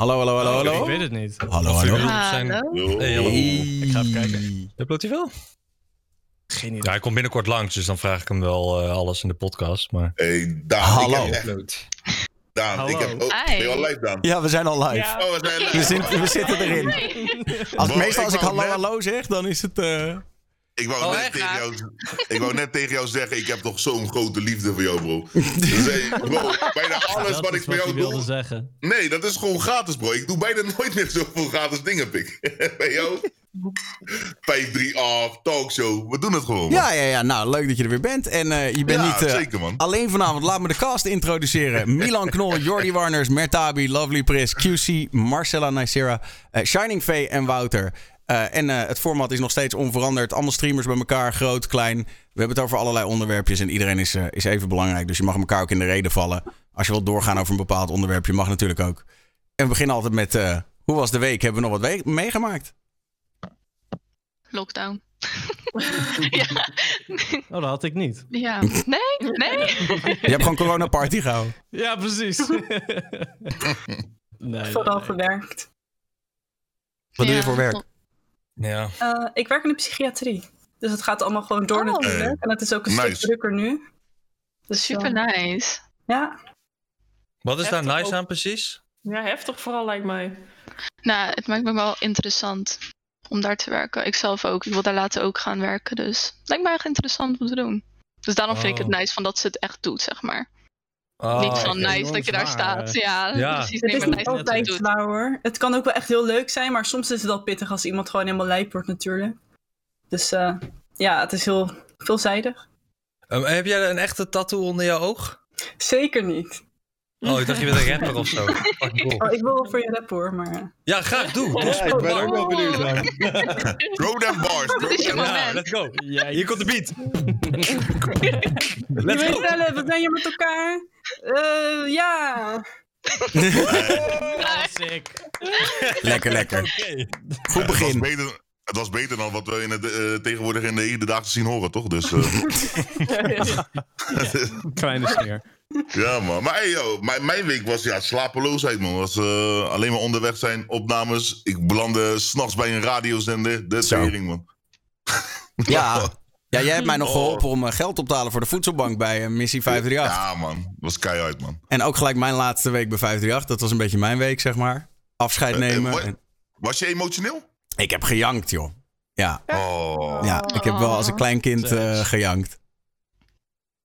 Hallo, hallo, hallo, hallo. Ik weet het niet. Hallo, hallo. zijn- Hallo. Hey, hallo. Ik ga even kijken. Uploadt hij wel? Geen idee. Ja, hij komt binnenkort langs, dus dan vraag ik hem wel eh, alles in de podcast. Maar... Hey, Daan. Hallo. Ik heb, Upload. Daan, Hallo. ik heb... Oh, Hi. ben je al live, Daan? Ja, we zijn al live. Ja. Oh, we zijn live. We, zitten- we zitten erin. Als, meestal als ik hallo, hallo zeg, dan is het... eh, Ik wou, Oh, net tegen jou, ik wou net tegen jou zeggen, ik heb toch zo'n grote liefde voor jou, bro. Dus, hey, bro, bijna alles Dat wat ik voor jou doe... zeggen. Nee, dat is gewoon gratis, bro. Ik doe bijna nooit meer zoveel gratis dingen, pik. Bij jou? 538, talkshow. We doen het gewoon, man. Ja, ja, ja. Nou, leuk dat je er weer bent. En eh, je bent Ja, niet eh, zeker, man. alleen vanavond. Laat me de cast introduceren. Milan Knol, Jordi Warners, Mertabi, Lovely Pris, QC, Marcella Nicera, eh, Shining Faye en Wouter. Eh, en eh, het format is nog steeds onveranderd. Allemaal streamers bij elkaar, groot, klein. We hebben het over allerlei onderwerpjes en iedereen is, eh, is even belangrijk. Dus je mag elkaar ook in de reden vallen. Als je wilt doorgaan over een bepaald onderwerpje, mag natuurlijk ook. En we beginnen altijd met, eh, hoe was de week? Hebben we nog wat we- meegemaakt? Lockdown. ja. Oh, dat had ik niet. ja. Nee? Nee? Je hebt gewoon corona party gehouden. Ja, precies. nee, Vooral nee. gewerkt. Wat doe je voor werk? Ja. Eh, ik werk in de psychiatrie. Dus het gaat allemaal gewoon door Oh. natuurlijk. En het is ook een stuk drukker nu. Dus, Super eh, nice. Ja, Wat is daar nice ook. aan precies? Ja, heftig vooral lijkt mij. Nou, het maakt me wel interessant om daar te werken. Ik zelf ook. Ik wil daar later ook gaan werken. Dus het lijkt mij echt interessant om te doen. Dus daarom vind ik Oh. het nice van dat ze het echt doet, zeg maar. Oh, Niet van nice dat je daar staat. Ja, Ja. precies. het is niet nice altijd doet. zwaar hoor. Het kan ook wel echt heel leuk zijn, maar soms is het wel pittig als iemand gewoon helemaal lijp wordt natuurlijk. Dus eh, ja, het is heel veelzijdig. Um, heb jij een echte tattoo onder je oog? Zeker niet. Oh, ik dacht je bent een rapper of zo. Cool. Oh, ik wil wel voor je rappen hoor, maar... eh, Ja, graag, doe. doe Ja, spit ik ben ook wel benieuwd dan. Throw them bars, bro. Dit is je Ja, let's go. Hier komt de beat. Je Let's weet go. wel, wat zijn je met elkaar? Eh, ja. Ah, sick. Lekker, lekker. Goed Het was, begin. beter, het was beter dan wat we in het, eh, tegenwoordig in de hedendaagse zien horen, toch? Dus, eh, Kleine sneer. ja, man. Maar hey, yo, mijn, mijn week was ja, slapeloosheid, man. Was eh, alleen maar onderweg zijn, opnames. Ik belandde s'nachts bij een radiozender. De tering, man. Ja. ja, jij hebt mij nog Oh. geholpen om eh, geld op te halen voor de voedselbank bij eh, Missie 538. Ja, man. Dat was keihard, man. En ook gelijk mijn laatste week bij 538. Dat was een beetje mijn week, zeg maar. Afscheid Eh, nemen. Was je emotioneel? ik heb gejankt, joh. Ja, Oh. ja ik heb wel als een klein kind eh, gejankt.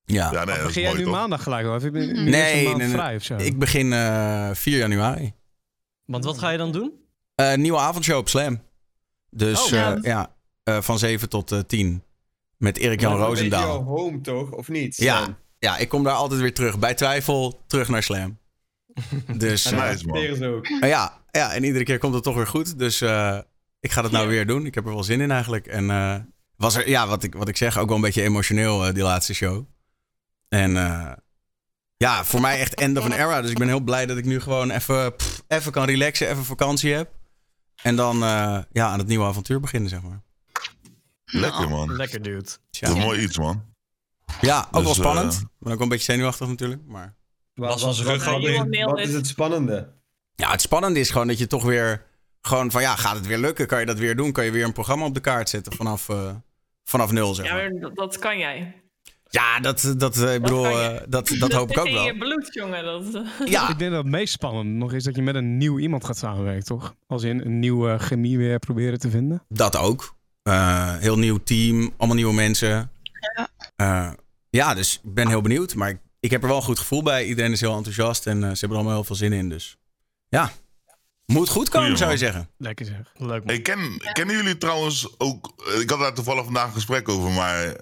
Ja. Ja, nee, dat is Begin jij nu toch? maandag gelijk hoor? Of heb je nu Nee, nee, vrij of zo? Ik begin eh 4 januari. Want wat ga je dan doen? Eh, nieuwe avondshow op Slam. Dus Oh, ja, ja. eh, van 7 tot eh 10. Met Erik-Jan Dat is Roosendaal. jouw home toch, of niet? Ja. Ja, ik kom daar altijd weer terug. Bij twijfel, terug naar Slam. Dus En eh, ze ook. Uh, ja, ja, en iedere keer komt het toch weer goed. Dus eh, ik ga dat nou weer doen. Ik heb er wel zin in eigenlijk. En eh, was er, ja, wat ik, wat ik zeg, ook wel een beetje emotioneel, die laatste show. En ja, voor mij echt end of an era. Dus ik ben heel blij dat ik nu gewoon even, even kan relaxen, even vakantie heb. En dan ja, aan het nieuwe avontuur beginnen, zeg maar. Lekker, man. Lekker dude. Tja. Dat is mooi iets, man. Ja, ook wel Dus, spannend. eh, Ik ben ook wel een beetje zenuwachtig natuurlijk. Maar Was zijn rug wat, al wat, is, wat is het spannende? ja, het spannende is gewoon dat je toch weer... Gewoon van ja, gaat het weer lukken? Kan je dat weer doen? Kan je weer een programma op de kaart zetten vanaf, eh, vanaf nul, zeg Ja, maar. maar dat, kan jij. Ja, dat, dat, eh, ik bedoel, je. dat, dat hoop ik ook in wel. je bloed, jongen. Dat. Ja, Ik denk dat het meest spannende nog is dat je met een nieuw iemand gaat samenwerken, toch? Als in een nieuwe chemie weer proberen te vinden. dat ook. Eh, heel nieuw team, allemaal nieuwe mensen. Ja. Eh, ja, dus ik ben heel benieuwd. Maar ik, ik heb er wel een goed gevoel bij. Iedereen is heel enthousiast en eh, ze hebben er allemaal heel veel zin in. Dus ja, moet goed komen, Goeie, zou je zeggen. Lekker zeg. Leuk man. Hey, ken, kennen jullie trouwens ook... Ik had daar toevallig vandaag een gesprek over, maar...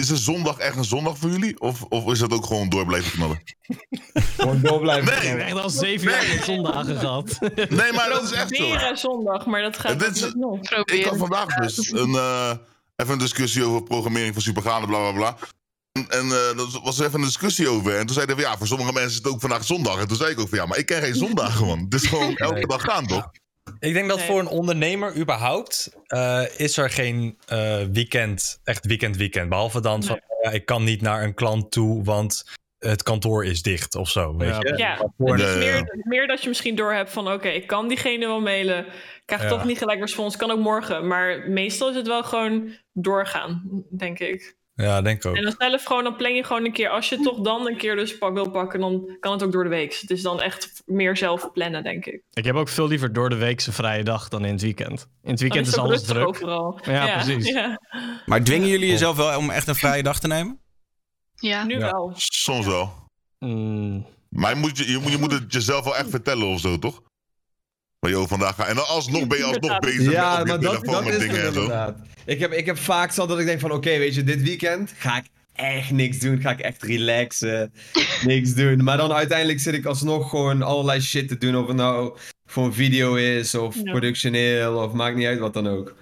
Is een zondag echt een zondag voor jullie? Of, of is dat ook gewoon door blijven knallen? Gewoon door blijven Nee, Ik gaan. heb echt al zeven Nee. jaar zondagen gehad. Nee, maar dat is echt zo. Proberen zondag, maar dat gaat Ja, dit is- niet nog. Ik had vandaag dus een, eh, even een discussie over programmering van supergaande, bla bla bla. En, en eh, daar was er even een discussie over. En toen zeiden we, ja, voor sommige mensen is het ook vandaag zondag. En toen zei ik ook van, ja, maar ik ken geen zondagen, man. Het is gewoon elke dag gaan, toch? Ik denk dat Nee. voor een ondernemer überhaupt eh, is er geen eh, weekend, echt weekend weekend. Behalve dan van, ja, ik kan niet naar een klant toe, want het kantoor is dicht of zo, weet Ja, je? Ja, het is meer, meer dat je misschien doorhebt van oké, ik kan diegene wel mailen. Ik krijg Ja. toch niet gelijk respons, kan ook morgen. Maar meestal is het wel gewoon doorgaan, denk ik. Ja, denk ik ook. En dan zelf gewoon, dan plan je gewoon een keer, als je toch dan een keer dus pak wil pakken, dan kan het ook door de week. Het is dan echt meer zelf plannen, denk ik. Ik heb ook veel liever door de weekse vrije dag dan in het weekend. In het weekend Dan is alles druk. overal. Ja, precies. Ja, Maar dwingen jullie jezelf wel om echt een vrije dag te nemen? Ja. nu Ja. wel. Soms wel. Mm, Maar je moet, je, je, moet, je moet het jezelf wel echt vertellen of zo, toch? Maar joh, vandaag ga En dan alsnog ben je alsnog bezig Ja, met op je maar dat, telefoon dat met is dingen het en zo. inderdaad. Ik heb, ik heb vaak zo dat ik denk van, oké, weet je, dit weekend ga ik echt niks doen. Ga ik echt relaxen, niks doen. Maar dan uiteindelijk zit ik alsnog gewoon allerlei shit te doen. Of het nou voor een video is, of Ja. productioneel, of maakt niet uit wat dan ook.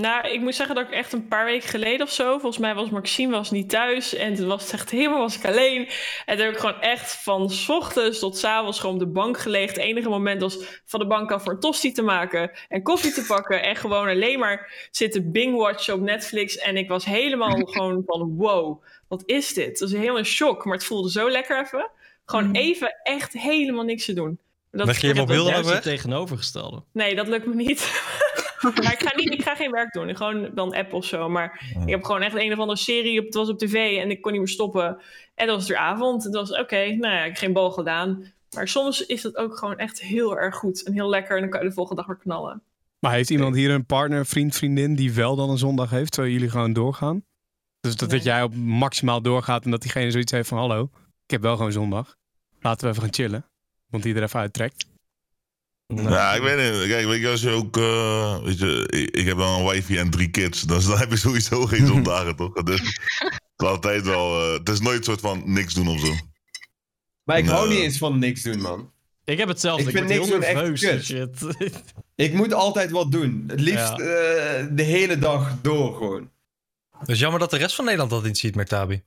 Nou, ik moet zeggen dat ik echt een paar weken geleden of zo, volgens mij was Maxime was niet thuis en toen was het echt helemaal was ik alleen. En toen heb ik gewoon echt van 's ochtends tot 's avonds gewoon op de bank gelegen. Het enige moment was van de bank af voor een tosti te maken en koffie te pakken en gewoon alleen maar zitten bingwatchen op Netflix. En ik was helemaal gewoon van wow, wat is dit? Het was helemaal een shock, maar het voelde zo lekker even. Gewoon Mhm. even echt helemaal niks te doen. Dat, Leg je je mobiel dat- dan weg? tegenovergestelde. Nee, dat lukt me niet. maar ik ga, niet, ik ga geen werk doen. Ik Gewoon dan app of zo. Maar ik heb gewoon echt een of andere serie. Op, het was op tv en ik kon niet meer stoppen. En dan was het weer avond. Het was oké, nou ja, ik heb geen bal gedaan. Maar soms is het ook gewoon echt heel erg goed. En heel lekker. En dan kan je de volgende dag weer knallen. Maar heeft iemand hier een partner, vriend, vriendin die wel dan een zondag heeft, terwijl jullie gewoon doorgaan? Dus dat, dat jij op maximaal doorgaat en dat diegene zoiets heeft van hallo, ik heb wel gewoon zondag. Laten we even gaan chillen. Want die er even uittrekt. Nou, Ja, ik weet niet. Kijk, weet je, als je ook... eh, weet je, ik, ik heb wel een wifi en drie kids. Dus dan heb je sowieso geen zondagen, toch? Dus, het is altijd wel... eh, het is nooit een soort van niks doen of zo. Maar ik hou Nee. niet eens van niks doen, man. Ik heb hetzelfde. Ik vind word niks heel doen echt nerveus. kut. Shit. Ik moet altijd wat doen. Het liefst Ja. eh, de hele dag door gewoon. Het is jammer dat de rest van Nederland dat niet ziet, Mertabi.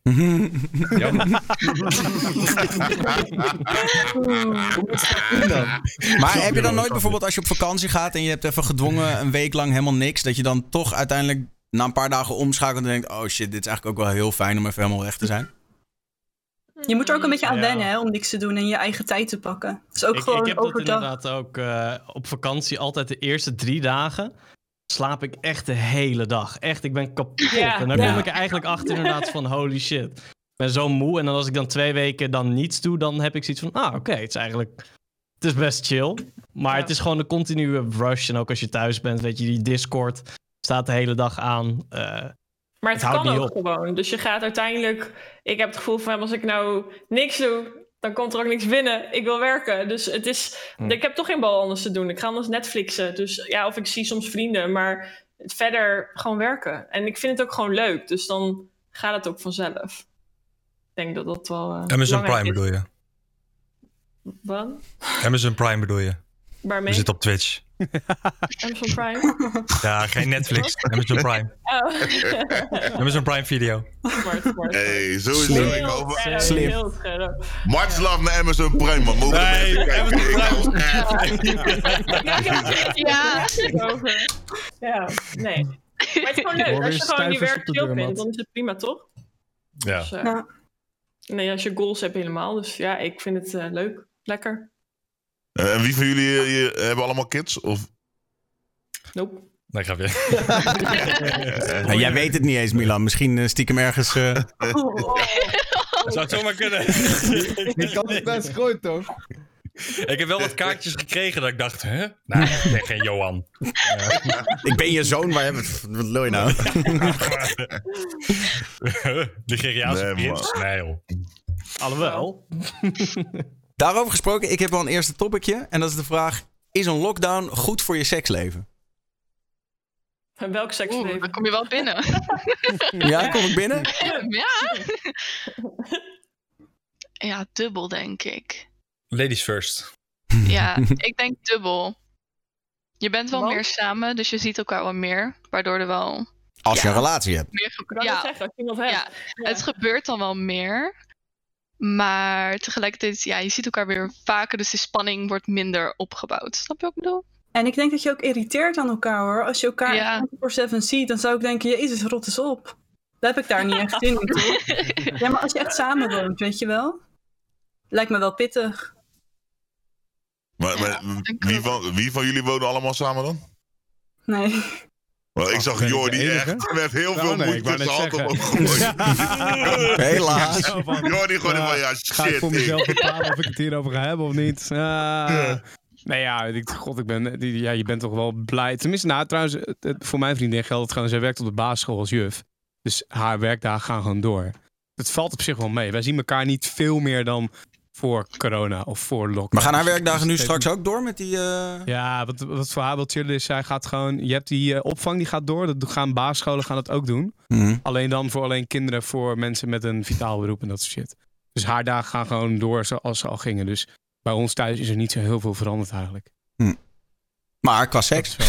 Maar heb je dan nooit bijvoorbeeld als je op vakantie gaat en je hebt even gedwongen een week lang helemaal niks, dat je dan toch uiteindelijk na een paar dagen omschakelt en denkt, oh shit, dit is eigenlijk ook wel heel fijn om even helemaal weg te zijn? Je moet er ook een beetje aan Ja. wennen hè, om niks te doen en je eigen tijd te pakken. Dus ook ik, gewoon ik heb dat overdag. inderdaad ook eh, op vakantie altijd de eerste drie dagen. Slaap ik echt de hele dag. Echt, ik ben kapot. Ja, en dan ja. kom ik er eigenlijk achter inderdaad van holy shit. Ik ben zo moe. En dan als ik dan twee weken dan niets doe, dan heb ik zoiets van, ah oké, het is eigenlijk, het is best chill. Maar Ja. het is gewoon een continue rush. En ook als je thuis bent, weet je, die Discord staat de hele dag aan. Eh, Maar het, kan ook op. gewoon. Dus je gaat uiteindelijk... Ik heb het gevoel van, als ik nou niks doe... dan komt er ook niks binnen. Ik wil werken. Dus het is... Hm. Ik heb toch geen bal anders te doen. Ik ga anders Netflixen. Dus ja, of ik zie soms vrienden. Maar verder gewoon werken. En ik vind het ook gewoon leuk. Dus dan gaat het ook vanzelf. Ik denk dat dat wel eh, Amazon Prime is. bedoel je? Wat? Amazon Prime bedoel je? Waarmee? We zitten op Twitch. Amazon Prime? Ja, geen Netflix. Amazon Prime. Oh. Amazon Prime Video. smart, smart. hey, sowieso. Slim. Ik hou van... Scherp, Slim. heel scherp. Much love naar Amazon Prime, man. Mogen Nee, mensen. Amazon hou- Ja. over. Ja, nee. Maar het is gewoon leuk. Als je gewoon je stuivers werk chill vindt, dan is het prima, toch? Ja. Dus, eh, Ja. Nee, als je goals hebt helemaal. Dus ja, ik vind het eh, leuk. Lekker. Eh, En wie van jullie eh, je- hebben allemaal kids? Of... Nope. Nee, grapje. Eh, Nou, jij weet het niet eens, Milan. Misschien eh, stiekem ergens... eh, Zou het zomaar kunnen. Die kans is best groot, toch? ik heb wel wat kaartjes gekregen dat ik dacht, hè? Nee, ik ben geen Johan. ik ben je zoon, waar wat wat lul je nou? De Geriaanse Nee, prins? Nee, joh. alhoewel. Daarover gesproken, ik heb wel een eerste topicje. En dat is de vraag, is een lockdown goed voor je seksleven? En welk Oeh, seksleven? dan kom je wel binnen. Ja, kom ik binnen? ja. Ja, dubbel denk ik. Ladies first. Ja, ik denk dubbel. Je bent wel Want? meer samen, dus je ziet elkaar wel meer. Waardoor er wel Als je Ja. een relatie hebt. meer Ja, het zeggen, als je hebt. ja, Ja. het gebeurt dan wel meer. Maar tegelijkertijd, ja, je ziet elkaar weer vaker, dus de spanning wordt minder opgebouwd. Snap je wat ik bedoel? En ik denk dat je ook irriteert aan elkaar hoor. Als je elkaar Ja. 24-7 ziet, dan zou ik denken, jezus, rot eens op. Dat heb ik daar niet echt zin in. toch? Ja, maar als je echt samen woont, weet je wel? Lijkt me wel pittig. Maar, maar Ja, denk wie, van, wie van jullie wonen allemaal samen dan? Nee. Want ik zag Jordi echt met heel Oh, veel nee, ik wou moeite hand zeggen. omhoog gooien. Helaas. Jordi gewoon Ja, van, ja, Ga ik shit. voor mezelf bepalen of ik het hierover ga hebben of niet? Ah. Nee, ja, ik, god, ik ben, die- ja, je bent toch wel blij. Tenminste, nou, trouwens, voor mijn vriendin geldt het gewoon. Zij werkt op de basisschool als juf. Dus haar werkdagen gaan gewoon door. Het valt op zich wel mee. Wij zien elkaar niet veel meer dan voor corona of voor lockdown. Maar gaan haar Dus werkdagen nu heeft- straks ook door met die... eh, Ja, wat, wat voor haar wil chillen is, zij gaat gewoon... Je hebt die eh, opvang, die gaat door. Dat gaan basisscholen gaan dat ook doen. mhm. Alleen dan voor alleen kinderen, voor mensen met een vitaal beroep en dat soort shit. Dus haar dagen gaan gewoon door zoals ze al gingen. Dus bij ons thuis is er niet zo heel veel veranderd eigenlijk. Maar qua seks. wel...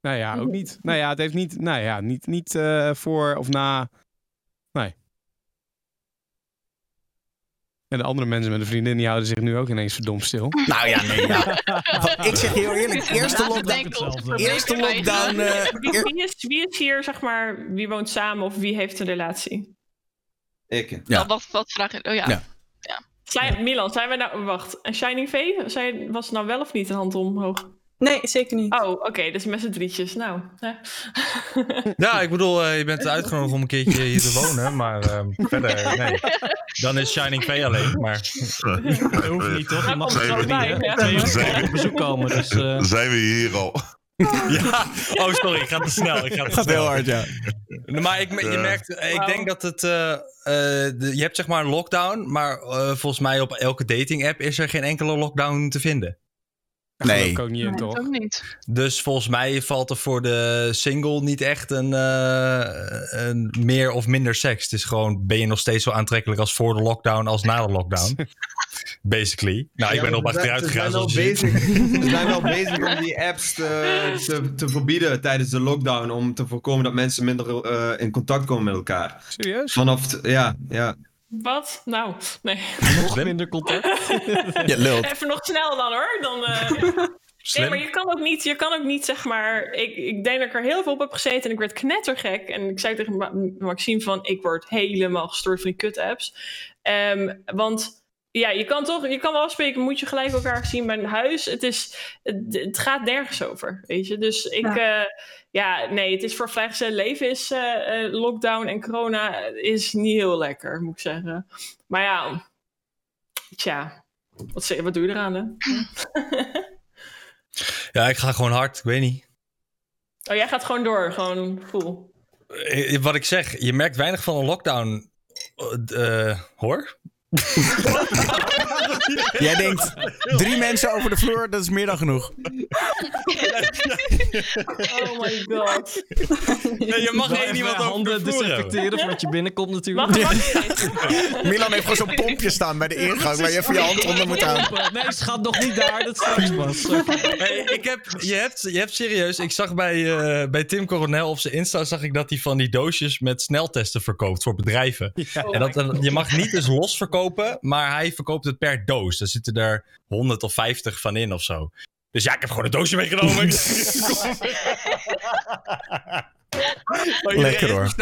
Nou ja, ook niet. Nou ja, het heeft niet... Nou ja, niet, niet eh, voor of na... Nee. En de andere mensen met een vriendin, die houden zich nu ook ineens verdomd stil. Nou ja, nee. Ja. Ik zeg heel eerlijk, eerste lockdown... probleem Eerste lockdown... eh, Wie, is, wie is hier, zeg maar, wie woont samen of wie heeft een relatie? Ik. Ja. Wat, wat, wat vraag je? Oh ja. Ja. Zijn, Milan, zijn we nou... Wacht, en Shining V? Was het nou wel of niet een hand omhoog? Nee, zeker niet. Oh, oké, dus met z'n drietjes. Nou, hè. Ja, ik bedoel, eh, je bent uitgenodigd om een keertje hier te wonen, maar ehm, verder, nee. Dan is Shining V alleen, maar... Dat hoeft niet, toch? Je mag er zo niet, bij, ja. Twee op bezoek komen, dus... eh, Zijn we hier al? Ja, oh sorry, ik ga te snel. Ik ga te Gaat snel. heel hard, ja. Maar ik, je Ja. merkt, eh, ik denk dat het. eh, eh, de- je hebt zeg maar een lockdown, maar eh, volgens mij op elke dating app is er geen enkele lockdown te vinden. Daar geloof Nee. ik ook niet in, Nee, toch? ook niet. Dus volgens mij valt er voor de single niet echt een, eh, een meer of minder seks. Het is gewoon, ben je nog steeds zo aantrekkelijk als voor de lockdown als na de lockdown? Basically. Nou, ik ben erop achteruit gegaan. Ze zoals zijn, je wel bezig, ze zijn wel bezig om die apps te, te, te verbieden tijdens de lockdown. Om te voorkomen dat mensen minder eh, in contact komen met elkaar. Serieus? Vanaf, ja, ja. Wat? Nou, nee. nog minder contact. Lult. Even nog snel dan hoor. Dan, eh. Nee, maar je kan ook niet, je kan ook niet zeg maar. Ik, ik denk dat ik er heel veel op heb gezeten en ik werd knettergek. En ik zei tegen Ma- Maxime van, ik word helemaal gestoord van die kut-apps. Ehm, want ja, je kan toch, je kan wel afspreken, moet je gelijk elkaar zien bij een huis. Het, is, het, het gaat nergens over, weet je. Dus ik, ja, ja nee, het is voor vrijgezel leven is eh, eh, lockdown en corona is niet heel lekker, moet ik zeggen. Maar ja, tja, wat, wat doe je eraan, hè? Ja, ik ga gewoon hard. Ik weet niet. Oh, jij gaat gewoon door, gewoon full. Eh, Wat ik zeg, je merkt weinig van een lockdown. hoor? Jij denkt, drie mensen over de vloer, dat is meer dan genoeg. Oh my god. Nee, je mag één even iemand over handen de vloer desinfecteren voordat je binnenkomt natuurlijk. Mag, mag Milan heeft gewoon zo'n pompje staan bij de ingang waar je even je hand onder moet houden. Nee, ze gaat nog niet daar, dat straks pas. Hey, ik heb, je, hebt, je hebt serieus, ik zag bij, eh, bij Tim Coronel op zijn Insta, zag ik dat hij van die doosjes met sneltesten verkoopt voor bedrijven. En dat, dan- je mag niet dus los verkopen, maar hij verkoopt het per doos. Er zitten er 100 of 50 van in of zo. Dus ja, ik heb gewoon een doosje meegenomen. Oh, Lekker, hoor.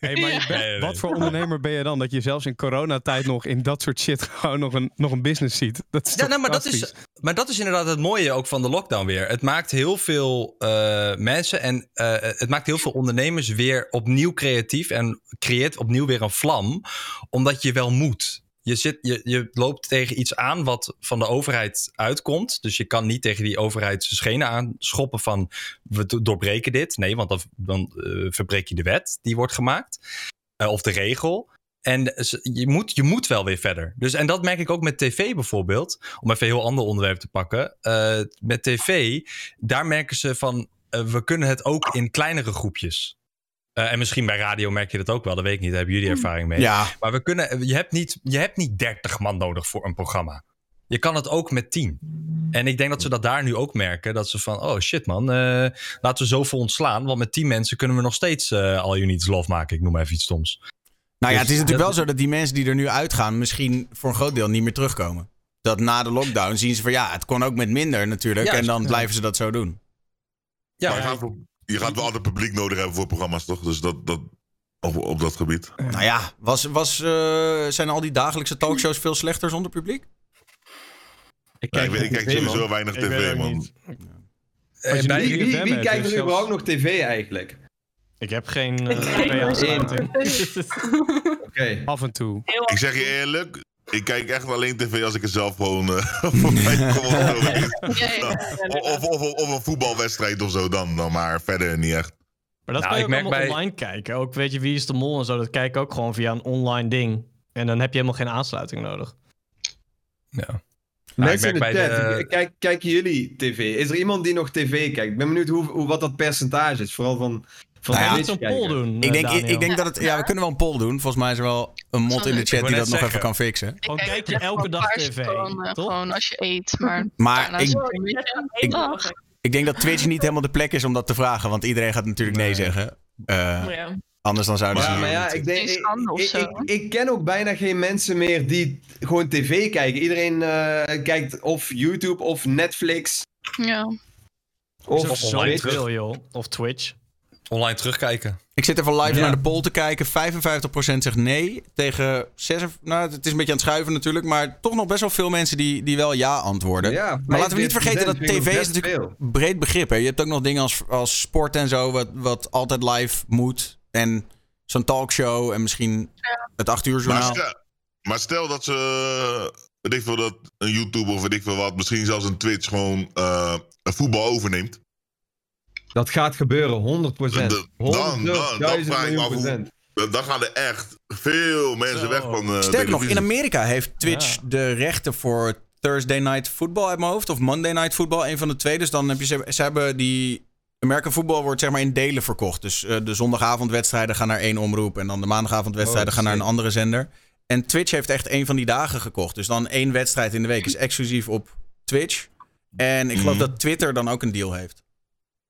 Hey, maar je bent- wat voor ondernemer ben je dan? Dat je zelfs in coronatijd nog in dat soort shit gewoon nog een, nog een business ziet. Dat is Ja, nou, maar, dat is, maar dat is inderdaad het mooie ook van de lockdown weer. Het maakt heel veel eh, mensen en eh, het maakt heel veel ondernemers weer opnieuw creatief en creëert opnieuw weer een vlam, omdat je wel moet. Je, zit, je, je loopt tegen iets aan wat van de overheid uitkomt. Dus je kan niet tegen die overheid zijn schenen aanschoppen van we do- doorbreken dit. Nee, want dan, dan eh, verbreek je de wet die wordt gemaakt. Eh, of de regel. En je moet, je moet wel weer verder. Dus, en dat merk ik ook met tv bijvoorbeeld. Om even een heel ander onderwerp te pakken. Eh, met tv, daar merken ze van... we kunnen het ook in kleinere groepjes. Eh, en misschien bij radio merk je dat ook wel. Dat weet ik niet, daar hebben jullie ervaring mee. Ja, Maar we kunnen, je, hebt niet, je hebt niet 30 man nodig voor een programma. Je kan het ook met 10. En ik denk dat ze dat daar nu ook merken. Dat ze van, oh shit man, eh, laten we zoveel ontslaan. Want met 10 mensen kunnen we nog steeds eh All You Need Is Love maken. Ik noem maar even iets stoms. nou ja, Dus het is natuurlijk dat- wel zo dat die mensen die er nu uitgaan misschien voor een groot deel niet meer terugkomen. Dat na de lockdown zien ze van ja, het kon ook met minder natuurlijk. Ja, en dan ja. blijven ze dat zo doen. Ja, Maar je, wel- je gaat wel altijd publiek nodig hebben voor programma's, toch? Dus dat, dat op, op dat gebied. Nou ja, was, was, eh, zijn al die dagelijkse talkshows veel slechter zonder publiek? Ik ik, ik kijk man. sowieso weinig Ik tv, man. Eh, bij- Wie, kijkt er zelfs- überhaupt nog tv eigenlijk? Ik heb geen Ik uh. Oké. Af en toe. Ik zeg je eerlijk, ik kijk echt alleen tv als ik er zelf gewoon eh, voorbij kom. Of, een voetbalwedstrijd of zo dan, dan, maar verder niet echt. Maar dat Nou, kan je ik ook merk allemaal bij- online kijken. Ook weet je, wie is de mol en zo. Dat kijk ik ook gewoon via een online ding. En dan heb je helemaal geen aansluiting nodig. Ja. Mensen in ik de chat, kijk, kijken jullie tv? Is er iemand die nog tv kijkt? Ik ben benieuwd hoe, hoe, wat dat percentage is. Vooral van, van Nou ja, een poll doen, Ik eh, denk, ik, denk dat het... Ja, we kunnen wel een poll doen. Volgens mij is er wel een mod in de chat die dat nog even kan fixen. Gewoon kijk je elke dag tv, Gewoon, eh, toch? gewoon als je eet, maar... Maar ik, Ik- denk dat Twitch niet helemaal de plek is om dat te vragen. Want iedereen gaat natuurlijk nee, Nee. zeggen. Eh, Ja. anders dan zouden ze... Ja, maar ja, ik, denk, ik, of ik, zo. ik, ik ken ook bijna geen mensen meer die gewoon tv kijken. Iedereen eh, kijkt of YouTube of Netflix. Ja. Of, Of online Twitch, terug. joh. Of Twitch. Online terugkijken. Ik zit even live Ja. naar de poll te kijken. 55% zegt nee. Tegen 6... Nou, het is een beetje aan het schuiven natuurlijk. Maar toch nog best wel veel mensen die, die wel ja antwoorden. Ja, Maar laten we niet vergeten dat 45% vind ik tv is natuurlijk veel. breed begrip. Hè? Je hebt ook nog dingen als, als sport en zo, wat, wat altijd live moet. En zo'n talkshow en misschien het 8 uur Maar journaal. stel, maar stel dat ze, weet ik veel, dat een YouTube of weet ik veel wat, misschien zelfs een Twitch gewoon eh, een voetbal overneemt. Dat gaat gebeuren, 100%. Dan- dan- dan- dan 100.000 vraag ik me miljoen af hoe- procent. Dan dan gaan er echt veel mensen weg van eh Sterker nog, in. Amerika heeft Twitch Ja. de rechten voor Thursday Night Football uit mijn hoofd. Of Monday Night Football, een van de twee. Dus dan heb je ze, ze hebben die... American Football wordt zeg maar in delen verkocht. Dus eh, de zondagavondwedstrijden gaan naar één omroep. En dan de maandagavondwedstrijden Oh, gaan naar een andere zender. En Twitch heeft echt een van die dagen gekocht. Dus dan één wedstrijd in de week is exclusief op Twitch. En ik geloof Mhm. dat Twitter dan ook een deal heeft.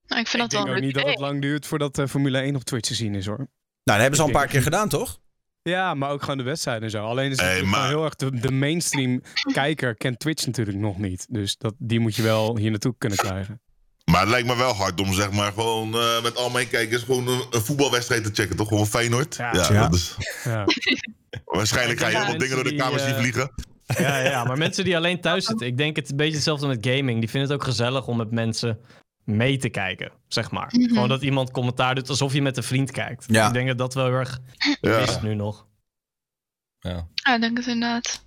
Nou, ik vind Ik dat wel denk ook een niet dat het lang duurt voordat eh, Formule 1 op Twitch te zien is hoor. Nou, dat hebben ze al een paar keer gedaan, toch? Ja, maar ook gewoon de wedstrijden en zo. Alleen is het Hey, maar- heel erg de, de mainstream kijker kent Twitch natuurlijk nog niet. Dus dat, die moet je wel hier naartoe kunnen krijgen. Maar het lijkt me wel hard om zeg maar gewoon eh, met al mijn kijkers gewoon een, een voetbalwedstrijd te checken. Toch gewoon Feyenoord? Ja. Ja, Ja. dat is- Ja. waarschijnlijk ga je heel wat dingen door de kamers die, zien eh, vliegen. Ja, ja, maar mensen die alleen thuis zitten. Ik denk het een beetje hetzelfde met gaming. Die vinden het ook gezellig om met mensen mee te kijken, zeg maar. Mhm. Gewoon dat iemand commentaar doet alsof je met een vriend kijkt. Ja. Ik denk dat dat wel heel erg Ja. is nu nog. Ja. Ja, ik denk het inderdaad.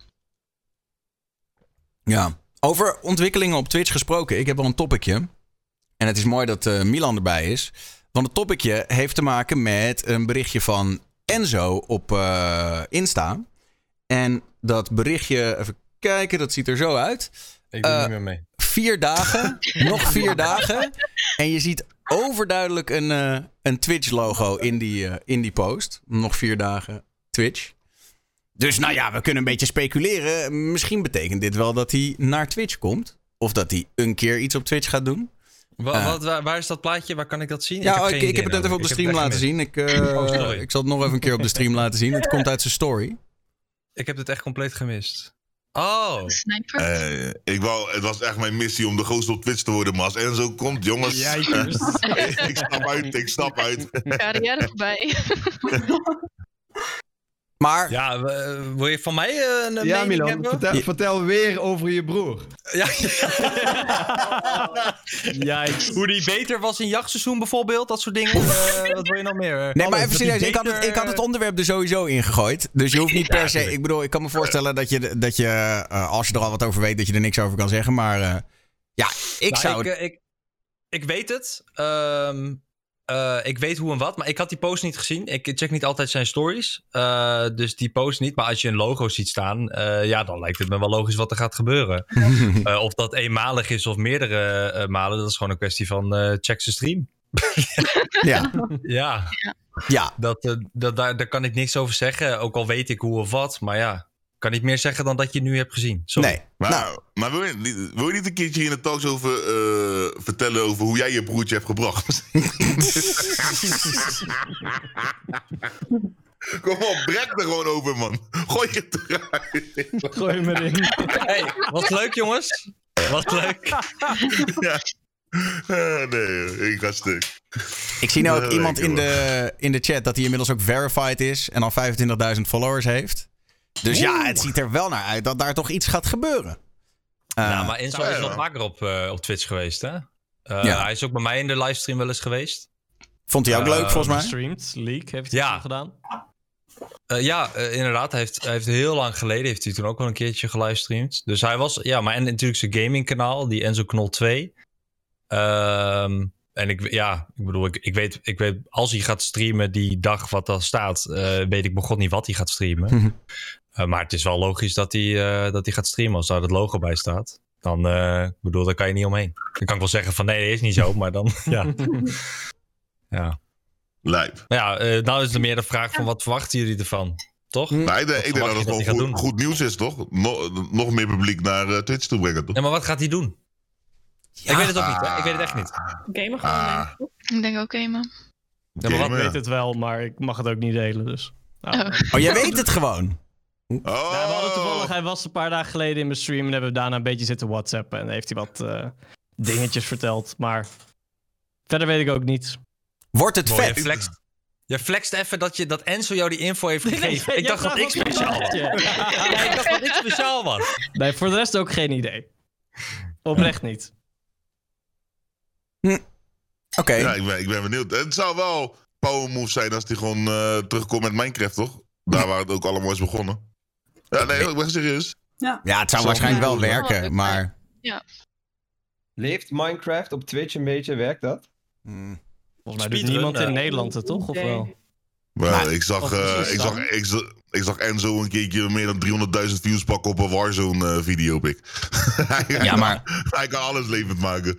Ja. Over ontwikkelingen op Twitch gesproken. Ik heb wel een topicje. En het is mooi dat eh, Milan erbij is. Want het topicje heeft te maken met een berichtje van Enzo op eh, Insta. En dat berichtje, even kijken, dat ziet er zo uit. Ik doe Eh, niet meer mee. Vier dagen, nog vier dagen. En je ziet overduidelijk een, eh, een Twitch-logo in, die, eh, in die post. Nog vier dagen Twitch. Dus nou ja, we kunnen een beetje speculeren. Misschien betekent dit wel dat hij naar Twitch komt. Of dat hij een keer iets op Twitch gaat doen. Eh. wat, waar, waar is dat plaatje? Waar kan ik dat zien? Ja, heb ik, geen ik, idee heb het net even op de stream Ik heb laten zien. Ik, eh, Oh, ik zal het nog even een keer op de stream laten zien. Het komt uit zijn story. Ik heb het echt compleet gemist. Oh, Sniper. Eh, ik wou, het was echt mijn missie om de grootste op Twitch te worden. Maar als Enzo komt, jongens. Ik stap uit, ik stap uit. Carrière voorbij. Maar ja, eh, wil je van mij eh, een Ja, mening Milan, hebben? vertel, vertel weer over je broer. Ja. Jijks. Hoe die beter was in jachtseizoen bijvoorbeeld, dat soort dingen. Eh, wat wil je nog meer? Nee, maar Alles, even serieus. Ik had, het, ik had het onderwerp er sowieso in gegooid. Dus je hoeft niet per se... Ik bedoel, ik kan me voorstellen dat je, dat je eh, als je er al wat over weet, dat je er niks over kan zeggen. Maar eh, ja, ik Nou, zou... Ik, eh, ik, ik weet het. Ehm, eh, ik weet hoe en wat, maar ik had die post niet gezien. Ik check niet altijd zijn stories. eh, dus die post niet. Maar als je een logo ziet staan, eh, ja, dan lijkt het me wel logisch wat er gaat gebeuren. Of dat eenmalig is of meerdere malen, dat is gewoon een kwestie van check zijn stream. ja, Ja, ja. dat, dat, daar, daar kan ik niks over zeggen. Ook al weet ik hoe of wat. Maar ja, kan niet meer zeggen dan dat je nu hebt gezien. Sorry. Nee. Maar, Nou, maar wil, je, niet- wil je niet een keertje hier in de talks over eh, vertellen over hoe jij je broertje hebt gebracht? Kom op, brek er gewoon over, man. Gooi het eruit. Gooi hem erin. Hey, wat leuk jongens. Wat leuk. Ja. Eh, nee, ik ga stuk. Ik zie nu ook iemand in de, in de chat dat hij inmiddels ook verified is en al 25.000 followers heeft. Dus ja, het ziet er wel naar uit dat daar toch iets gaat gebeuren. Eh, ja, maar Enzo is wel vaker op, eh, op Twitch geweest, hè? Eh, Ja. Hij is ook bij mij in de livestream wel eens geweest. Vond hij ook leuk volgens mij? Streamed, Leak heeft hij Ja. gedaan. Eh, ja, inderdaad. Hij heeft, hij heeft heel lang geleden heeft hij toen ook wel een keertje gelivestreamd. Dus hij was, ja, maar en natuurlijk zijn gamingkanaal, die Enzo Knol 2. Ehm, en ik, ja, ik bedoel, ik, ik, weet, ik weet, als hij gaat streamen die dag wat er staat, eh, weet ik begon niet wat hij gaat streamen. Eh, maar het is wel logisch dat hij, eh, dat hij gaat streamen als daar het logo bij staat. Dan, eh, ik bedoel, daar kan je niet omheen. Dan kan ik wel zeggen van nee, dat is niet zo, maar dan, ja. ja. Lijp. Ja, eh, nou is er meer de vraag van wat verwachten jullie ervan? Toch? Ik denk, ik denk dat het dat gewoon hij gaat goed, doen? goed nieuws is, toch? Nog, nog meer publiek naar Twitch toe brengen, toch? Ja, maar wat gaat hij doen? Ik weet het ook niet, hè? Ik weet het echt niet. Gamen gewoon. Ah. denk ik. Ik denk ook gamen. Ja, maar wat Gamen, ja. weet het wel, maar ik mag het ook niet delen, dus. Nou. Oh. Oh, jij weet het gewoon. Oh. Ja, we hadden toevallig, hij was een paar dagen geleden in mijn stream en hebben we daarna een beetje zitten whatsappen en heeft hij wat eh, dingetjes verteld, maar verder weet ik ook niet. Wordt het Mooi, je vet? flext, je flext even dat, je, dat Enzo jou die info heeft gegeven. nee, ik dacht dat ik speciaal was. Ja, ik dacht dat ik speciaal was. Nee, voor de rest ook geen idee. Oprecht niet. Oké. Ja, ik ben, ik ben benieuwd. Het zou wel power move zijn als hij gewoon eh, terugkomt met Minecraft, toch? Daar waar het ook allemaal is begonnen. Ja, nee, ik ben serieus. Ja, het zou Zo waarschijnlijk wel werken, maar... Leeft Minecraft op Twitch een beetje? Werkt dat? Hmm. Volgens mij doet niemand in eh, Nederland het, toch? Of wel? Maar Maar- ik, zag, eh, ik, zag, ik, zag, ik zag Enzo een keertje meer dan 300.000 views pakken op een Warzone-video, pik. Ja, maar, Hij kan alles levend maken.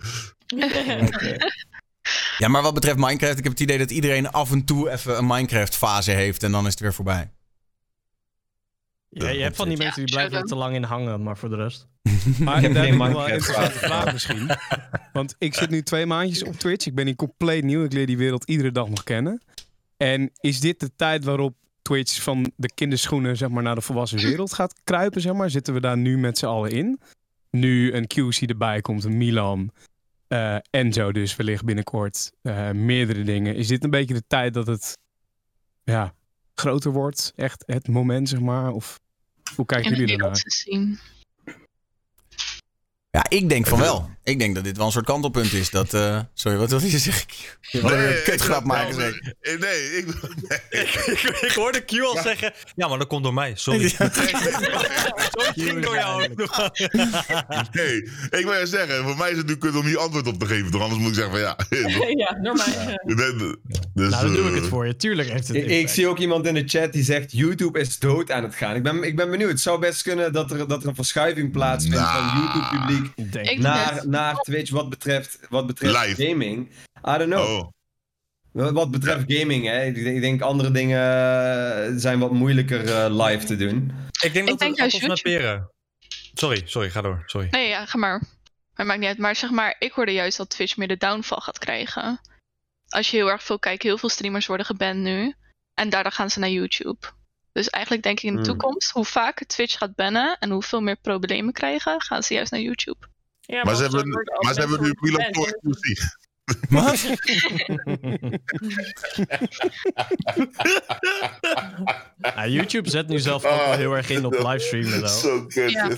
ja, maar wat betreft Minecraft, ik heb het idee dat iedereen af en toe even een Minecraft-fase heeft en dan is het weer voorbij. Ja, je hebt van die mensen die blijven er te lang in hangen, maar voor de rest. Maar Ik heb ik wel een interessante vraag. misschien. Want ik zit nu twee maandjes op Twitch. Ik ben hier compleet nieuw. Ik leer die wereld iedere dag nog kennen. En is dit de tijd waarop Twitch van de kinderschoenen zeg maar, naar de volwassen wereld gaat kruipen? Zeg maar? Zitten we daar nu met z'n allen in? Nu een QC erbij komt, een Milan. eh Enzo dus wellicht binnenkort. eh, meerdere dingen. Is dit een beetje de tijd dat het ja, groter wordt? Echt het moment, zeg maar? Of hoe kijken nou jullie ernaar? Ja, ik denk van wel. Ik denk dat dit wel een soort kantelpunt is. Dat, eh, sorry, wat wil je zeggen? Je wilde weer een kutgrap maken. Eh, Nee, ik... nee. ik, ik hoorde Q al zeggen, ja, maar dat komt door mij. Sorry. Sorry, ging door jou. Nee, ik wil je zeggen, voor mij is het nu kut om hier antwoord op te geven, toch? Anders moet ik zeggen van ja. ja, door mij. ja. Dus, Nou, dan doe ik eh, het voor je. Tuurlijk heeft het Ik, zie ook iemand in de chat die zegt YouTube is dood aan het gaan. Ik ben, ik ben benieuwd. Het zou best kunnen dat er, dat er een verschuiving plaatsvindt Nou. van YouTube-publiek Ik denk Ik- naar, naar Twitch wat betreft, wat betreft Live. gaming. I don't know. Oh, Wat- betreft gaming, hè. Ik, denk- ik denk andere dingen eh, zijn wat moeilijker eh, live te doen. Ik denk dat denk het juist appels met YouTube. peren. Sorry, sorry, ga door. Sorry. Nee, ja, ga maar. Maar maakt niet uit. Maar zeg maar, ik hoorde juist dat Twitch meer de downfall gaat krijgen. Als je heel erg veel kijkt, heel veel streamers worden geband nu. En daardoor gaan ze naar YouTube. Dus eigenlijk denk ik in de Hmm. toekomst, hoe vaker Twitch gaat bannen en hoeveel meer problemen krijgen, gaan ze juist naar YouTube. Ja, maar ze hebben, als maar ze hebben nu Milan worden voor. Wat? Ja, YouTube zet nu zelf ook wel heel erg in op livestreamen. Zo kut. Ja.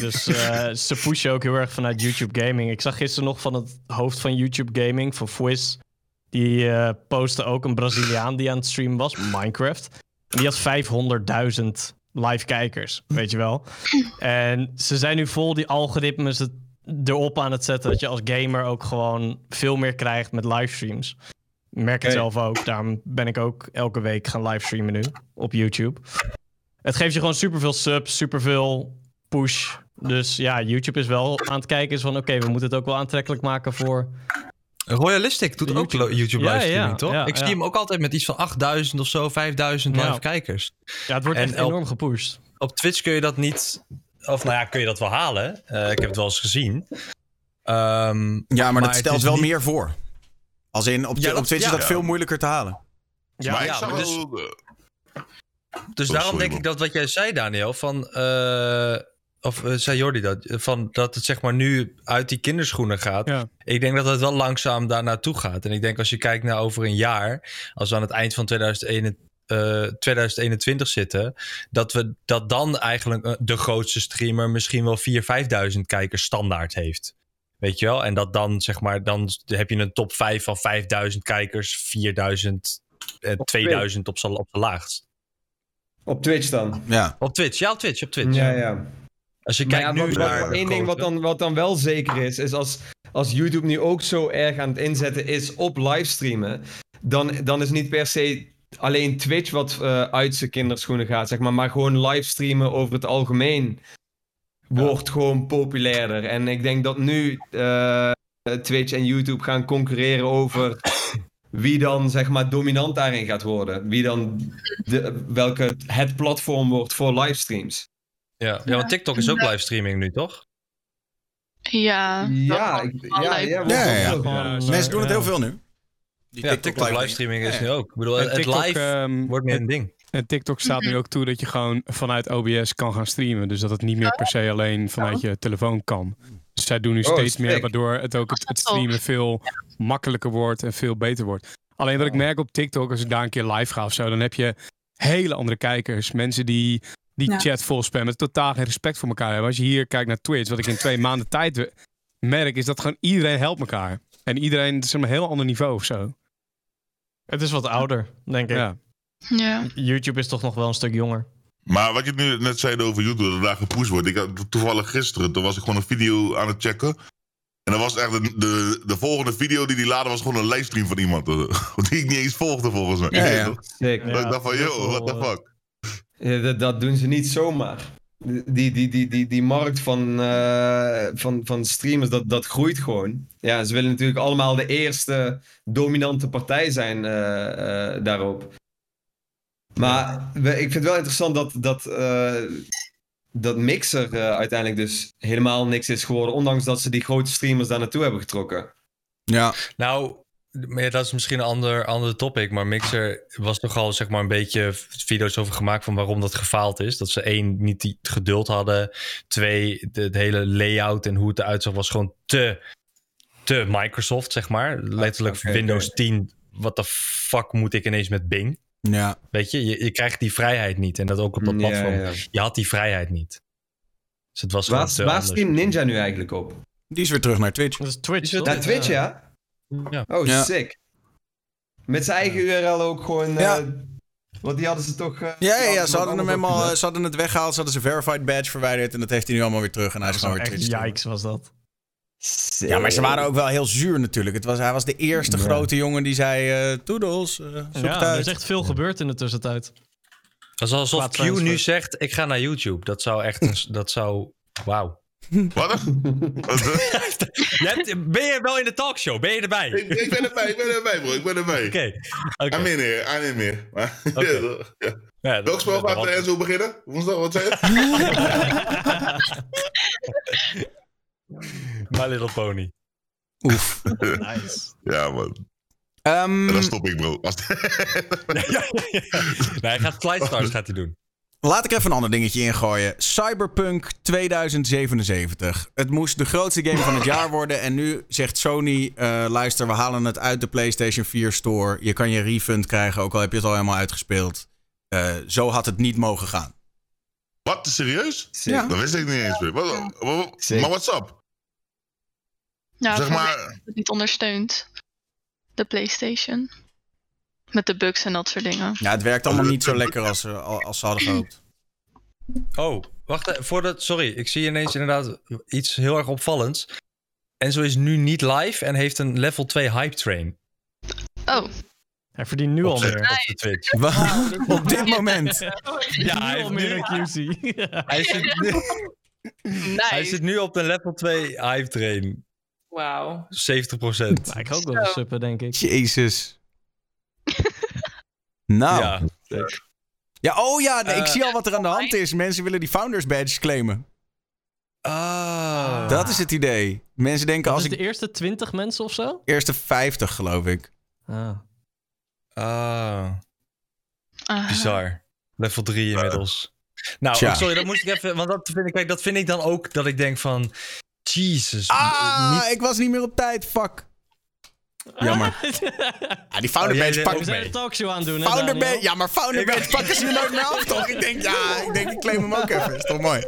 Dus eh, ze pushen ook heel erg vanuit YouTube Gaming. Ik zag gisteren nog van het hoofd van YouTube Gaming, van Fwiz. Die eh postte ook een Braziliaan die aan het streamen was, Minecraft. En die had 500.000 live kijkers, weet je wel. En ze zijn nu vol die algoritmes het erop aan het zetten... dat je als gamer ook gewoon veel meer krijgt met livestreams. Merk het zelf ook. Daarom ben ik ook elke week gaan livestreamen nu op YouTube. Het geeft je gewoon superveel subs, superveel push. Dus ja, YouTube is wel aan het kijken is van... oké, we moeten het ook wel aantrekkelijk maken voor... Royalistic doet ook YouTube. livestreaming, ja, toch? ja, ik zie ja. hem ook altijd met iets van 8000 of zo, 5000 live Ja. kijkers. Ja, het wordt En echt El- enorm gepusht. Op Twitch kun je dat niet... Of nou ja, kun je dat wel halen. Eh, ik heb het wel eens gezien. Ehm, Ja, maar, Maar dat stelt wel niet- meer voor. Als in, op, op Twitch is ja. dat veel moeilijker te halen. Ja, maar ik maar dus- wel, eh, Dus Oh, daarom sorry, denk man. ik dat wat jij zei, Daniel, van... eh, of eh, zei Jordi dat, van dat het zeg maar nu uit die kinderschoenen gaat. Ja. Ik denk dat het wel langzaam daar naartoe gaat. En ik denk als je kijkt naar over een jaar, als we aan het eind van 2021, eh, 2021 zitten, dat we dat dan eigenlijk eh, de grootste streamer misschien wel 4.000, 5.000 kijkers standaard heeft. Weet je wel? En dat dan zeg maar, dan heb je een top 5 van 5.000 kijkers, 4.000 en Op 2.000 op z'n laagst. Op Twitch dan. Ja. Op Twitch, ja, op Twitch, op Twitch. Ja, ja. Als je Maar kijkt ja, nu naar. één ding wat dan, wat dan wel zeker is, is als, als YouTube nu ook zo erg aan het inzetten is op livestreamen, dan, dan is niet per se alleen Twitch wat eh, uit zijn kinderschoenen gaat, zeg maar, maar gewoon livestreamen over het algemeen wordt gewoon populairder. En ik denk dat nu eh, Twitch en YouTube gaan concurreren over wie dan zeg maar dominant daarin gaat worden. Wie dan de, welke het platform wordt voor livestreams. Ja, ja, want TikTok is ook livestreaming nu, toch? Ja. Ja, ik, ja, ja, Ja. Ja, Mensen doen het heel veel nu. Die Ja, TikTok live- livestreaming is Ja, nu ook. Ik bedoel, het live ehm, wordt meer een ding. En TikTok staat nu ook toe dat je gewoon vanuit OBS kan gaan streamen. Dus dat het niet meer per se alleen vanuit je telefoon kan. Dus zij doen nu Oh, steeds meer, waardoor het ook het, het streamen veel makkelijker wordt en veel beter wordt. Alleen wat ik merk op TikTok, als ik daar een keer live ga of zo, dan heb je hele andere kijkers. Mensen die die Ja. chat vol spammen, totaal geen respect voor elkaar hebben. Als je hier kijkt naar Twitch, wat ik in twee maanden tijd merk, is dat gewoon iedereen helpt elkaar. En iedereen het is een heel ander niveau of zo. Het is wat ouder, denk ik. Ja. Ja. YouTube is toch nog wel een stuk jonger. Maar wat je nu net zei over YouTube, dat daar gepusht wordt. Ik had toevallig gisteren, toen was ik gewoon een video aan het checken. En dan was echt de, de, de volgende video die die laden was gewoon een livestream van iemand. Die ik niet eens volgde volgens mij. Ja, ja. Dat ik dacht van, yo, what the fuck. Ja, dat, dat doen ze niet zomaar. Die, die, die, die, die markt van, eh, van, van streamers, dat, dat groeit gewoon. Ja, ze willen natuurlijk allemaal de eerste dominante partij zijn eh, eh, daarop. Maar we- ik vind het wel interessant dat, dat, eh, dat Mixer eh, uiteindelijk dus helemaal niks is geworden. Ondanks dat ze die grote streamers daar naartoe hebben getrokken. Ja, Nou, maar ja, dat is misschien een ander, ander topic. Maar Mixer was nogal zeg maar een beetje video's over gemaakt van waarom dat gefaald is. Dat ze één, niet die geduld hadden. Twee, de, het hele layout en hoe het eruit zag was gewoon te, te Microsoft, zeg maar. Letterlijk Windows oké. 10. Wat de fuck moet ik ineens met Bing? ja. Weet je, je, je krijgt die vrijheid niet. En dat ook op dat platform. ja. Je had die vrijheid niet. Dus het was Waar, waar streamt Ninja nu eigenlijk op? Die is weer terug naar Twitch. Dat is Twitch, toch? Naar Twitch, ja? Ja. Oh, Ja. sick. Met zijn eigen URL ook gewoon. Ja. eh, want die hadden ze toch. eh, Ja, ja, ja, hadden ze hadden hem helemaal, opgezet. ze hadden het weggehaald, ze hadden zijn verified badge verwijderd en dat heeft hij nu allemaal weer terug en hij is gewoon weer Twitch. yikes was dat. Ja, maar ze waren ook wel heel zuur natuurlijk. Het was, hij was de eerste Ja. grote jongen die zei, eh toedels, eh, zoek Ja, het er is echt veel gebeurd in de tussentijd. Dat is alsof Qua Q nu zegt, ik ga naar YouTube. Dat zou echt een... dat zou... Wauw. Wat? Wat? ben je wel in de talkshow? Ben je erbij? ik, ik ben erbij, ik ben erbij, bro. Ik ben erbij. Oké. I'm in here, I'm in here. Maar- Oké. ja. Ja, Welk spel gaat er zo beginnen? Woensdag, wat zei je? My Little Pony. Nice. ja, man. Ehm, En dan stop ik, bro. Als- nee, hij gaat Slide Stars gaat hij doen. Laat ik even een ander dingetje ingooien. Cyberpunk 2077. Het moest de grootste game van het jaar worden. En nu zegt Sony: eh, luister, we halen het uit de PlayStation 4 Store. Je kan je refund krijgen, ook al heb je het al helemaal uitgespeeld. Eh, zo had het niet mogen gaan. Wat? Serieus? Ja. Dat wist ik niet eens meer. Wat, wat- wat- Sick. maar what's up? Ja, zeg maar, het niet ondersteunt. De PlayStation. Met de bugs en dat soort dingen. Ja, het werkt allemaal niet zo lekker als, ze- als ze hadden gehoopt. Oh, wacht. eh, Voordat, sorry, ik zie ineens inderdaad iets heel erg opvallends. Enzo is nu niet live en heeft een level 2 hype train. Oh, Hij verdient nu al meer. op zijn Twitch. Op dit moment. Ja, hij heeft meer QC. Hij zit, nu, hij zit nu op de level 2 hype train. Wauw. 70%. Nou, ik ga ook wel suppen, denk ik. Jezus. Nou. Ja. Ja. oh ja, nee, ik Eh, zie al wat er aan de hand is. Mensen willen die Founders Badge claimen. Ah. Dat is het idee. Mensen denken Dat als is ik... de eerste 20 mensen of zo? Eerste 50, geloof ik. Ah. Ah, Ah. bizar. Level 3 inmiddels. Nou, Tja. sorry, dat moest ik even. Want dat vind ik, kijk, dat vind ik dan ook dat ik denk van. Jesus. Ah, niet- ik was niet meer op tijd. Fuck. Jammer. Ja, die founder Oh, badge deed pak ook We zijn een talkshow aan doen, hè, Founder Daniel? badge, ja, maar founder badge pakken ze nu nooit meer af, toch? Ik denk, ja, ik denk, ik claim hem ook even. Is toch mooi?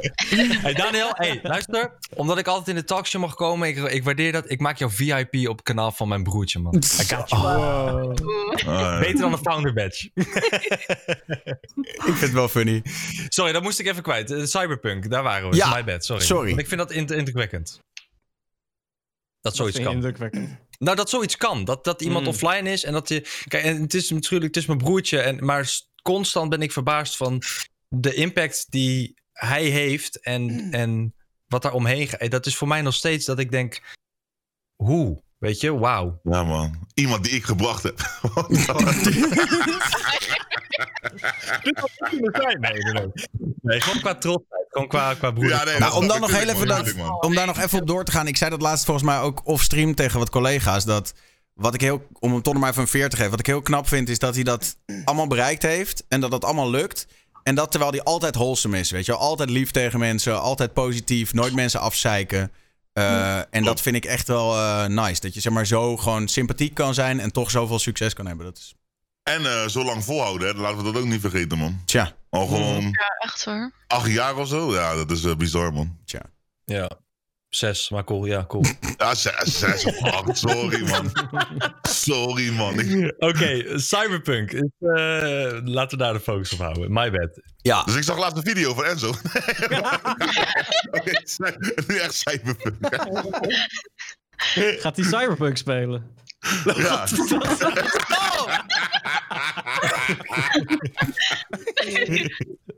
Hey Daniel, hey, luister. Omdat ik altijd in de talkshow mag komen, ik, ik waardeer dat. Ik maak jou VIP op het kanaal van mijn broertje, man. I got you. Ah, Beter dan een founder badge. Ik vind het wel funny. Sorry, dat moest ik even kwijt. Eh, Cyberpunk, daar waren we. Ja, My bad, sorry. sorry. Want ik vind dat in- indrukwekkend. Dat zoiets vind je kan. Nou, dat zoiets kan. Dat, dat iemand Mm. offline is en dat je. Kijk, en het is natuurlijk, het is mijn broertje. En, maar constant ben ik verbaasd van de impact die hij heeft en, en wat daar omheen gaat. Dat is voor mij nog steeds dat ik denk: hoe? Weet je, wauw. Ja, man. Iemand die ik gebracht heb. Nee, nee, nee. Nee, gewoon qua trotsheid. Gewoon qua, qua broer. ja, nee, Nou, om dan nog heel even dat, om daar nog even op door te gaan. Ik zei dat laatst volgens mij ook off-stream tegen wat collega's. Dat wat ik heel, om hem toch nog maar even een veer te geven. Wat ik heel knap vind, is dat hij dat allemaal bereikt heeft. En dat dat allemaal lukt. En dat terwijl hij altijd wholesome is. Weet je wel? Altijd lief tegen mensen. Altijd positief. Nooit mensen afzeiken. Eh, en dat vind ik echt wel eh, nice. Dat je zeg maar zo gewoon sympathiek kan zijn. En toch zoveel succes kan hebben. Dat is, En eh, zo lang volhouden, hè. Laten we dat ook niet vergeten, man. tja, Al gewoon Ja, echt hoor. acht jaar of zo. Ja, dat is eh, bizar, man. tja. Ja. Zes, maar cool. Ja, cool. Ja, zes, zes of acht. Sorry, man. Sorry, man. Oké, Cyberpunk. Is, eh, laten we daar de focus op houden. My bad. Ja, Dus ik zag laatst een video van Enzo. Oké, nu echt cyberpunk. Gaat hij Cyberpunk spelen? Ja.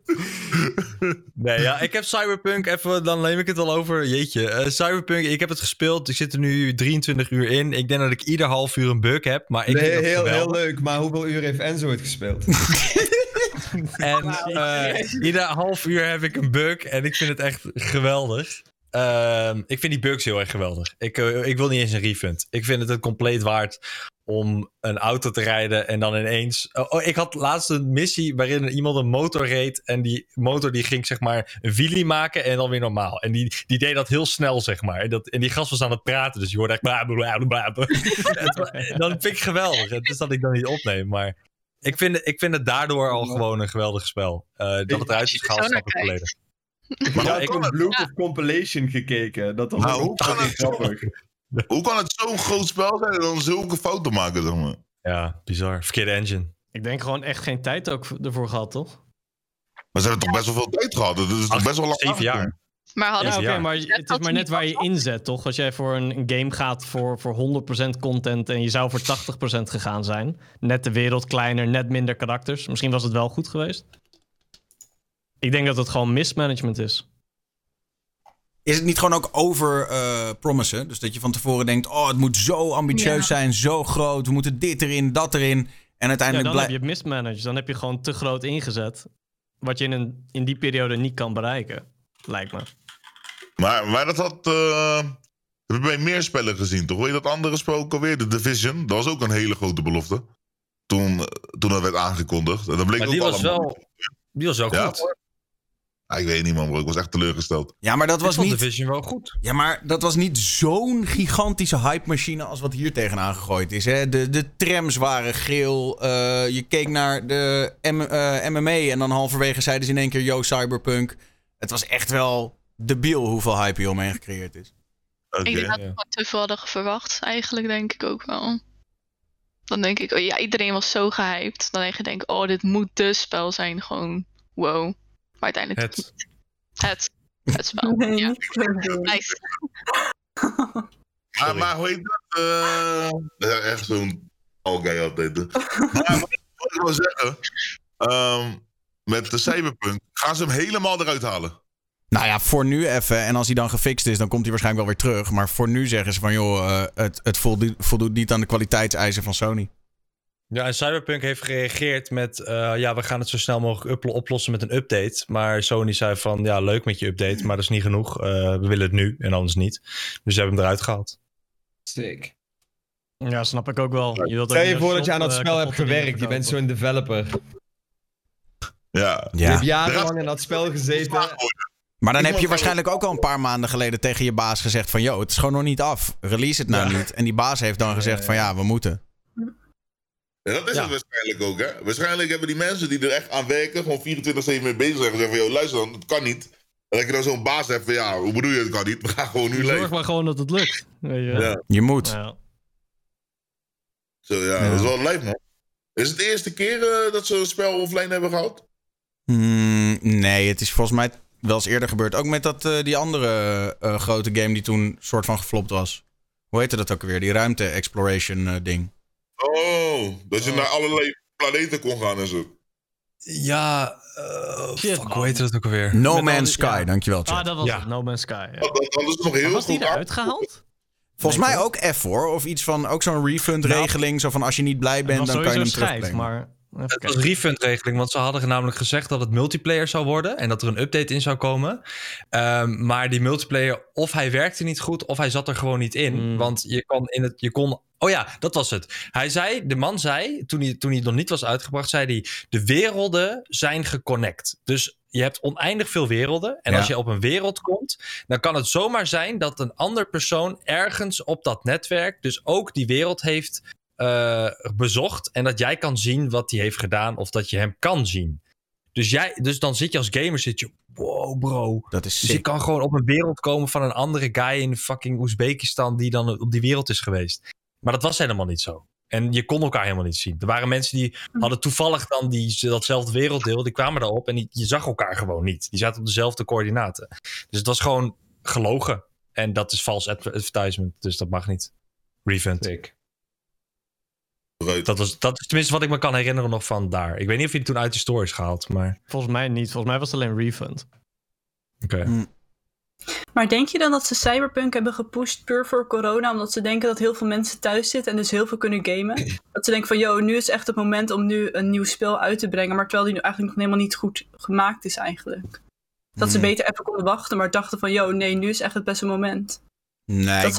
Nee, ja, ik heb Cyberpunk even, dan neem ik het al over. Jeetje, eh, Cyberpunk, ik heb het gespeeld. Ik zit er nu 23 uur in. Ik denk dat ik ieder half uur een bug heb, maar ik Nee, dat heel, heel leuk, maar hoeveel uur heeft Enzo het gespeeld? En eh, ieder half uur heb ik een bug en ik vind het echt geweldig. Ehm, ik vind die bugs heel erg geweldig. Ik, eh, ik wil niet eens een refund. Ik vind het het compleet waard om een auto te rijden en dan ineens... Oh, oh, ik had laatst een missie waarin iemand een motor reed en die motor die ging zeg maar een wheelie maken en dan weer normaal. En die, die deed dat heel snel zeg maar. En, dat, en die gast was aan het praten, dus je hoorde echt... Bla, bla, bla, bla. Het wa- dan vind ik geweldig. Het is dat ik dan niet opneem, maar... Ik vind, het- ik vind het daardoor al gewoon een geweldig spel. Eh, dat het eruit is gehaald, snap ik volledig. Maar Ja, hoe, ik heb een Bluetooth compilation gekeken. Dat was Maar ook grappig. hoe kan het zo'n groot spel zijn en dan zulke fouten maken, zeg maar? Ja, bizar. Verkeerde engine. Ik denk gewoon echt geen tijd ook ervoor gehad, toch? Maar ze hebben toch best wel veel tijd gehad? Dat is toch best wel lang zeven jaar. Maar hadden Ja, jaar. maar het is maar net waar je inzet, toch? Als jij voor een een game gaat voor, voor 100% content en je zou voor 80% gegaan zijn. Net de wereld kleiner, net minder karakters. Misschien was het wel goed geweest. Ik denk dat het gewoon mismanagement is. Is het niet gewoon ook over eh promissen? Dus dat je van tevoren denkt: oh, het moet zo ambitieus Ja. zijn, zo groot. We moeten dit erin, dat erin. En Ja, uiteindelijk dan heb je het mismanaged. Dan heb je gewoon te groot ingezet. Wat je in, een, in die periode niet kan bereiken. Lijkt me. Maar, maar dat had... eh heb je bij meer spellen gezien, toch? Weet je dat andere spel ook alweer? De Division. Dat was ook een hele grote belofte. Toen, eh, toen dat werd aangekondigd. En dat bleek Maar ook die was allemaal- wel, die was wel Ja. goed. Ah, ik weet niet, man, bro. Ik was echt teleurgesteld. Ja, maar dat Ik was vond niet. Division wel goed. Ja, maar dat was niet zo'n gigantische hype-machine als wat hier tegenaan gegooid is. Hè? De, de trams waren geel. eh, je keek naar de M- eh, MMA en dan halverwege zeiden ze in één keer: Yo, Cyberpunk. Het was echt wel debiel hoeveel hype hier omheen gecreëerd is. Oké. Ik denk dat we Ja. te veel hadden verwacht. Eigenlijk denk ik ook wel. Dan denk ik, oh ja, iedereen was zo gehyped. Dan denk je, denk, oh, dit moet de spel zijn. Gewoon, wow. Maar uiteindelijk Het. het, het spel. Nee, Ja, nice. Maar, maar hoe heet dat? eh, ja, echt zo'n all guy altijd. maar wat ik wil zeggen... ehm, met de Cyberpunk gaan ze hem helemaal eruit halen. Nou ja, voor nu even. En als hij dan gefixt is, dan komt hij waarschijnlijk wel weer terug. Maar voor nu zeggen ze van: joh, eh, het, het voldoet, voldoet niet aan de kwaliteitseisen van Sony. Ja, en Cyberpunk heeft gereageerd met... eh, ja, we gaan het zo snel mogelijk oplossen met een update. Maar Sony zei van, ja, leuk met je update, maar dat is niet genoeg. Eh, we willen het nu en anders niet. Dus ze hebben hem eruit gehaald. Sick. Ja, snap ik ook wel. Je wilt Stel je voor dat je aan dat shop, spel eh, hebt gewerkt. Je bent zo'n developer. Ja. Je Ja. hebt jarenlang in dat spel gezeten. Maar dan heb je waarschijnlijk ook al een paar maanden geleden tegen je baas gezegd van... ...yo, het is gewoon nog niet af. Release het nou Ja. niet. En die baas heeft dan gezegd van ja, we moeten. Ja, dat is Ja. het waarschijnlijk ook, hè? Waarschijnlijk hebben die mensen die er echt aan werken, gewoon 24-7 mee bezig zijn, gezegd van, joh, luister dan, het kan niet. En dat je dan zo'n baas hebt van, ja, hoe bedoel je, het kan niet? We gaan gewoon nu Zorg leven. maar gewoon dat het lukt. Ja. Je moet. Ja. Zo, ja, Ja. dat is wel lijp, man. Is het de eerste keer eh, dat ze een spel offline hebben gehad? Hmm, nee, het is volgens mij wel eens eerder gebeurd. Ook met dat, eh, die andere eh, grote game die toen soort van geflopt was. Hoe heette dat ook weer? Die ruimte-exploration eh, ding. Oh, dat je naar allerlei planeten kon gaan en zo. Ja, eh, Shit, fuck, man. hoe heet dat ook alweer? No Met Man's Sky, ja. dankjewel. Ah, dat was Ja. het. No Man's Sky. Ja. Dat, dat is nog heel was die eruit gehaald? Volgens Nee, mij ook F hoor. Of iets van, ook zo'n refund-regeling. Zo van als je niet blij bent, was dan kan je hem terugbrengen. maar... Het was refund-regeling, want ze hadden namelijk gezegd dat het multiplayer zou worden en dat er een update in zou komen. Ehm, maar die multiplayer, of hij werkte niet goed, of hij zat er gewoon niet in. Mm. Want je kon in het, je kon. Oh ja, dat was het. Hij zei, de man zei, toen hij, toen hij nog niet was uitgebracht, zei hij: de werelden zijn geconnect. Dus je hebt oneindig veel werelden. En Ja. als je op een wereld komt, dan kan het zomaar zijn dat een ander persoon ergens op dat netwerk, dus ook die wereld heeft eh, bezocht. En dat jij kan zien wat hij heeft gedaan, of dat je hem kan zien. Dus, jij, dus dan zit je als gamer, zit je, wow bro. Dat is Dus je kan gewoon op een wereld komen van een andere guy in fucking Oezbekistan die dan op die wereld is geweest. Maar dat was helemaal niet zo. En je kon elkaar helemaal niet zien. Er waren mensen die hadden toevallig dan die, datzelfde werelddeel, die kwamen daarop en die, je zag elkaar gewoon niet. Die zaten op dezelfde coördinaten. Dus het was gewoon gelogen. En dat is vals adver- advertisement, dus dat mag niet. Refund. Right. Dat, was, dat is tenminste wat ik me kan herinneren nog van daar. Ik weet niet of hij toen uit de store is gehaald, maar Volgens mij niet. Volgens mij was het alleen refund. oké. Maar denk je dan dat ze Cyberpunk hebben gepusht puur voor corona, omdat ze denken dat heel veel mensen thuis zitten en dus heel veel kunnen gamen? Dat ze denken van, yo, nu is echt het moment om nu een nieuw spel uit te brengen, maar terwijl die nu eigenlijk nog helemaal niet goed gemaakt is eigenlijk. Dat ze beter even konden wachten, maar dachten van, yo, nee, nu is echt het beste moment. Nee,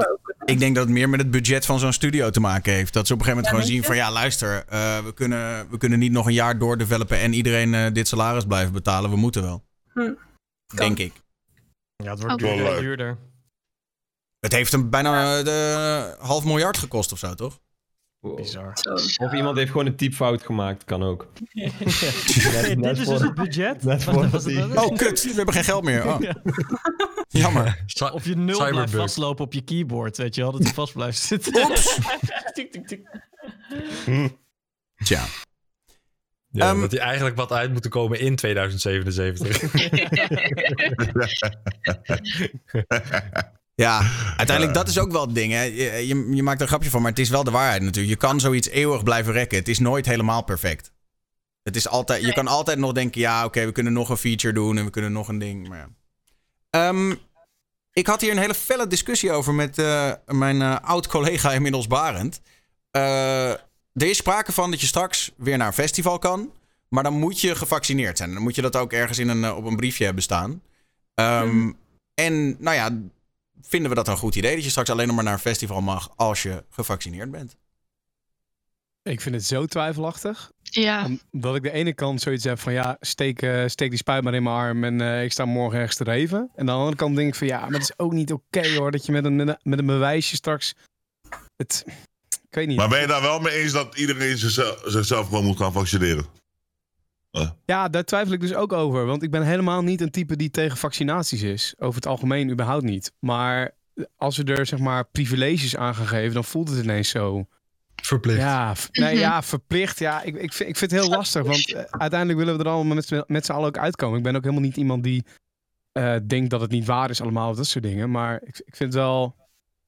ik, denk dat het meer met het budget van zo'n studio te maken heeft. Dat ze op een gegeven moment Ja, gewoon zien van ja, luister, eh, we, kunnen, we kunnen niet nog een jaar doordevelopen en iedereen eh, dit salaris blijven betalen. We moeten wel. Hm. Denk ik. Ja, het wordt wel duurder. Het heeft hem bijna eh, de half miljard gekost of zo, toch? Bizar. Zo. Of iemand heeft gewoon een typfout gemaakt, kan ook. Hey, net dit is voor- dus het budget. net voor was die-? Oh, kut. We hebben geen geld meer. Oh, Ja. jammer. Of je nul blijft vastlopen op je keyboard, weet je wel, dat hij vast blijft zitten. Oeps. Tik, tik, tik. Tja. Ja, Ehm, dat hij eigenlijk wat uit moet komen in 2077. Ja, uiteindelijk dat is ook wel het ding. Hè. Je, je, je maakt er een grapje van, maar het is wel de waarheid natuurlijk. Je kan zoiets eeuwig blijven rekken. Het is nooit helemaal perfect. Het is altijd, je kan altijd nog denken, ja, oké, we kunnen nog een feature doen en we kunnen nog een ding. Maar ja. Ehm, ik had hier een hele felle discussie over met eh, mijn eh, oud-collega inmiddels Barend. Eh, er is sprake van dat je straks weer naar een festival kan. Maar dan moet je gevaccineerd zijn. Dan moet je dat ook ergens in een, eh, op een briefje hebben staan. Ehm, En nou ja, vinden we dat een goed idee dat je straks alleen nog maar naar een festival mag als je gevaccineerd bent? Ik vind het zo twijfelachtig. Ja, Omdat ik de ene kant zoiets heb van ja, steek, eh, steek die spuit maar in mijn arm en eh, ik sta morgen ergens te reven. En aan de andere kant denk ik van ja, maar het is ook niet oké hoor, dat je met een, met een- met een bewijsje straks het... Ik weet niet. Maar ben je daar wel mee eens dat iedereen zichzelf, zichzelf gewoon moet gaan vaccineren? Ja, daar twijfel ik dus ook over. Want ik ben helemaal niet een type die tegen vaccinaties is. Over het algemeen überhaupt niet. Maar als we er zeg maar privileges aan gaan geven, dan voelt het ineens zo. Verplicht. Ja, v- nee, ja verplicht. Ja, ik, ik, vind, ik vind het heel lastig. Want eh, uiteindelijk willen we er allemaal met, z'n- met z'n allen ook uitkomen. Ik ben ook helemaal niet iemand die eh, denkt dat het niet waar is allemaal. of Dat soort dingen. Maar ik, ik vind het wel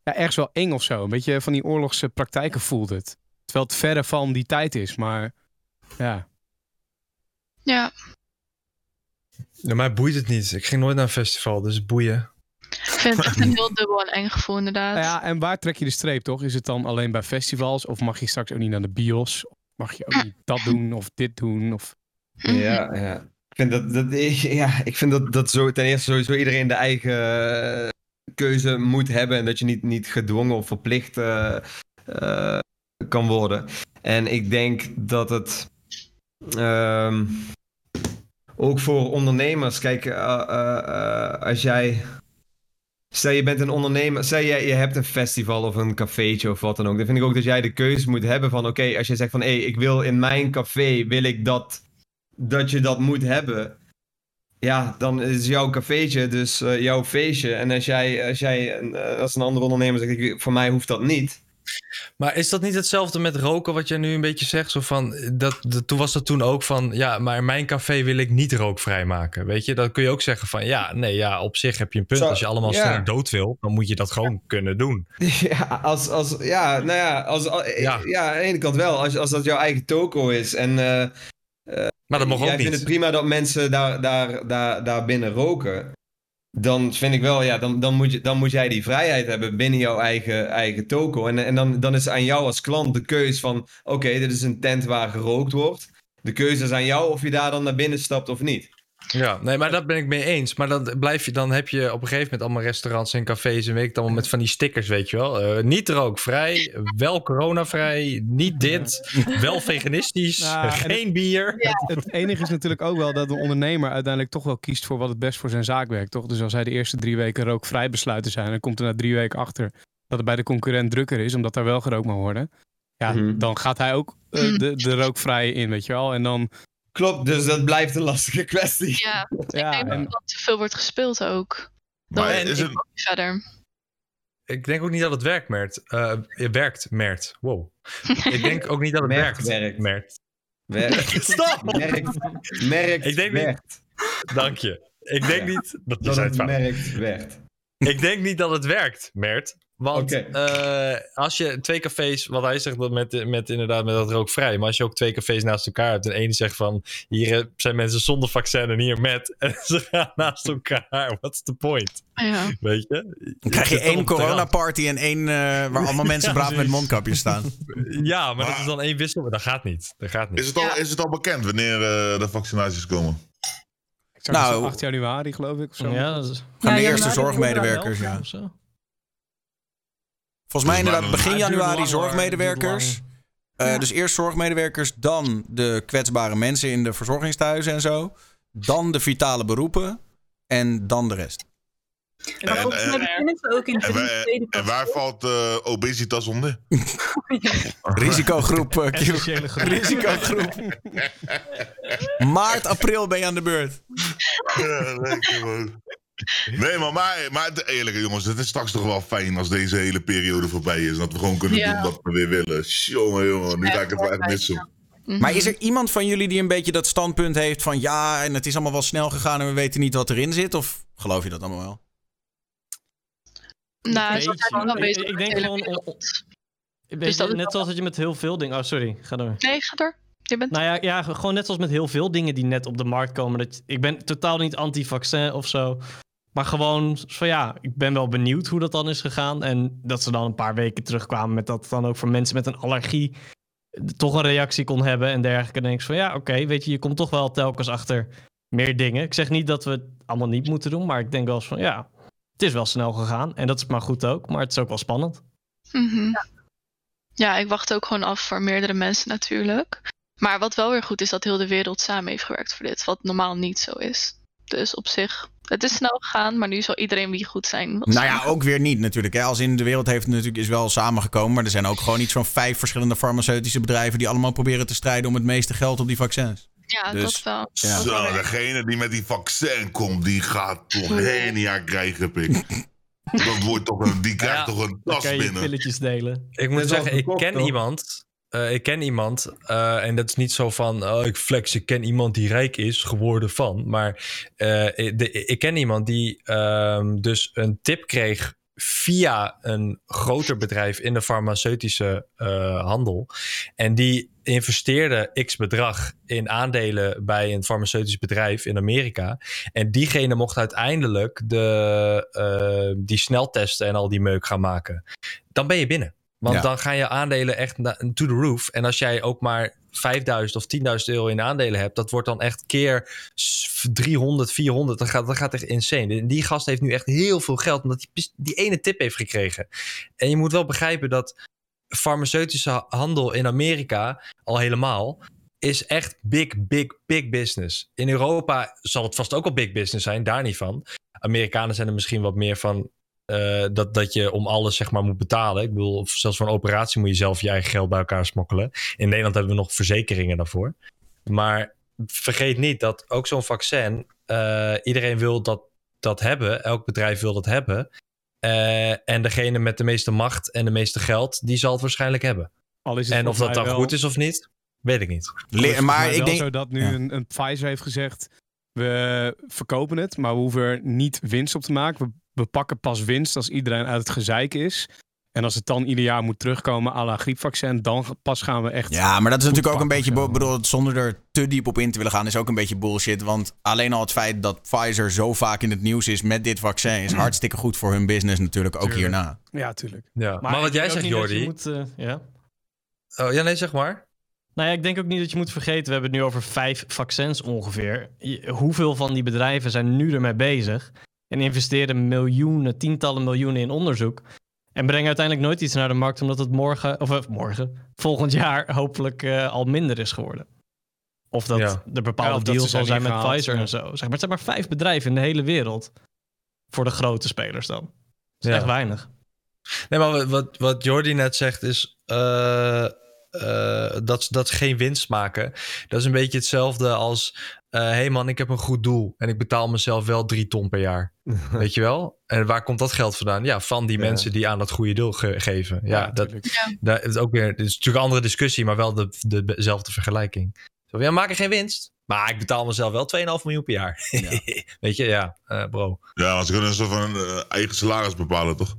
ja, ergens wel eng of zo. Een beetje van die oorlogse praktijken voelt het. Terwijl het verre van die tijd is. Maar ja. Ja. Ja, mij boeit het niet. Ik ging nooit naar een festival, dus boeien. Ik vind het echt een heel dubbel en eng gevoel inderdaad. Nou ja, en waar trek je de streep toch? Is het dan alleen bij festivals? Of mag je straks ook niet naar de bios? Of mag je ook niet dat doen of dit doen? Of... Mhm. Ja, ja. Ik vind dat, dat, ja, ik vind dat, dat zo, ten eerste sowieso iedereen de eigen eh, keuze moet hebben. En dat je niet, niet gedwongen of verplicht eh, eh, kan worden. En ik denk dat het. Ehm, ook voor ondernemers. Kijk, eh, als jij. Stel je bent een ondernemer, stel je, je hebt een festival of een cafeetje of wat dan ook. Dan vind ik ook dat jij de keuze moet hebben van oké, als je zegt van hé, ik wil in mijn café, wil ik dat, dat je dat moet hebben. Ja, dan is jouw cafeetje dus jouw feestje. En als jij, als jij als een andere ondernemer zegt, voor mij hoeft dat niet. Maar is dat niet hetzelfde met roken wat jij nu een beetje zegt? Zo van, dat, dat, toen was dat toen ook van, ja, maar in mijn café wil ik niet rookvrij maken. Weet je, dan kun je ook zeggen van, ja, nee, ja, op zich heb je een punt. Zo, Als je allemaal ja. dood wil, dan moet je dat gewoon kunnen doen. Ja, als, als, ja nou ja, als, als- Ja. ja. aan de ene kant wel. Als, als dat jouw eigen toko is. En eh, Maar dat mag jij ook vindt niet. het prima dat mensen daar, daar, daar, daar binnen roken. Dan vind ik wel, ja, dan, dan, moet je, dan moet jij die vrijheid hebben binnen jouw eigen, eigen toko. En, en dan, dan is aan jou als klant de keus van: oké, dit is een tent waar gerookt wordt. De keuze is aan jou of je daar dan naar binnen stapt of niet. Ja, nee, maar dat ben ik mee eens. Maar dan, blijf je, dan heb je op een gegeven moment allemaal restaurants en cafés en weet ik het allemaal met van die stickers, weet je wel. Eh, niet rookvrij, wel coronavrij, niet dit, wel veganistisch, Ja, en geen bier. Het enige is natuurlijk ook wel dat de ondernemer uiteindelijk toch wel kiest voor wat het best voor zijn zaak werkt, toch? Dus als hij de eerste drie weken rookvrij besluit te zijn, dan komt er na drie weken achter dat het bij de concurrent drukker is, omdat daar wel gerookt mag worden. Ja, Mhm. dan gaat hij ook eh, de, de rookvrije in, weet je wel. En dan, Klopt, dus dat blijft een lastige kwestie. Ja, ja, ik denk en, dat er te veel wordt gespeeld ook. Dan Maar is ik het, verder. Ik denk ook niet dat het werkt, Mert. Eh, het werkt, Mert. Wow. Ik denk ook niet dat het Mert werkt, werkt. Mert. Werkt. Stop! Merkt. Merkt. Ik denk niet-. Dank je. Ik denk Ja. niet... Dat Dat het merkt werkt. Ik denk niet dat het werkt, Mert. Want eh, als je twee cafés, wat hij zegt dat met, met inderdaad met dat rookvrij, maar als je ook twee cafés naast elkaar hebt en één zegt van hier eh, zijn mensen zonder vaccin en hier met en ze gaan naast elkaar, what's the point? Ja. Weet je? Dan krijg je toch één coronaparty en één eh, waar allemaal mensen Ja, braaf met mondkapjes staan. Ja, maar dat is dan één wissel, maar dat gaat niet. Dat gaat niet. is, het al, Ja. is het al bekend wanneer eh, de vaccinaties komen? Nou, nou, 8 januari geloof ik of zo. Ja, dat is- Gaan de eerste zorgmedewerkers, ja. Volgens mij mij inderdaad begin januari zorgmedewerkers. Eh, Ja. Dus eerst zorgmedewerkers, dan de kwetsbare mensen in de verzorgingstehuizen en zo. Dan de vitale beroepen en dan de rest. En- ze ook in En, waar- tweede en waar valt eh, obesitas onder? Risicogroep eh, groep. Risicogroep. Maart, april ben je aan de beurt. Ja, lekker man. Nee, maar, maar, maar het- eerlijk jongens, het is straks toch wel fijn als deze hele periode voorbij is. Dat we gewoon kunnen Ja. doen wat we weer willen. Jongen, jongen, nu ga ik het wel echt missen. Mhm. Maar is er iemand van jullie die een beetje dat standpunt heeft van ja, en het is allemaal wel snel gegaan en we weten niet wat erin zit? Of geloof je dat allemaal wel? Nou, ik- bezig ik denk gewoon- Dus je, net zoals dat je met heel veel dingen... Oh, sorry. Ga door. Nee, ga door. Je bent... Nou ja, ja, gewoon net zoals met heel veel dingen die net op de markt komen. Dat, ik ben totaal niet anti-vaccin of zo. Maar gewoon van ja, ik ben wel benieuwd hoe dat dan is gegaan. En dat ze dan een paar weken terugkwamen met dat dan ook voor mensen met een allergie eh, toch een reactie kon hebben en dergelijke. Dan denk ik van ja, oké, weet je, je komt toch wel telkens achter meer dingen. Ik zeg niet dat we het allemaal niet moeten doen, maar ik denk wel eens van ja, het is wel snel gegaan. En dat is maar goed ook, maar het is ook wel spannend. Mhm. Ja, ik wacht ook gewoon af voor meerdere mensen natuurlijk. Maar wat wel weer goed is dat heel de wereld samen heeft gewerkt voor dit. Wat normaal niet zo is. Dus op zich, het is snel gegaan, maar nu zal iedereen wie goed zijn. wel Nou ja, ook weer niet natuurlijk. Hè. Als in de wereld heeft het natuurlijk is wel samengekomen. Maar er zijn ook gewoon iets van vijf verschillende farmaceutische bedrijven die allemaal proberen te strijden om het meeste geld op die vaccins. Ja, dus- dat wel. Ja. Zo, degene die met die vaccin komt, die gaat toch hernia krijgen, pik. Dat wordt toch een, die krijgt Ja, toch een Dan tas kan je binnen. pilletjes delen. Ik moet zeggen, ik ken toch? iemand. Eh, ik ken iemand. eh, en dat is niet zo van. Oh, ik flex. Ik ken iemand die rijk is geworden van. Maar eh, de, ik ken iemand die ehm, dus een tip kreeg. Via een groter bedrijf in de farmaceutische handel. En die investeerde x bedrag in aandelen bij een farmaceutisch bedrijf in Amerika. En diegene mocht uiteindelijk de, die sneltesten en al die meuk gaan maken. Dan ben je binnen. Want Ja. dan gaan je aandelen echt to the roof. En als jij ook maar 5000 of 10.000 euro in aandelen hebt, dat wordt dan echt keer s- 300, 400. Dat gaat, dat gaat echt insane. Die gast heeft nu echt heel veel geld, omdat hij die ene tip heeft gekregen. En je moet wel begrijpen dat farmaceutische handel in Amerika al helemaal is echt big, big, big business. In Europa zal het vast ook wel big business zijn, daar niet van. Amerikanen zijn er misschien wat meer van eh, dat, dat je om alles zeg maar moet betalen. Ik bedoel, of zelfs voor een operatie moet je zelf je eigen geld bij elkaar smokkelen. In Nederland hebben we nog verzekeringen daarvoor. Maar vergeet niet dat ook zo'n vaccin, eh, iedereen wil dat, dat hebben. Elk bedrijf wil dat hebben. Eh, en degene met de meeste macht en de meeste geld, die zal het waarschijnlijk hebben. Al is het En of dat dan wel- goed is of niet, weet ik niet. maar ik wel denk... zo dat nu Ja. een, een Pfizer heeft gezegd... we verkopen het, maar we hoeven er niet winst op te maken. We, we pakken pas winst als iedereen uit het gezeik is. En als het dan ieder jaar moet terugkomen à la griepvaccin... dan pas gaan we echt... Ja, maar dat is natuurlijk ook een beetje, zo. bedoel, zonder er te diep op in te willen gaan, is ook een beetje bullshit. Want alleen al het feit dat Pfizer zo vaak in het nieuws is met dit vaccin, is hartstikke goed voor hun business natuurlijk, ook Tuurlijk. hierna. Ja, tuurlijk. Ja. Maar, wat jij zegt, Jordi. moet, eh, ja. Oh, ja, nee, zeg maar. Nou ja, ik denk ook niet dat je moet vergeten, we hebben het nu over vijf vaccins ongeveer. Hoeveel van die bedrijven zijn nu ermee bezig en investeren miljoenen, tientallen miljoenen in onderzoek en brengen uiteindelijk nooit iets naar de markt omdat het morgen, of eh, morgen, volgend jaar hopelijk eh, al minder is geworden. Of dat Ja. er bepaalde deals al zijn met Pfizer ja. en zo. Zeg maar, het zijn maar vijf bedrijven in de hele wereld voor de grote spelers dan. Dat is Ja. echt weinig. Nee, maar wat- wat, Jordi net zegt is eh, eh, dat, dat ze geen winst maken. Dat is een beetje hetzelfde als... hé hey man, ik heb een goed doel en ik betaal mezelf wel drie ton per jaar. Weet je wel? En waar komt dat geld vandaan? Ja, van die Ja. mensen die aan dat goede doel ge- geven. Ja, dat, is ook weer... Het is natuurlijk een andere discussie, maar wel de, de, dezelfde vergelijking. Zo, ja, we maken geen winst. Maar ik betaal mezelf wel 2,5 miljoen per jaar. Weet je, ja, eh, bro. Ja, want ze kunnen een soort van eh, eigen salaris bepalen, toch?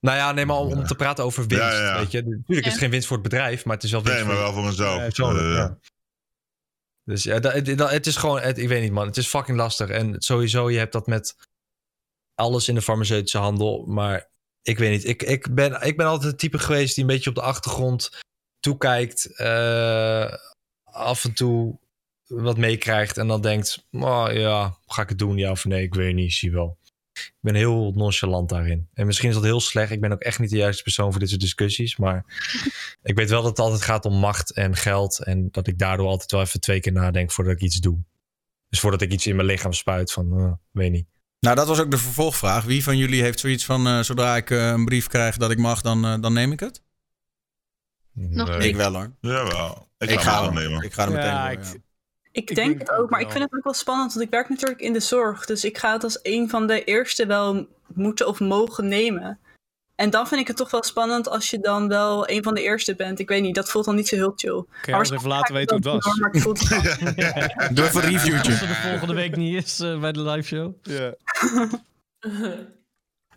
Nou ja, nee, maar om, om te praten over winst. Ja, ja, ja. Weet je, natuurlijk is het geen winst voor het bedrijf, maar het is wel winst Nee, maar voor wel voor mezelf. Persoonlijk, Eh, ja. Dus ja, het- is gewoon, ik weet niet man, het is fucking lastig. En sowieso, je hebt dat met alles in de farmaceutische handel. Maar ik weet niet, ik, ik, ben, ik ben altijd het type geweest die een beetje op de achtergrond toekijkt. eh, af en toe wat meekrijgt en dan denkt, oh, ja, ga ik het doen, ja of nee, ik weet niet, zie wel. Ik ben heel nonchalant daarin. En misschien is dat heel slecht. Ik ben ook echt niet de juiste persoon voor dit soort discussies. Maar ik weet wel dat het altijd gaat om macht en geld. En dat ik daardoor altijd wel even twee keer nadenk voordat ik iets doe. Dus voordat ik iets in mijn lichaam spuit van, eh, weet niet. Nou, dat was ook de vervolgvraag. Wie van jullie heeft zoiets van, eh, zodra ik eh, een brief krijg dat ik mag, dan, eh, dan neem ik het? Nog Nee. Ik wel hoor. Jawel. Ik, Ik, ga ga, hem er, nemen. ik ga er meteen Ja. Ik Ik denk denk het het ook, maar ik vind het ook wel spannend, want ik werk natuurlijk in de zorg. Dus ik ga het als een van de eerste wel moeten of mogen nemen. En dan vind ik het toch wel spannend als je dan wel een van de eerste bent. Ik weet niet, dat voelt dan niet zo heel chill. Kun je ons even laten weten hoe het was? Maar het Doe even een reviewtje. Als er de volgende week niet is eh, bij de live show. Ja.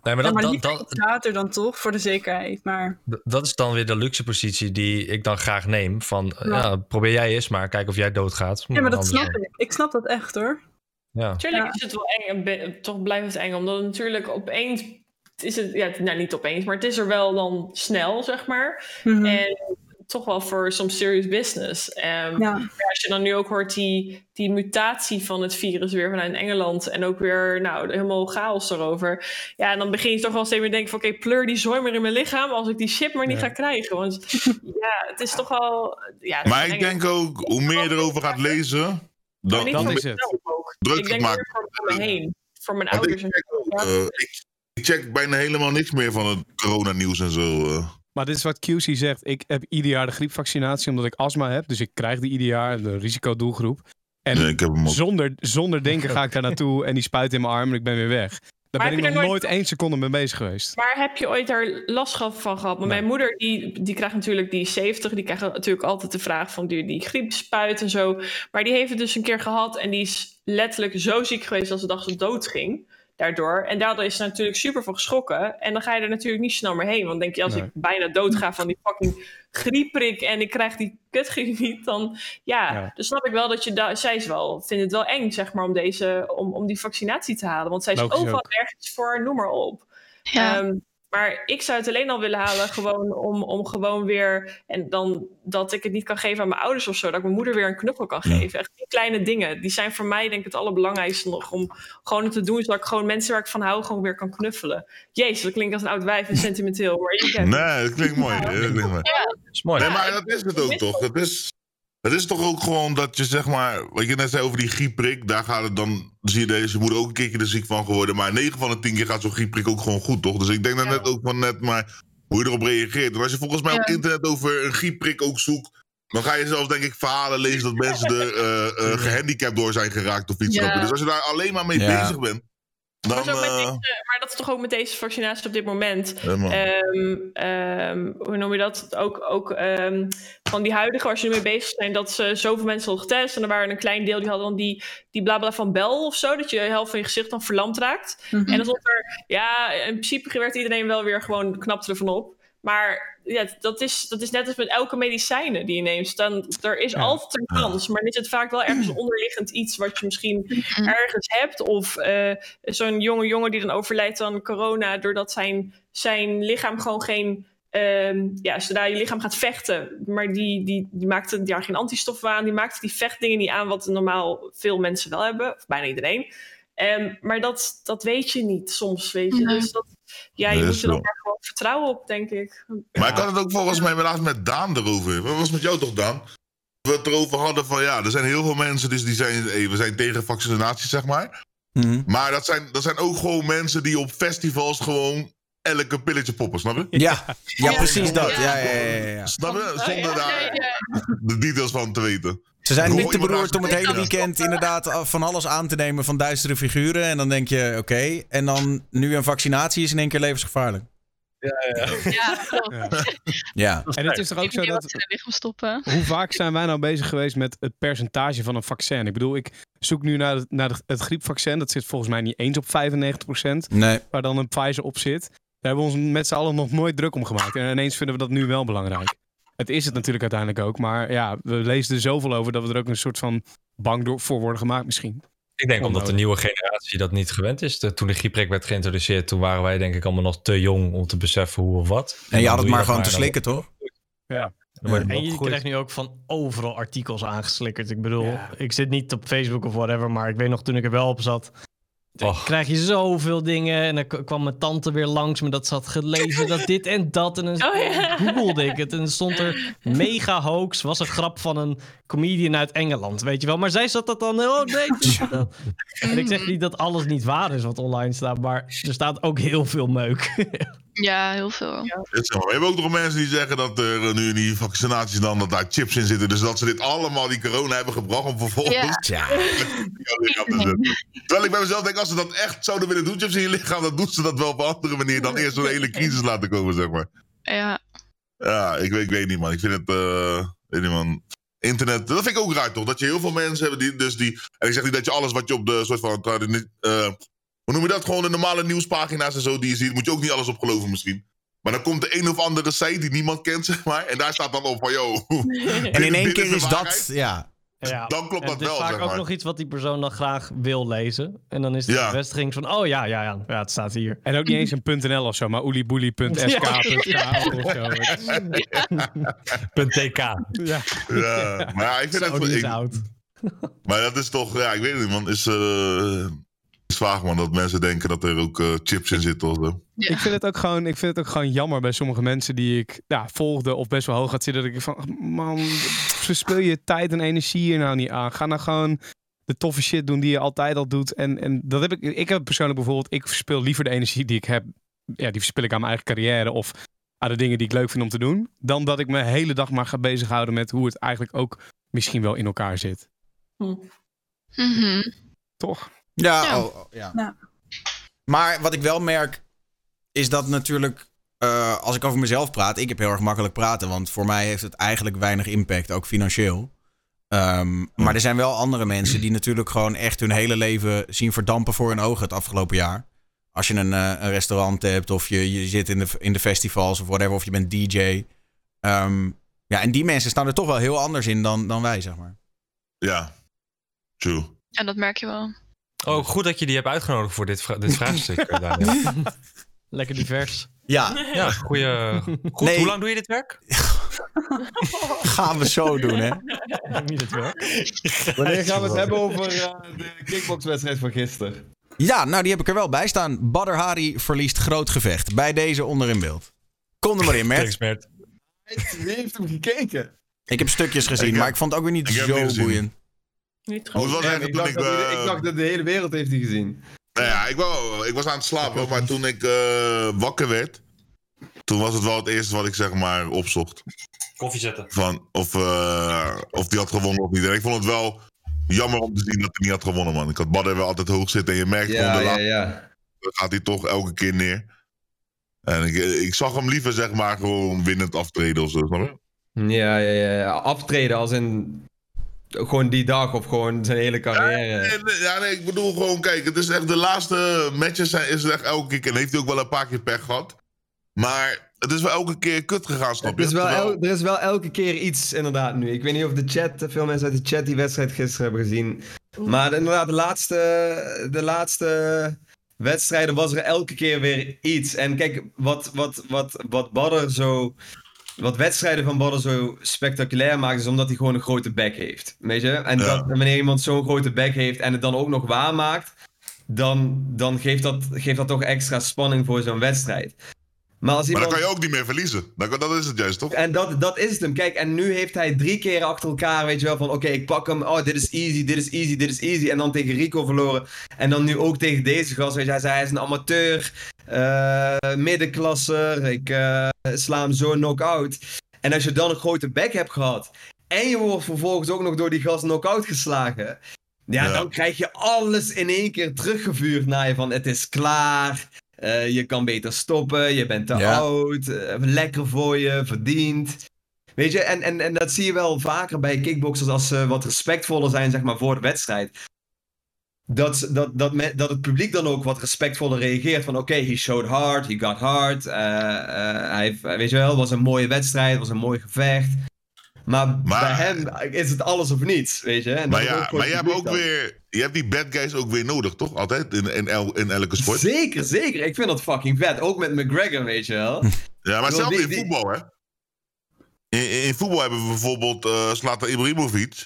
Nee, maar Ja, dat, maar dat, liever dat, iets later dan toch, voor de zekerheid. Maar dat is dan weer de luxe positie die ik dan graag neem. Van, Ja. ja, probeer jij eens maar, kijk of jij doodgaat. ja, maar dat snap dan. ik. Ik snap dat echt hoor. Ja. Tuurlijk Ja. is het wel eng, en toch blijft het eng, omdat het natuurlijk opeens is het, ja, nou niet opeens, maar het is er wel dan snel, zeg maar. Mhm. En toch wel voor some serious business. Ehm, ja. als je dan nu ook hoort die, die mutatie van het virus weer vanuit Engeland en ook weer nou, helemaal chaos erover. Ja, en dan begin je toch wel steeds meer te denken van oké, pleur die zooi maar in mijn lichaam als ik die chip maar niet Ja. ga krijgen. Want ja, het is toch wel... Ja, Maar ik denk ook, hoe meer je erover gaat lezen, dan, voor is het. ook. Druk ik denk maken. meer voor me heen. Voor mijn Want ik ouders. en check, ook, zo. eh, ik, ik check bijna helemaal niks meer van het coronanieuws en zo. eh. Maar dit is wat QC zegt. Ik heb ieder jaar de griepvaccinatie omdat ik astma heb. Dus ik krijg die ieder jaar, de risicodoelgroep. En Nee, ik heb hem ook. zonder, zonder denken ga ik daar naartoe en die spuit in mijn arm en ik ben weer weg. Daar Maar ben ik nog nooit nooit- één seconde mee bezig geweest. Maar heb je ooit daar last van gehad? Maar Nee. mijn moeder, die, die krijgt natuurlijk, die is 70, die krijgt natuurlijk altijd de vraag van die, die griepspuit en zo. Maar die heeft het dus een keer gehad en die is letterlijk zo ziek geweest dat ze dacht ze dood ging. Daardoor. En daardoor is ze natuurlijk super van geschrokken. En dan ga je er natuurlijk niet snel meer heen. Want denk je, als Nee. ik bijna dood ga van die fucking griepprik en ik krijg die kutgriep niet, dan ja. Ja. Dus snap ik wel dat je daar, zij is wel, vindt het wel eng, zeg maar, om deze, om, om die vaccinatie te halen. Want zij is Logisch overal ook. nergens voor, noem maar op. Ja. Ehm, maar ik zou het alleen al willen halen, gewoon om, om gewoon weer. En dan dat ik het niet kan geven aan mijn ouders of zo. Dat ik mijn moeder weer een knuffel kan geven. Echt die kleine dingen. Die zijn voor mij, denk ik, het allerbelangrijkste nog. Om gewoon te doen, zodat ik gewoon mensen waar ik van hou, gewoon weer kan knuffelen. Jezus, dat klinkt als een oud wijf en sentimenteel. Maar. Nee, dat klinkt mooi. Dat klinkt mooi. Dat is mooi. Nee, maar dat is het ook toch? Het is, Het is toch ook gewoon dat je zeg maar, wat je net zei over die griepprik, daar gaat het dan, zie je deze moeder ook een keertje er ziek van geworden. Maar 9 van de 10 keer gaat zo'n griepprik ook gewoon goed, toch? Dus ik denk dan net ook van net maar hoe je erop reageert. En als je volgens mij op internet over een griepprik ook zoekt, dan ga je zelfs denk ik verhalen lezen dat mensen er eh, eh, gehandicapt door zijn geraakt of iets. Ja. Dus als je daar alleen maar mee Ja. bezig bent, dan... Maar, zo met eh, deze, maar dat is toch ook met deze vaccinatie op dit moment. Ehm, ehm, hoe noem je dat? Ook, ook ehm, van die huidige waar ze nu mee bezig zijn, dat ze zoveel mensen hadden getest. En er waren een klein deel die hadden dan die, die blabla van Bel of zo, dat je de helft van je gezicht dan verlamd raakt. Mhm. En alsof er, ja, in principe werd iedereen wel weer gewoon knapte ervan op. Maar ja, dat is, dat is net als met elke medicijnen die je neemt. Dan, er is Ja. altijd een kans, maar dan is het vaak wel ergens onderliggend iets wat je misschien ergens hebt. Of eh, zo'n jonge jongen die dan overlijdt aan corona doordat zijn, zijn lichaam gewoon geen. ehm, ja, zodra je lichaam gaat vechten, maar die, die, die maakt ja, geen antistoffen aan, die maakt die vechtdingen niet aan, wat normaal veel mensen wel hebben, of bijna iedereen. Ehm, maar dat, dat weet je niet soms, weet je. Nee. Dus dat, ja, je Nee, moet er maar gewoon vertrouwen op, denk ik. Maar ik had het ook volgens mij laatst met Daan erover. Wat was met jou toch, Daan? We het erover hadden van ja, er zijn heel veel mensen dus die zijn, hey, we zijn tegen vaccinaties, zeg maar. Mhm. Maar dat zijn, dat zijn ook gewoon mensen die op festivals gewoon elke pilletje poppen, snap je? Ja, ja, precies dat. Ja. Ja, ja, ja, ja, ja. Snap je? Ja, Zonder ja, daar ja, ja. de details van te weten. Ze zijn niet te beroerd om het hele weekend inderdaad van alles aan te nemen van duistere figuren. En dan denk je, oké. En dan nu een vaccinatie is in één keer levensgevaarlijk. Ja, klopt. Ja. En het is toch ook zo dat... Hoe vaak zijn wij nou bezig geweest met het percentage van een vaccin? Ik bedoel, ik zoek nu naar, het, naar het, het griepvaccin. Dat zit volgens mij niet eens op 95%, Nee. waar dan een Pfizer op zit. Daar hebben we ons met z'n allen nog nooit druk om gemaakt. En ineens vinden we dat nu wel belangrijk. Het is het natuurlijk uiteindelijk ook. Maar ja, we lezen er zoveel over dat we er ook een soort van bang door, voor worden gemaakt misschien. Ik denk omdat de nieuwe generatie dat niet gewend is. De- toen de griepprik werd geïntroduceerd, toen waren wij denk ik allemaal nog te jong om te beseffen hoe of wat. En je had het maar gewoon te dan- slikken, toch? je En je krijgt nu ook van overal artikels aangeslikkerd. Ik bedoel, Ja. ik zit niet op Facebook of whatever, maar ik weet nog toen ik er wel op zat. Dan Och. krijg je zoveel dingen. En dan kwam mijn tante weer langs me dat ze had gelezen dat dit en dat. En dan Oh, ja. googelde ik het en dan stond er mega hoax. Was een grap van een comedian uit Engeland, weet je wel. Maar zij zat dat dan, oh nee. dat. En ik zeg niet dat alles niet waar is wat online staat, maar er staat ook heel veel meuk. Ja, heel veel. Maar. We hebben ook nog mensen die zeggen dat er nu in die vaccinaties dan dat daar chips in zitten. Dus dat ze dit allemaal, die corona, hebben gebracht om vervolgens Ja. Tja. in jouw lichaam te zetten. Terwijl ik bij mezelf denk, als ze dat echt zouden willen doen, chips in je lichaam, dan doen ze dat wel op een andere manier dan eerst zo'n hele crisis laten komen, zeg maar. Ja, Ja, ik weet, ik weet niet, man. Ik vind het, eh, weet niet, man. Internet, dat vind ik ook raar, toch? Dat je heel veel mensen hebben die, dus die... En ik zeg niet dat je alles wat je op de soort van... eh, hoe noem je dat? Gewoon de normale nieuwspagina's en zo die je ziet, moet je ook niet alles op geloven misschien. Maar dan komt de een of andere site die niemand kent, zeg maar. En daar staat dan op van, yo... En in één keer is dat, ja. Ja. Dan klopt dat het is wel, vaak zeg ook nog iets wat die persoon dan graag wil lezen. En dan is de Ja. bevestiging van, oh ja, ja, ja, ja, het staat hier. En ook niet eens een .nl of zo, maar oelieboelie.sk. of zo. .tk. Ja. Ja, maar ja, ik vind is ik- oud. maar dat is toch... Ja, ik weet het niet, man. Is, eh is vaag, man, dat mensen denken dat er ook eh, chips in zitten of zo. Ik vind, het ook gewoon, ik vind het ook gewoon jammer bij sommige mensen die ik ja, volgde of best wel hoog gaat zitten. Dat ik van, man, verspil je tijd en energie hier nou niet aan. Ga nou gewoon de toffe shit doen die je altijd al doet. En, en dat heb ik, ik heb persoonlijk bijvoorbeeld, ik verspil liever de energie die ik heb. Ja, die verspil ik aan mijn eigen carrière of aan de dingen die ik leuk vind om te doen. Dan dat ik me hele dag maar ga bezighouden met hoe het eigenlijk ook misschien wel in elkaar zit. Mhm. Toch? Ja, Ja. oh, oh, ja. Ja. Maar wat ik wel merk, is dat natuurlijk, eh, als ik over mezelf praat, ik heb heel erg makkelijk praten, want voor mij heeft het eigenlijk weinig impact, ook financieel. Ehm, maar er zijn wel andere mensen die natuurlijk gewoon echt hun hele leven zien verdampen voor hun ogen het afgelopen jaar. Als je een, eh, een restaurant hebt of je, je zit in de, in de festivals of whatever, of je bent DJ. Ehm, ja, en die mensen staan er toch wel heel anders in dan, dan wij, zeg maar. Ja, true. En dat merk je wel. Oh, goed dat je die hebt uitgenodigd voor dit, vra- dit vraagstuk, Daniel. Lekker divers. Ja, Ja, goeie... Goed, Nee. hoe lang doe je dit werk? gaan we zo doen, hè? Niet het wel. Wanneer gaan we het hebben over eh, de kickboxwedstrijd van gisteren? Ja, nou die heb ik er wel bij staan. Badr Hari verliest groot gevecht. Bij deze onder in beeld. Kom er maar in, Mert. Thanks, Mert. Wie heeft hem gekeken? Ik heb stukjes gezien, Ik heb- maar ik vond het ook weer niet zo boeiend. Niet Hoe het was eigenlijk ik, toen dacht ik... dat, eh, ik dacht dat de hele wereld heeft die gezien. Nou ja, ik, wou, ik was aan het slapen, maar toen ik eh, wakker werd, toen was het wel het eerste wat ik zeg maar opzocht. Koffie zetten. Van of, eh, of die had gewonnen of niet. En ik vond het wel jammer om te zien dat hij niet had gewonnen, man. Ik had Badder wel altijd hoog zitten en je merkt gewoon Ja, de ja, ja. gaat hij toch elke keer neer. En ik, ik zag hem liever zeg maar gewoon winnend aftreden of zo, snap je? Ja, ja, ja, ja. Aftreden als in... Gewoon die dag of gewoon zijn hele carrière. Ja, nee, ik bedoel gewoon, kijk, het is echt de laatste matches zijn, is het echt elke keer. En heeft hij ook wel een paar keer pech gehad. Maar het is wel elke keer kut gegaan, snap Het je? is wel Terwijl- el- er is wel elke keer iets, inderdaad, nu. Ik weet niet of de chat, veel mensen uit de chat die wedstrijd gisteren hebben gezien. Maar inderdaad, de laatste, de laatste wedstrijden was er elke keer weer iets. En kijk, wat, wat, wat, wat Badder zo... Wat wedstrijden van Badder zo spectaculair maakt, is omdat hij gewoon een grote back heeft. Weet je? En Ja. dat, wanneer iemand zo'n grote back heeft en het dan ook nog waarmaakt, dan, dan geeft, dat, geeft dat toch extra spanning voor zo'n wedstrijd. Maar als Maar dan kan je ook niet meer verliezen. Dan, dat is het juist, toch? En dat, dat is het hem. Kijk, en nu heeft hij drie keer achter elkaar, weet je wel, van oké, ik pak hem. Oh, dit is easy, dit is easy, dit is easy. En dan tegen Rico verloren. En dan nu ook tegen deze gast, weet je. Hij zei, hij is een amateur, eh middenklasser. Ik eh, sla hem zo knock-out. En als je dan een grote back hebt gehad. En je wordt vervolgens ook nog door die gast knock-out geslagen. Ja, Ja. dan krijg je alles in één keer teruggevuurd naar je van het is klaar. Eh, je kan beter stoppen, je bent te Ja. oud, eh, lekker voor je, verdiend. Weet je, en, en, en dat zie je wel vaker bij kickboxers als ze wat respectvoller zijn, zeg maar, voor de wedstrijd. Dat, dat, dat, me- dat het publiek dan ook wat respectvoller reageert. Van oké, he showed hard, he got hard. eh, hij, weet je wel, het was een mooie wedstrijd, het was een mooi gevecht. Maar, Maar- bij hem is het alles of niets, weet je. En Maar ja, maar je hebt ook dan. weer... Je hebt die bad guys ook weer nodig, toch? Altijd, in, in, el- in elke sport. Zeker, zeker. Ik vind dat fucking vet. Ook met McGregor, weet je wel. Ja, maar zelfs die- in die- voetbal, hè? In, in, voetbal hebben we bijvoorbeeld Zlatan Ibrahimovic.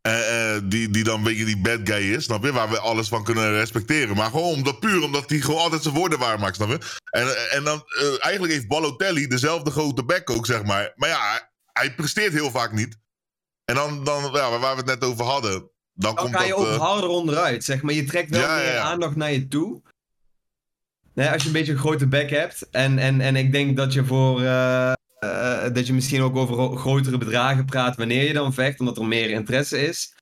eh, eh, die, die dan een beetje die bad guy is, snap je? Waar we alles van kunnen respecteren. Maar gewoon omdat, puur omdat hij gewoon altijd zijn woorden waar maakt, snap je? En, en dan, eigenlijk heeft Balotelli dezelfde grote bek ook, zeg maar. Maar ja, hij, presteert heel vaak niet. En dan, dan ja, waar we het net over hadden, dan, Dan komt ga je dat... ook eh, harder onderuit, zeg maar. Je trekt wel Ja, meer ja. aandacht naar je toe. Nee, als je een beetje een grote bek hebt. En, en, en ik denk dat je voor... eh, eh, dat je misschien ook over gro- grotere bedragen praat wanneer je dan vecht, omdat er meer interesse is.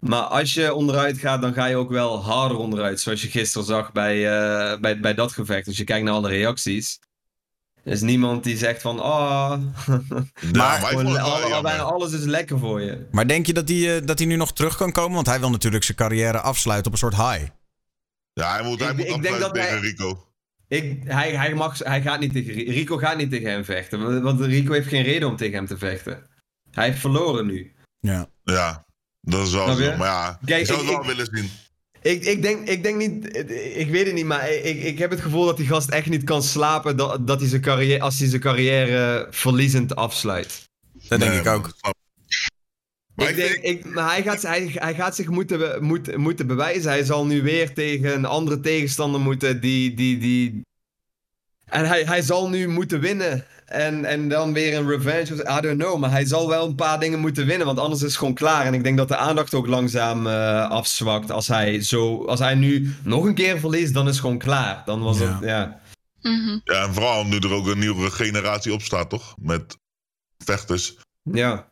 Maar als je onderuit gaat, dan ga je ook wel harder onderuit. Zoals je gisteren zag bij, bij, bij dat gevecht. Als je kijkt naar alle reacties. Er is niemand die zegt van... Oh, ja, maar gewoon bijna alles is lekker voor je. Maar denk je dat hij, eh, dat hij nu nog terug kan komen? Want hij wil natuurlijk zijn carrière afsluiten op een soort high. Ja, hij moet, hij Ik- moet ik denk dat hij- tegen Rico. Ik, hij, hij, mag, hij gaat niet tegen Ri- Rico gaat niet tegen hem vechten. want- Rico heeft geen reden om tegen hem te vechten. Hij heeft verloren nu. Ja. Ja, dat is wel zo. Maar ja, Kijk, ik zou het ik- wel ik- willen zien. Ik, ik, denk, ik denk niet, ik weet het niet, maar ik, ik heb het gevoel dat die gast echt niet kan slapen dat, dat hij zijn carrière, als hij zijn carrière verliezend afsluit. Dat denk Nee, ik ook. Maar ik ik denk, ik, maar hij gaat, hij, hij gaat zich moeten, moet, moeten bewijzen. Hij zal nu weer tegen een andere tegenstander moeten die... die, die... En hij, hij zal nu moeten winnen. En, en dan weer een revenge. I don't know. Maar hij zal wel een paar dingen moeten winnen. Want anders is het gewoon klaar. En ik denk dat de aandacht ook langzaam eh, afzwakt. Als hij, zo, als hij nu nog een keer verliest, dan is het gewoon klaar. Dan was Ja. het, ja. Mhm. Ja, en vooral nu er ook een nieuwe generatie op staat, toch? Met vechters. Ja.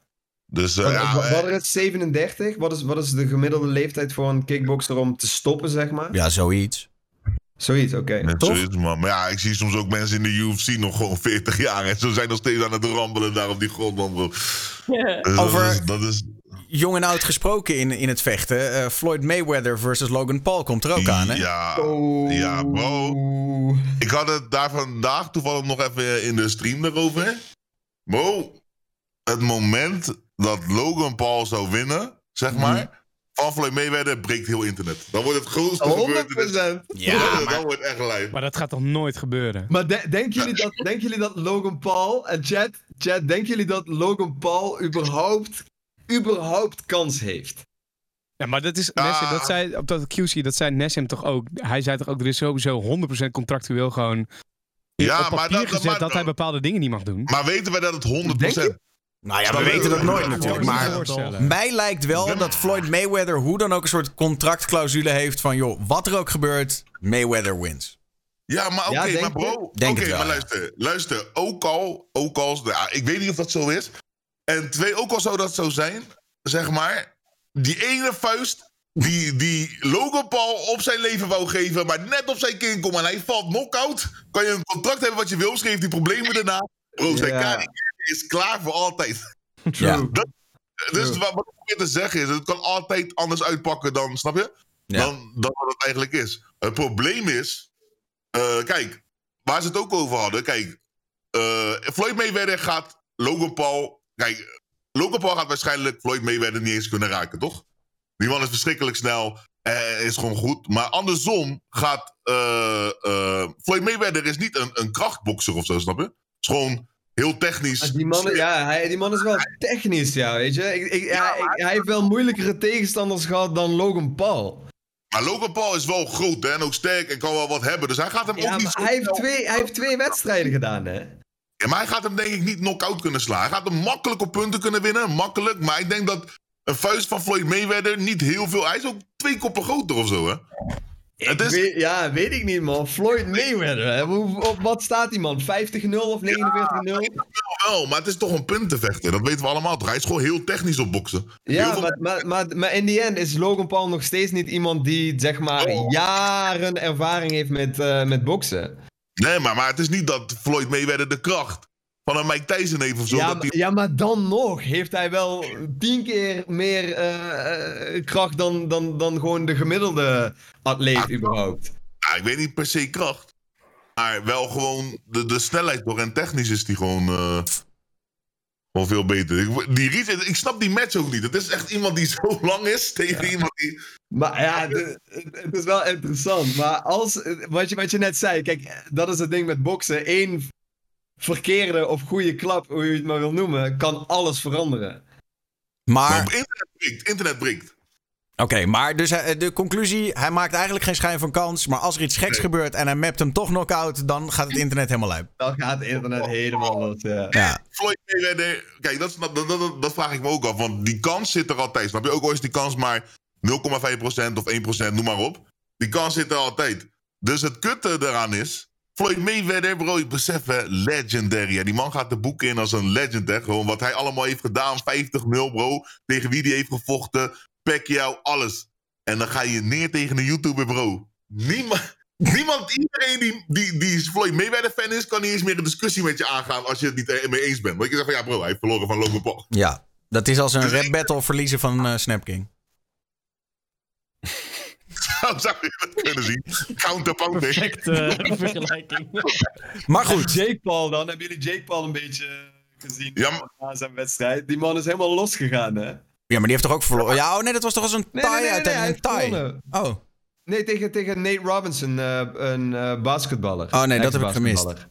Dus eh, Wat, ja, wat, eh, wat is het, 37? Wat is, wat is de gemiddelde leeftijd voor een kickboxer om te stoppen, zeg maar? Ja, zoiets. Zoiets, oké. zoiets, man. Maar ja, ik zie soms ook mensen in de UFC nog gewoon 40 jaar. En ze zijn nog steeds aan het rammelen daar op die grond, man, bro. Ja. Dus Over- Dat is, dat is, Jong en oud gesproken in, in het vechten. Eh, Floyd Mayweather versus Logan Paul komt er ook aan, hè? Ja, Oh. ja, bro. Ik had het daar vandaag toevallig nog even in de stream erover. Bro, het moment dat Logan Paul zou winnen, zeg Mhm. maar, Floyd Mayweather breekt heel internet. Dan wordt het grootste gebeurtenis. 100%. Ja, dan maar wordt echt lijp. Maar dat gaat toch nooit gebeuren? Maar de- denken, jullie dat, denken jullie dat Logan Paul en chat, chat, denken jullie dat Logan Paul überhaupt, überhaupt kans heeft? Ja, maar dat is, Ah. Nessim, dat zei, op dat QC, dat zei Nessim toch ook. Hij zei toch ook, er is sowieso 100% contractueel gewoon Ja, op maar dat- gezet maar- dat hij bepaalde dingen niet mag doen. Maar weten wij dat het 100%... Nou ja, we weten dat nooit Ja, natuurlijk. Maar mij lijkt wel dat Floyd Mayweather hoe dan ook een soort contractclausule heeft van... joh, wat er ook gebeurt, Mayweather wins. Ja, maar oké, Ja, denk maar bro. Oké, Denk het wel, maar ja. luister. Luister, ook al, ook al, ja, ik weet niet of dat zo is. En twee, ook al zou dat zo zijn, zeg maar. Die ene vuist die, die Logan Paul op zijn leven wou geven, maar net op zijn kin komt en hij valt knock-out. Kan je een contract hebben wat je wil, schreef die problemen daarna. Bro, zijn Ja. Is klaar voor altijd. True. Ja. Dus True. wat wat ik probeer te zeggen is, het kan altijd anders uitpakken dan, snap je? Ja. Dan, dan wat het eigenlijk is. Het probleem is, eh, kijk, waar ze het ook over hadden, kijk, eh, Floyd Mayweather gaat Logan Paul, kijk, Logan Paul gaat waarschijnlijk Floyd Mayweather niet eens kunnen raken, toch? Die man is verschrikkelijk snel, eh, is gewoon goed. Maar andersom gaat eh, eh, Floyd Mayweather is niet een, een krachtbokser of zo, snap je? is gewoon heel technisch. Maar Die man, ja, hij, die man is wel technisch, ja, weet je. Ik, ik, ja, hij heeft wel moeilijkere tegenstanders gehad dan Logan Paul. Maar Logan Paul is wel groot hè, en ook sterk en kan wel wat hebben. Dus hij gaat hem Ja, ook niet hij heeft, twee, hij heeft twee wedstrijden gedaan, hè. Ja, maar hij gaat hem denk ik niet knock-out kunnen slaan. Hij gaat hem makkelijk op punten kunnen winnen, makkelijk. Maar ik denk dat een vuist van Floyd Mayweather niet heel veel... Hij is ook twee koppen groter of zo, hè? Het Ik is... weet- ja, weet ik niet, man. Floyd Mayweather, hè. Hoe- Op wat staat die man? 50-0 of 49-0? wel, maar het is toch een puntenvechter. Dat weten we allemaal toch? Hij is gewoon heel technisch op boksen. Ja, veel- maar, maar, maar, maar in die end is Logan Paul nog steeds niet iemand die, zeg maar, Oh. jaren ervaring heeft met, eh, met boksen. Nee, maar, maar het is niet dat Floyd Mayweather de kracht van een Mike Tyson heeft of zo. Ja, dat die... ja, maar dan nog heeft hij wel tien keer meer eh, eh, kracht dan, dan, dan gewoon de gemiddelde atleet Ah, überhaupt. Ja, ik weet niet per se kracht. Maar wel gewoon de, de snelheid toch. En technisch is die gewoon, eh, gewoon veel beter. Ik, die Reed, ik snap die match ook niet. Het is echt iemand die zo lang is tegen iemand die... Maar ja, de- het is wel interessant. Maar als, wat je, wat je net zei, kijk, dat is het ding met boksen. Eén verkeerde of goede klap, hoe je het maar wil noemen, kan alles veranderen. Maar, Maar oké, internet breekt. Internet breekt. maar dus hij- de conclusie, hij maakt eigenlijk geen schijn van kans. Maar als er iets geks Nee. gebeurt en hij mapt hem toch knock-out, dan gaat het internet helemaal lijp. Dan gaat het internet helemaal los. Ja. Ja. Floyd Mayweather... Kijk, dat, dat, dat, dat, dat vraag ik me ook af. Want die kans zit er altijd. Snap je? Ook al is die kans maar 0,5% of 1%, noem maar op. Die kans zit er altijd. Dus het kutte eraan is... Floyd Mayweather, bro, ik besef hè, legendary. Ja, die man gaat de boeken in als een legend, hè. Gewoon wat hij allemaal heeft gedaan. 50 mil, bro. Tegen wie die heeft gevochten. Pacquiao, alles. En dan ga je neer tegen een YouTuber, bro. Niemand... Niemand, iedereen die, die, die Floyd Mayweather fan is, kan niet eens meer een discussie met je aangaan als je het niet mee eens bent. Want je zegt van ja, bro, hij heeft verloren van Logan Paul. ja, dat is als een rap battle verliezen van eh Snap King. Zo zou je dat kunnen zien. Counterpunting. Perfecte vergelijking. Maar goed, Jake Paul dan, hebben jullie Jake Paul een beetje gezien Ja, maar- na zijn wedstrijd? Die man is helemaal losgegaan, hè? ja, maar die heeft toch ook verloren? Ja, oh nee, dat was toch als een nee, tie nee, nee, uit een tie. Oh. Nee, tegen, tegen Nate Robinson, eh, een eh, basketballer. Oh, nee, dat heb ik Ex-basketballer.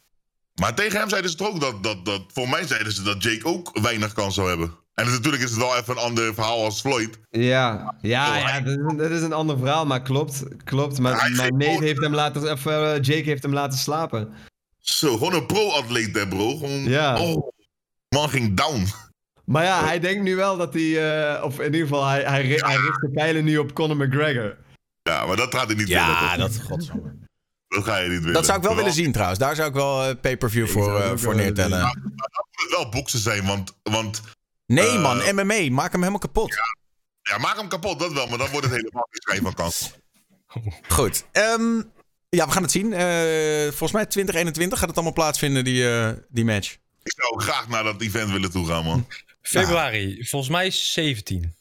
Maar tegen hem zeiden ze toch ook dat, dat, dat... Voor mij zeiden ze dat Jake ook weinig kans zou hebben. En natuurlijk is het wel even een ander verhaal als Floyd. Ja, ja, ja dat, is een, dat is een ander verhaal, maar klopt. klopt. Maar, Nate door. heeft hem laten, of, eh, Jake heeft hem laten slapen. Zo, gewoon een pro-atleet, hè, bro. Gewoon, Ja. Oh, man ging down. Maar ja, hij denkt nu wel dat hij, eh, of in ieder geval, hij, hij, hij richt de pijlen nu op Conor McGregor. Ja, maar dat gaat hij niet winnen. Ja, dat, godsamme. Dat ga je niet winnen. dat zou ik wel willen zien trouwens. Daar zou ik wel eh, pay-per-view Ik voor, voor neertellen. willen Het moet wel boksen zijn, want, want Nee Eh, man, MMA, maak hem helemaal kapot. ja, maak hem kapot, dat wel. Maar dan wordt het helemaal geen van kans. Goed. ehm, ja, we gaan het zien. Eh, volgens mij 2021 gaat het allemaal plaatsvinden, die, eh, die match. Ik zou graag naar dat event willen toe gaan, man. Februari, volgens mij 17.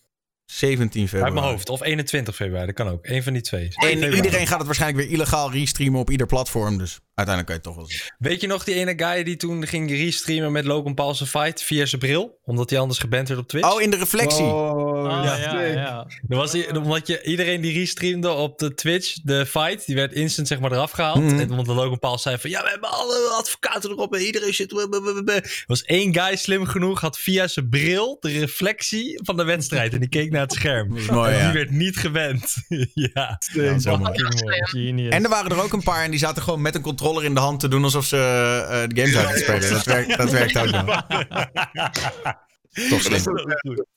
17 Uit februari. mijn hoofd. Of 21 februari, dat kan ook. Eén van die twee. En iedereen gaat het waarschijnlijk weer illegaal restreamen op ieder platform. Dus uiteindelijk kan je het toch wel zien. Weet je nog die ene guy die toen ging restreamen met Logan Paul zijn fight via zijn bril? Omdat hij anders geband werd op Twitch? Oh, in de reflectie. Oh, Ah, ja, ja, ja. Dan was hij, omdat je, iedereen die restreamde op de Twitch, de fight, die werd instant zeg maar eraf gehaald. Mhm. En omdat Logan Paul zei van, ja, we hebben alle advocaten erop en iedereen zit... Er was één guy slim genoeg, had via zijn bril de reflectie van de wedstrijd. En die keek naar het scherm. Mooi, En ja. die werd niet gewend. ja, zo mooi. En er waren er ook een paar en die zaten gewoon met een controller in de hand te doen alsof ze eh, de uit te spelen. Dat werkt, dat werkt ook nog. Toch slim.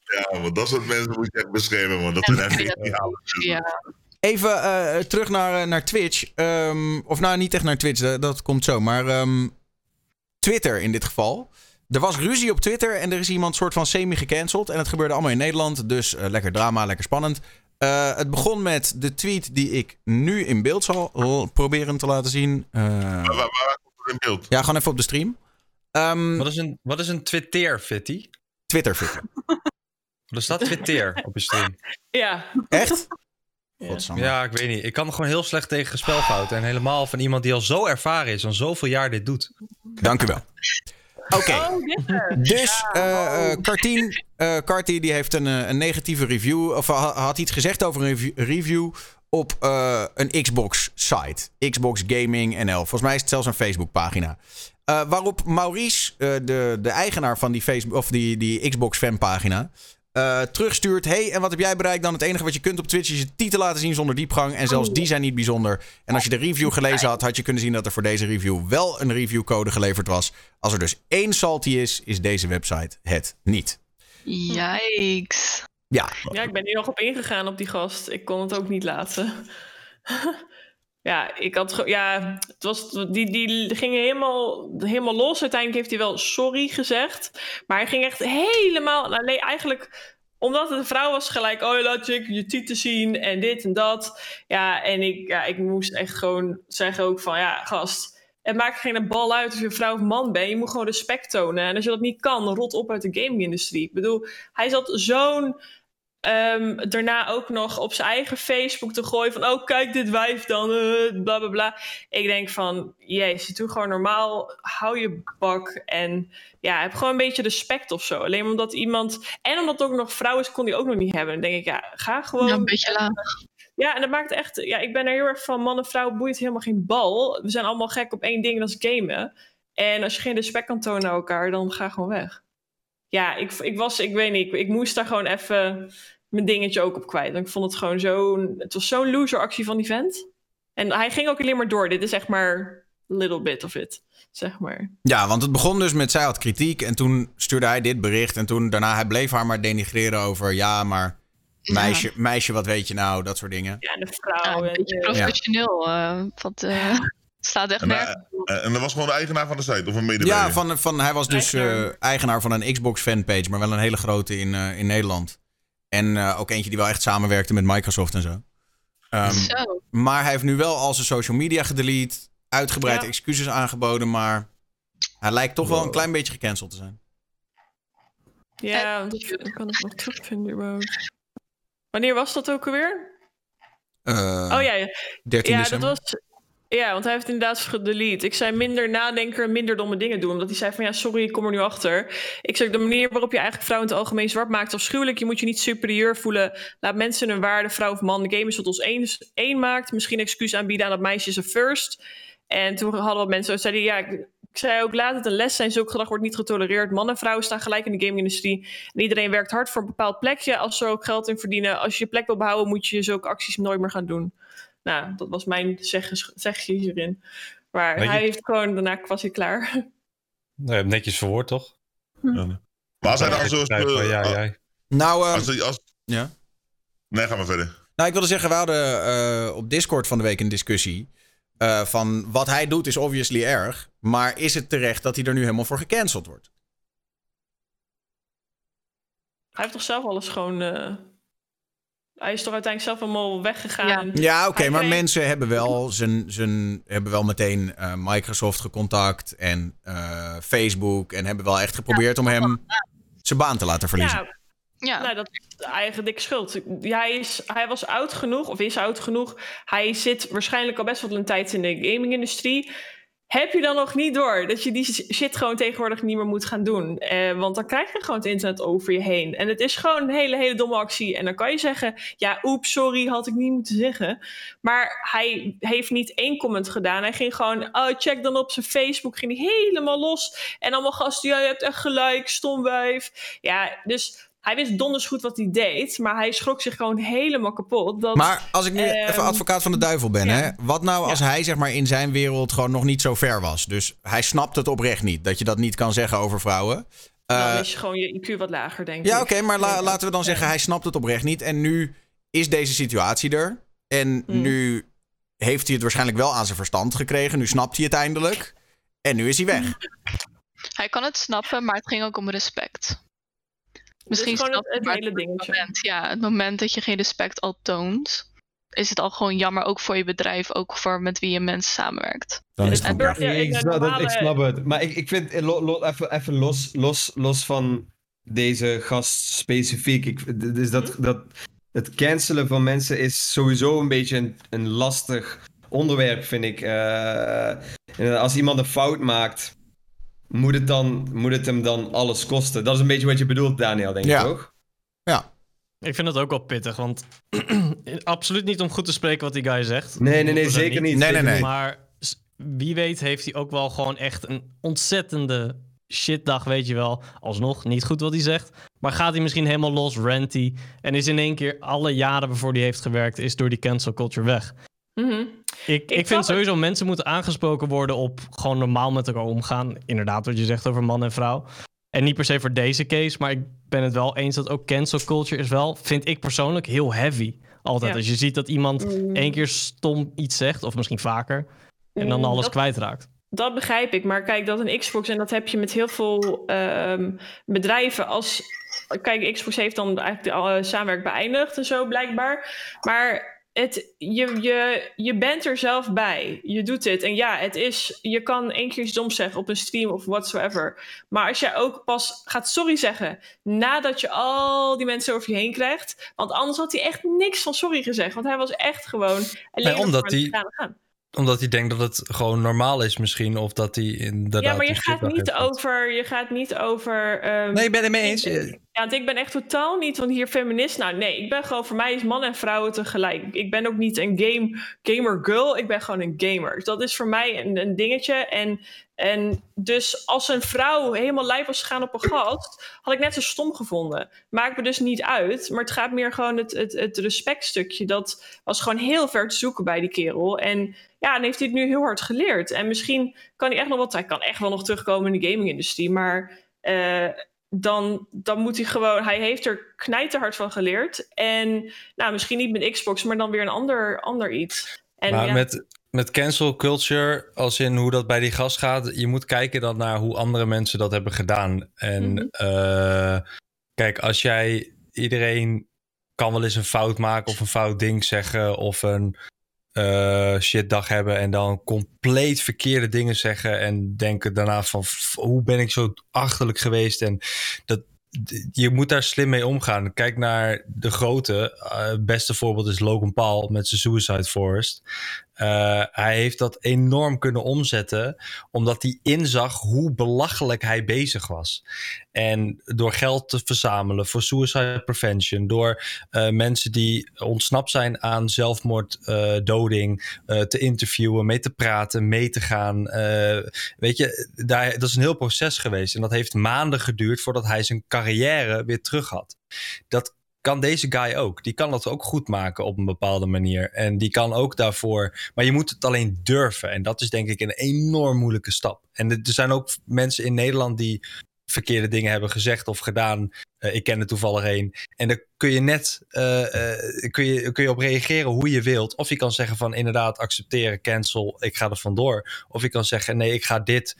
Ja, want dat soort mensen moet je echt beschermen, man. Dat zijn echt geniale Ja. Even eh, terug naar, eh, naar Twitch. Ehm, of nou, niet echt naar Twitch, dat, dat komt zo. Maar ehm, Twitter in dit geval. Er was ruzie op Twitter en er is iemand soort van semi-gecanceld. En het gebeurde allemaal in Nederland. Dus lekker drama, lekker spannend. Eh, het begon met de tweet die ik nu in beeld zal proberen te laten zien. Eh, Waar, waar, waar komt het in beeld? ja, gewoon even op de stream. Ehm, Wat is een, wat is een Twitter, Fitty? Twitter, Twitter. Er staat Twitter op je stream. Ja. Echt? Ja. Godsamme. Ja, ik weet niet. Ik kan gewoon heel slecht tegen spelfouten. En helemaal van iemand die al zo ervaren is en zoveel jaar dit doet. Dank u wel. Oké. Oh. Dus Kartien, eh, Kartie die heeft een, een negatieve review. Of ha- had iets gezegd over een review, op een Xbox site. Xbox Gaming NL. Volgens mij is het zelfs een Facebook pagina. Eh, waarop Maurice, de, de eigenaar van die, Facebook, of die, die Xbox eh terugstuurt. Hey, en wat heb jij bereikt dan? Het enige wat je kunt op Twitch is je titel laten zien zonder diepgang. En zelfs die zijn niet bijzonder. En als je de review gelezen had, had je kunnen zien dat er voor deze review wel een reviewcode geleverd was. Als er dus één salty is, is deze website het niet. Yikes. Ja, Ja, ik ben hier nog op ingegaan op die gast. Ik kon het ook niet laten. ja, ik had ja, het was, die, die ging helemaal, helemaal los. Uiteindelijk heeft hij wel sorry gezegd. Maar hij ging echt helemaal. Alleen eigenlijk omdat het een vrouw was, gelijk. Oh, laat je je titel zien en dit en dat. Ja, en ik, ja, ik moest echt gewoon zeggen ook van ja, gast. Het maakt geen bal uit of je vrouw of man bent. Je moet gewoon respect tonen. En als je dat niet kan, rot op uit de gaming-industrie. Ik bedoel, hij zat zo'n Ehm, daarna ook nog op zijn eigen Facebook te gooien van... oh, kijk dit wijf dan, eh, bla bla bla. Ik denk van, jezus, doe gewoon normaal. Hou je bak en ja, heb gewoon een beetje respect of zo. Alleen omdat iemand... En omdat het ook nog vrouw is, kon die ook nog niet hebben. Dan denk ik, ja, ga gewoon... Ja, een beetje laag. Ja, en dat maakt echt... Ja, ik ben er heel erg van, man en vrouw boeit helemaal geen bal. We zijn allemaal gek op één ding, dat is gamen. En als je geen respect kan tonen naar elkaar, dan ga gewoon weg. Ja, ik, ik was, ik weet niet, ik, ik moest daar gewoon even mijn dingetje ook op kwijt. Ik vond het gewoon zo'n... Het was zo'n loser actie van die vent. En hij ging ook alleen maar door. Dit is echt maar a little bit of it, zeg maar. Ja, want het begon dus met zij had kritiek en toen stuurde hij dit bericht. En toen daarna, hij bleef haar maar denigreren over ja, maar meisje, meisje wat weet je nou, dat soort dingen. Ja, de Ja, vrouw. een en, beetje professioneel. eh, wat, eh, het slaat echt En, nergens op. eh, en dat was gewoon de eigenaar van de site, of een medewerker? Ja, van, van, hij was dus Eigenaar. eh, eigenaar van een Xbox fanpage, maar wel een hele grote in, eh, in Nederland. En eh, ook eentje die wel echt samenwerkte met Microsoft en zo. Ehm, Zo. maar hij heeft nu wel al zijn social media gedelete, uitgebreid Ja. excuses aangeboden, maar hij lijkt toch wel een klein beetje gecanceld te zijn. Ja, ik, ik kan het nog terugvinden überhaupt. Wanneer was dat ook alweer? Eh, oh ja, ja. 13 ja, december. dat was. Ja, want hij heeft inderdaad gedelete. Ik zei minder nadenken en minder domme dingen doen. Omdat hij zei van ja, sorry, ik kom er nu achter. Ik zeg de manier waarop je eigenlijk vrouwen in het algemeen zwart maakt is afschuwelijk. Je moet je niet superieur voelen. Laat mensen hun waarde, vrouw of man. De game is wat ons één, één maakt. Misschien excuus aanbieden aan dat meisje is een first. En toen hadden wat mensen zeiden ja, ik, zei ook laat het een les zijn. Zulk gedrag wordt niet getolereerd. Man en vrouw staan gelijk in de gaming-industrie. En iedereen werkt hard voor een bepaald plekje. Als ze ook geld in verdienen. Als je je plek wil behouden, moet je zulke acties nooit meer gaan doen. Nou, dat was mijn zegges- zegje hierin. Maar Weet je- hij heeft gewoon, daarna was hij klaar. Nou, je hebt netjes verwoord, toch? Maar als hij dan zo... Ja, ja, jij. Nou, ehm, Als, als, ja. nee, ga maar verder. Nou, ik wilde zeggen, we hadden eh, op Discord van de week een discussie. eh, van wat hij doet is obviously erg. Maar is het terecht dat hij er nu helemaal voor gecanceld wordt? Hij heeft toch zelf alles gewoon... eh, Hij is toch uiteindelijk zelf helemaal weggegaan. Ja. Oké, maar kreeg- mensen hebben wel, zijn, zijn, hebben wel meteen eh, Microsoft gecontact en eh, Facebook. En hebben wel echt geprobeerd om hem zijn baan te laten verliezen. Ja, Ja, Nou, dat is eigen dikke schuld. Hij, is, hij was oud genoeg, of is oud genoeg. Hij zit waarschijnlijk al best wel een tijd in de gaming-industrie. Heb je dan nog niet door dat je die shit gewoon tegenwoordig niet meer moet gaan doen? Eh, want dan krijg je gewoon het internet over je heen. En het is gewoon een hele, hele domme actie. En dan kan je zeggen, ja, oeps, sorry, had ik niet moeten zeggen. Maar hij heeft niet één comment gedaan. Hij ging gewoon, oh, check dan op zijn Facebook. Ging hij helemaal los. En allemaal gasten, ja, je hebt echt gelijk, stom wijf. Ja, dus hij wist donders goed wat hij deed. Maar hij schrok zich gewoon helemaal kapot. Dat, Maar als ik nu Ehm, even advocaat van de duivel ben, ja. hè? Wat nou als hij zeg maar in zijn wereld gewoon nog niet zo ver was? Dus hij snapt het oprecht niet, dat je dat niet kan zeggen over vrouwen. Dan Eh, is gewoon je IQ wat lager, denk ja, ik. oké, maar la- laten we dan zeggen, hij snapt het oprecht niet. En nu is deze situatie er. En Hmm. nu heeft hij het waarschijnlijk wel aan zijn verstand gekregen. Nu snapt hij het eindelijk. En nu is hij weg. Hij kan het snappen, maar het ging ook om respect. Misschien gewoon snap het- het hele dingetje. Moment, ja, het moment dat je geen respect al toont, is het al gewoon jammer, ook voor je bedrijf, ook voor met wie je mensen samenwerkt. Dan is het het En burger- ik, dat, ik snap het. Maar ik, ik vind, eh, lo- lo- even, even los, los, los van deze gast specifiek. Ik, dus dat, dat, het cancelen van mensen is sowieso een beetje een, een lastig onderwerp, vind ik. Eh, en als iemand een fout maakt, moet het, dan, moet het hem dan alles kosten? Dat is een beetje wat je bedoelt, Daniel, denk Ja. ik, toch? Ik vind het ook wel pittig, want absoluut niet om goed te spreken wat die guy zegt. Nee, nee, nee, 100% zeker niet. Nee, nee, niet. Maar wie weet heeft hij ook wel gewoon echt een ontzettende shitdag, weet je wel. Alsnog, niet goed wat hij zegt. Maar gaat hij misschien helemaal los, ranty. En is in één keer alle jaren waarvoor hij heeft gewerkt, is door die cancel culture weg. Mhm. Ik, ik, vind het. sowieso mensen moeten aangesproken worden op gewoon normaal met elkaar omgaan. Inderdaad, wat je zegt over man en vrouw. En niet per se voor deze case, maar ik ben het wel eens dat ook cancel culture is wel, vind ik persoonlijk, heel heavy. Altijd. Ja. Als je ziet dat iemand Mm. één keer stom iets zegt, of misschien vaker, en dan Mm, alles dat- kwijtraakt. Dat begrijp ik, maar kijk, dat een Xbox, en dat heb je met heel veel ehm, bedrijven. Als, kijk, Xbox heeft dan eigenlijk de uh, samenwerking beëindigd en zo blijkbaar. Maar het, je, je, je bent er zelf bij. Je doet dit. En ja, het is, je kan één keer iets doms zeggen op een stream of whatsoever. Maar als jij ook pas gaat sorry zeggen nadat je al die mensen over je heen krijgt. Want anders had hij echt niks van sorry gezegd. Want hij was echt gewoon alleen maar omdat het hij-. Omdat hij denkt dat het gewoon normaal is misschien. Of dat hij inderdaad... Ja, maar je gaat niet over. Je gaat niet over. ehm, Nee, ik ben het mee eens. ik- Ja, want ik ben echt totaal niet van hier feminist. Nou, nee, ik ben gewoon voor mij is man en vrouwen tegelijk. Ik ben ook niet een game, gamer girl. Ik ben gewoon een gamer. Dus dat is voor mij een, een dingetje. En, en dus als een vrouw helemaal lijf was gegaan op een gast, had ik net zo stom gevonden. Maakt me dus niet uit. Maar het gaat meer gewoon het, het, het respectstukje. Dat was gewoon heel ver te zoeken bij die kerel. En ja, dan heeft hij het nu heel hard geleerd. En misschien kan hij echt nog wat. Hij kan echt wel nog terugkomen in de gaming-industrie. Maar eh, dan, dan moet hij gewoon. Hij heeft er knijterhard van geleerd. En nou, misschien niet met Xbox, maar dan weer een ander, ander iets. En maar ja, met, met cancel culture, als in hoe dat bij die gast gaat, je moet kijken dan naar hoe andere mensen dat hebben gedaan. En Mhm. eh, kijk, als jij iedereen kan wel eens een fout maken of een fout ding zeggen of een eh shitdag hebben en dan compleet verkeerde dingen zeggen en denken daarna van "F- hoe ben ik zo achterlijk geweest en dat je moet daar slim mee omgaan. Kijk naar de grote. eh, beste voorbeeld is Logan Paul met zijn Suicide Forest. Eh, hij heeft dat enorm kunnen omzetten, omdat hij inzag hoe belachelijk hij bezig was. En door geld te verzamelen voor suicide prevention, door eh, mensen die ontsnapt zijn aan zelfmoorddoding doding, eh, te interviewen, mee te praten, mee te gaan. weet je, daar, dat is een heel proces geweest. En dat heeft maanden geduurd voordat hij zijn carrière weer terug had. Dat kan deze guy ook. Die kan dat ook goed maken op een bepaalde manier. En die kan ook daarvoor. Maar je moet het alleen durven. En dat is denk ik een enorm moeilijke stap. En er zijn ook mensen in Nederland die verkeerde dingen hebben gezegd of gedaan. Eh, ik ken er toevallig een. En daar kun je net eh, eh, kun je, kun je op reageren hoe je wilt. Of je kan zeggen van inderdaad accepteren, cancel, ik ga er vandoor. Of je kan zeggen nee, ik ga dit.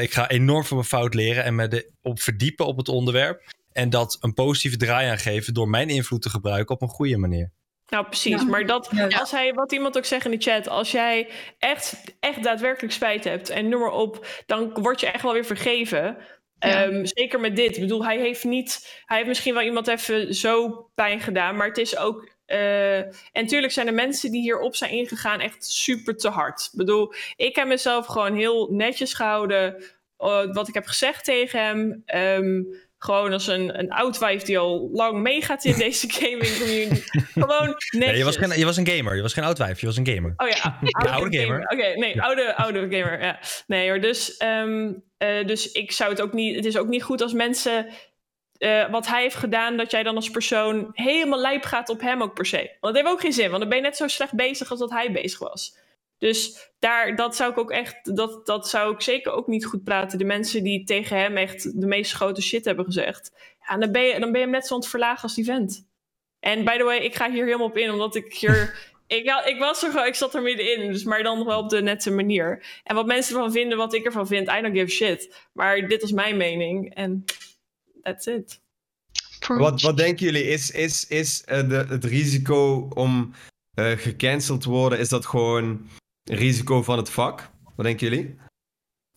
ik ga enorm van mijn fout leren en me de, op verdiepen op het onderwerp. En dat een positieve draai aan geven door mijn invloed te gebruiken op een goede manier. Nou, precies. Ja. Maar dat, Ja. als hij, wat iemand ook zegt in de chat, als jij echt, echt daadwerkelijk spijt hebt en noem maar op, dan word je echt wel weer vergeven. Ja. Ehm, zeker met dit. Ik bedoel, hij heeft niet, hij heeft misschien wel iemand even zo pijn gedaan, maar het is ook. eh, en natuurlijk zijn er mensen die hierop zijn ingegaan echt super te hard. Ik bedoel, ik heb mezelf gewoon heel netjes gehouden. eh, wat ik heb gezegd tegen hem. Ehm, gewoon als een, een oud wijf die al lang meegaat in deze gaming community. Gewoon. Nee, je, was geen, je was een gamer. Je was geen oud wijf. Je was een gamer. Oh ja, oude gamer. Oké, nee, oude, oude gamer. Ja. Nee hoor, dus, ehm, eh, dus ik zou het ook niet. Het is ook niet goed als mensen. eh, wat hij heeft gedaan, dat jij dan als persoon helemaal lijp gaat op hem ook per se. Want dat heeft ook geen zin, want dan ben je net zo slecht bezig als dat hij bezig was. Dus daar, dat zou ik ook echt, dat, dat zou ik zeker ook niet goed praten. De mensen die tegen hem echt de meest grote shit hebben gezegd. Ja, dan ben je, dan ben je hem net zo aan het verlagen als die vent. En by the way, ik ga hier helemaal op in, omdat ik hier. ik, ja, ik was er gewoon, ik zat er middenin, dus maar dan nog wel op de nette manier. En wat mensen ervan vinden, wat ik ervan vind, I don't give a shit. Maar dit is mijn mening en that's it. Wat, wat denken jullie? Is, is, is eh, de, het risico om eh, gecanceld te worden, is dat gewoon risico van het vak? Wat denken jullie?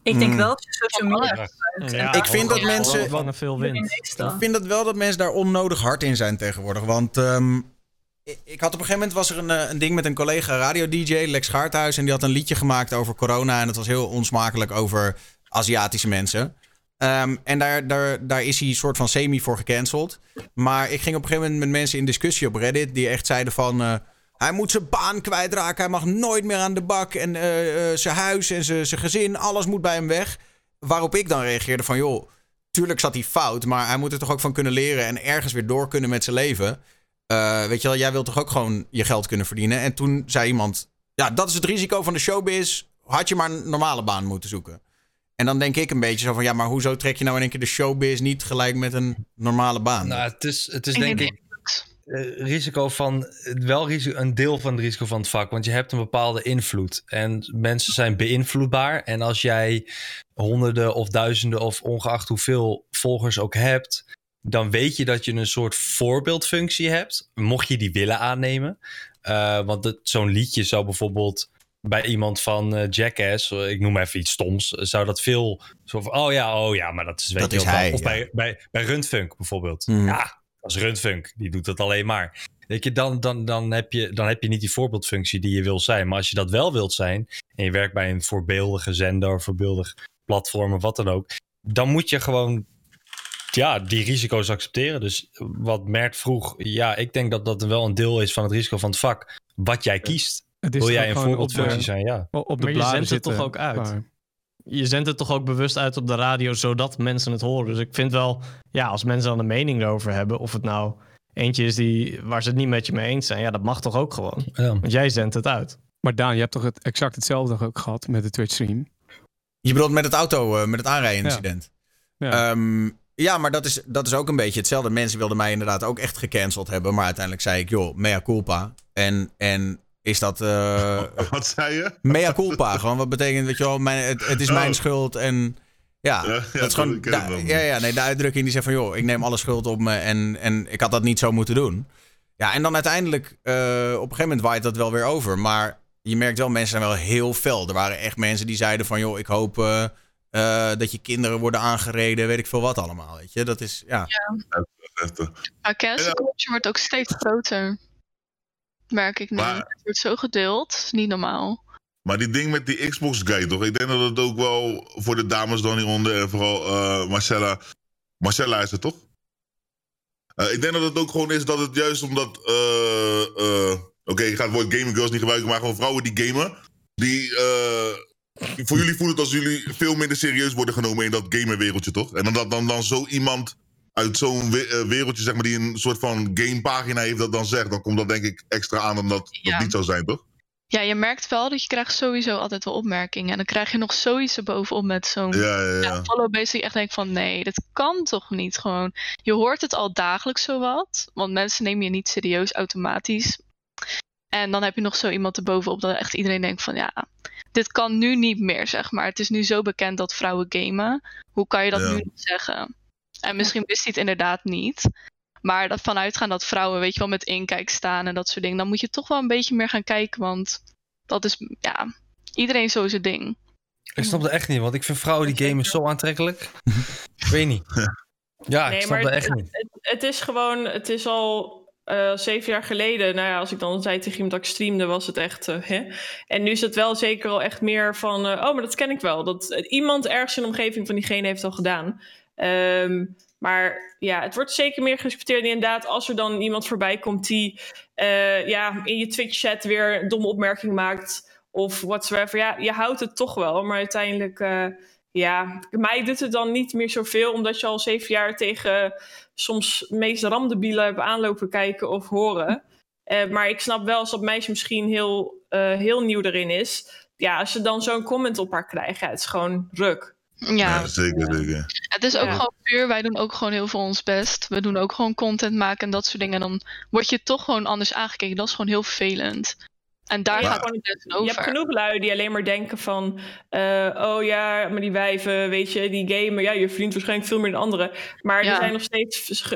Ik denk Hmm. wel dat je social media gebruikt. Ja, Ik vind dat mensen- Van veel wind. Ik vind dat wel dat mensen daar onnodig hard in zijn tegenwoordig. Want ehm, ik, had op een gegeven moment was er een, eh, een ding met een collega radio-dj, Lex Gaarthuis. En die had een liedje gemaakt over corona. En het was heel onsmakelijk over Aziatische mensen. Ehm, en daar, daar, daar is hij soort van semi voor gecanceld. Maar ik ging op een gegeven moment met mensen in discussie op Reddit. Die echt zeiden van... eh, hij moet zijn baan kwijtraken. Hij mag nooit meer aan de bak. En eh, eh, zijn huis en zijn zijn gezin. Alles moet bij hem weg. Waarop ik dan reageerde van... joh, tuurlijk zat hij fout, maar hij moet er toch ook van kunnen leren en ergens weer door kunnen met zijn leven. Eh, weet je wel, jij wilt toch ook gewoon je geld kunnen verdienen? En toen zei iemand: Ja, dat is het risico van de showbiz. Had je maar een normale baan moeten zoeken. En dan denk ik een beetje zo van: Ja, maar hoezo trek je nou in één keer de showbiz niet gelijk met een normale baan? Nou, het is, het is denk ik risico van, wel risico, een deel van het risico van het vak. Want je hebt een bepaalde invloed. En mensen zijn beïnvloedbaar. En als jij honderden of duizenden of ongeacht hoeveel volgers ook hebt, dan weet je dat je een soort voorbeeldfunctie hebt. Mocht je die willen aannemen. Eh, want zo'n liedje zou bijvoorbeeld bij iemand van eh, Jackass, eh, ik noem even iets stoms, eh, zou dat veel zo van, oh ja, oh ja, maar dat is weet Dat je is hij, Of ja. bij, bij, bij Rundfunk bijvoorbeeld. Mhm. Ja, is Rundfunk, die doet dat alleen maar. Weet je, dan, dan, dan, heb je, dan heb je niet die voorbeeldfunctie die je wil zijn. Maar als je dat wel wilt zijn en je werkt bij een voorbeeldige zender of voorbeeldig platform of wat dan ook, dan moet je gewoon ja, die risico's accepteren. Dus wat Mert vroeg, ja, ik denk dat dat wel een deel is van het risico van het vak. Wat jij kiest. Het is Wil jij een voorbeeldfunctie de, zijn? Ja. op de Maar je zendt het toch ook uit? Maar- Je zendt het toch ook bewust uit op de radio, zodat mensen het horen. Dus ik vind wel, ja, als mensen dan een mening erover hebben, of het nou eentje is die, waar ze het niet met je mee eens zijn, ja, dat mag toch ook gewoon. Ja. Want jij zendt het uit. Maar Daan, je hebt toch het, exact hetzelfde ook gehad met de Twitch stream? Je bedoelt met het auto, eh, met het aanrijden-incident. Ja. Ja. ja, maar dat is, dat is ook een beetje hetzelfde. Mensen wilden mij inderdaad ook echt gecanceld hebben. Maar uiteindelijk zei ik, joh, mea culpa. En, en is dat... eh, Wat zei je? Mea culpa. gewoon wat betekent, weet je wel, mijn, het, het is Oh. mijn schuld en ja, Ja, ja, dat is gewoon, da- ja, ja, nee, de uitdrukking die zegt van, joh, ik neem alle schuld op me en, en ik had dat niet zo moeten doen. Ja, en dan uiteindelijk, eh, op een gegeven moment waait dat wel weer over, maar je merkt wel, mensen zijn wel heel fel. Er waren echt mensen die zeiden van, joh, ik hoop eh, dat je kinderen worden aangereden, weet ik veel wat allemaal, weet je. Dat is, ja. Heftig. Maar cancel culture wordt ook steeds groter. Merk ik nu. Maar- Het wordt zo gedeeld. Niet normaal. Maar die ding met die Xbox guy, toch? Ik denk dat het ook wel voor de dames dan hieronder en vooral eh, Marcella. Marcella is het toch? Eh, ik denk dat het ook gewoon is dat het juist omdat. eh, Oké, ik ga het woord gaming girls niet gebruiken, maar gewoon vrouwen die gamen. Die. voor jullie voelt het als jullie veel minder serieus worden genomen in dat gamerwereldje, toch? En dan dat dan, dan zo iemand uit zo'n we- eh, wereldje, zeg maar, die een soort van gamepagina heeft, dat dan zegt, dan komt dat denk ik extra aan dan dat Ja. dat niet zou zijn, toch? Ja, je merkt wel dat je krijgt sowieso altijd wel opmerkingen. En dan krijg je nog zoiets erbovenop met zo'n Ja, ja, ja. ja, follow base. die echt denkt van nee, dat kan toch niet gewoon. Je hoort het al dagelijks zowat. Want mensen nemen je niet serieus automatisch. En dan heb je nog zo iemand erbovenop dat echt iedereen denkt van ja, dit kan nu niet meer zeg maar. Het is nu zo bekend dat vrouwen gamen. Hoe kan je dat nu nog zeggen? En misschien wist hij het inderdaad niet. Maar dat vanuitgaan dat vrouwen, weet je wel, met inkijk staan en dat soort dingen. Dan moet je toch wel een beetje meer gaan kijken. Want dat is, ja, iedereen zo zijn ding. Ik snap dat echt niet, want ik vind vrouwen die gamen zo aantrekkelijk. ik weet niet. Ja, ik snap dat echt niet. Het, het is gewoon, het is al eh, zeven jaar geleden. Nou ja, als ik dan zei tegen iemand dat ik streamde, was het echt. eh, hè? En nu is het wel zeker al echt meer van. eh, oh, maar dat ken ik wel. Dat iemand ergens in de omgeving van diegene heeft al gedaan. Ehm, maar ja, het wordt zeker meer gerespecteerd. Inderdaad, als er dan iemand voorbij komt die eh, ja, in je Twitch-chat weer een domme opmerking maakt. Of whatsoever. Ja, je houdt het toch wel. Maar uiteindelijk. eh, ja, mij doet het dan niet meer zoveel, omdat je al zeven jaar tegen soms meest ramdebielen hebt aanlopen kijken of horen. Eh, maar ik snap wel als dat meisje misschien heel, heel nieuw erin is. Ja, als je dan zo'n comment op haar krijgt, ja, het is gewoon ruk. Ja, Ja, zeker, zeker. het is ook Ja. gewoon puur. Wij doen ook gewoon heel veel ons best. We doen ook gewoon content maken en dat soort dingen. En dan word je toch gewoon anders aangekeken. Dat is gewoon heel vervelend. En daar Ja. gaat gewoon het over. Je hebt genoeg lui die alleen maar denken van... eh, oh ja, maar die wijven, weet je, die gamen... Ja, je verdient waarschijnlijk veel meer dan anderen. Maar Ja. er zijn nog steeds...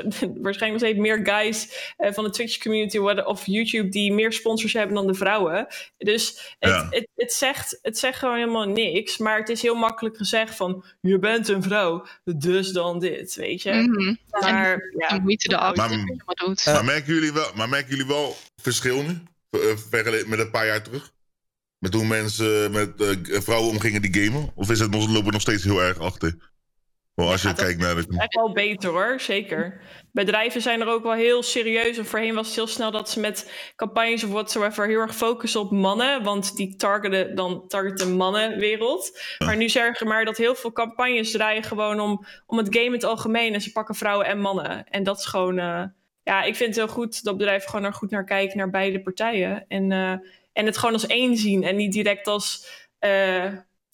waarschijnlijk nog steeds meer guys eh, van de Twitch-community... of YouTube die meer sponsors hebben dan de vrouwen. Dus het, Ja. het, het, zegt, het zegt gewoon helemaal niks. Maar het is heel makkelijk gezegd van... Je bent een vrouw, dus dan dit, weet je. Mhm. Maar En ja, moeite doet. Maar, merken jullie wel, maar merken jullie wel verschil nu? Eh, vergeleken met een paar jaar terug? Met hoe mensen met eh, vrouwen omgingen die gamen? Of is het nog, lopen we nog steeds heel erg achter? Wel, als je Ja, kijkt naar echt wel beter hoor, zeker. Bedrijven zijn er ook wel heel serieus. En voorheen was het heel snel dat ze met campagnes of whatsoever heel erg focussen op mannen. Want die targeten dan targeten mannenwereld. Maar nu zeggen maar dat heel veel campagnes draaien gewoon om, om het game in het algemeen. En ze pakken vrouwen en mannen. En dat is gewoon. eh, ja, ik vind het heel goed dat bedrijven gewoon er goed naar kijken, naar beide partijen. En, eh, en het gewoon als één zien. En niet direct als. eh,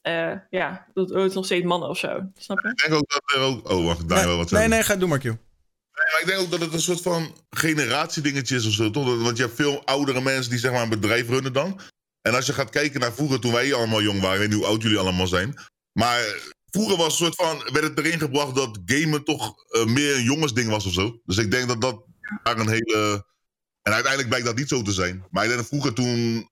eh, ja, dat het nog steeds mannen of zo. Snap je? Ik denk ook dat er ook... Oh, wacht, daar Nee, wel wat nee, nee, ga doen maar, Q. Maar ik denk ook dat het een soort van generatiedingetje is of zo, toch? Want je hebt veel oudere mensen die zeg maar een bedrijf runnen dan. En als je gaat kijken naar vroeger, toen wij allemaal jong waren, niet hoe oud jullie allemaal zijn. Maar vroeger was een soort van, werd het erin gebracht dat gamen toch meer een jongensding was of zo. Dus ik denk dat dat daar een hele... En uiteindelijk blijkt dat niet zo te zijn. Maar ik denk dat vroeger toen,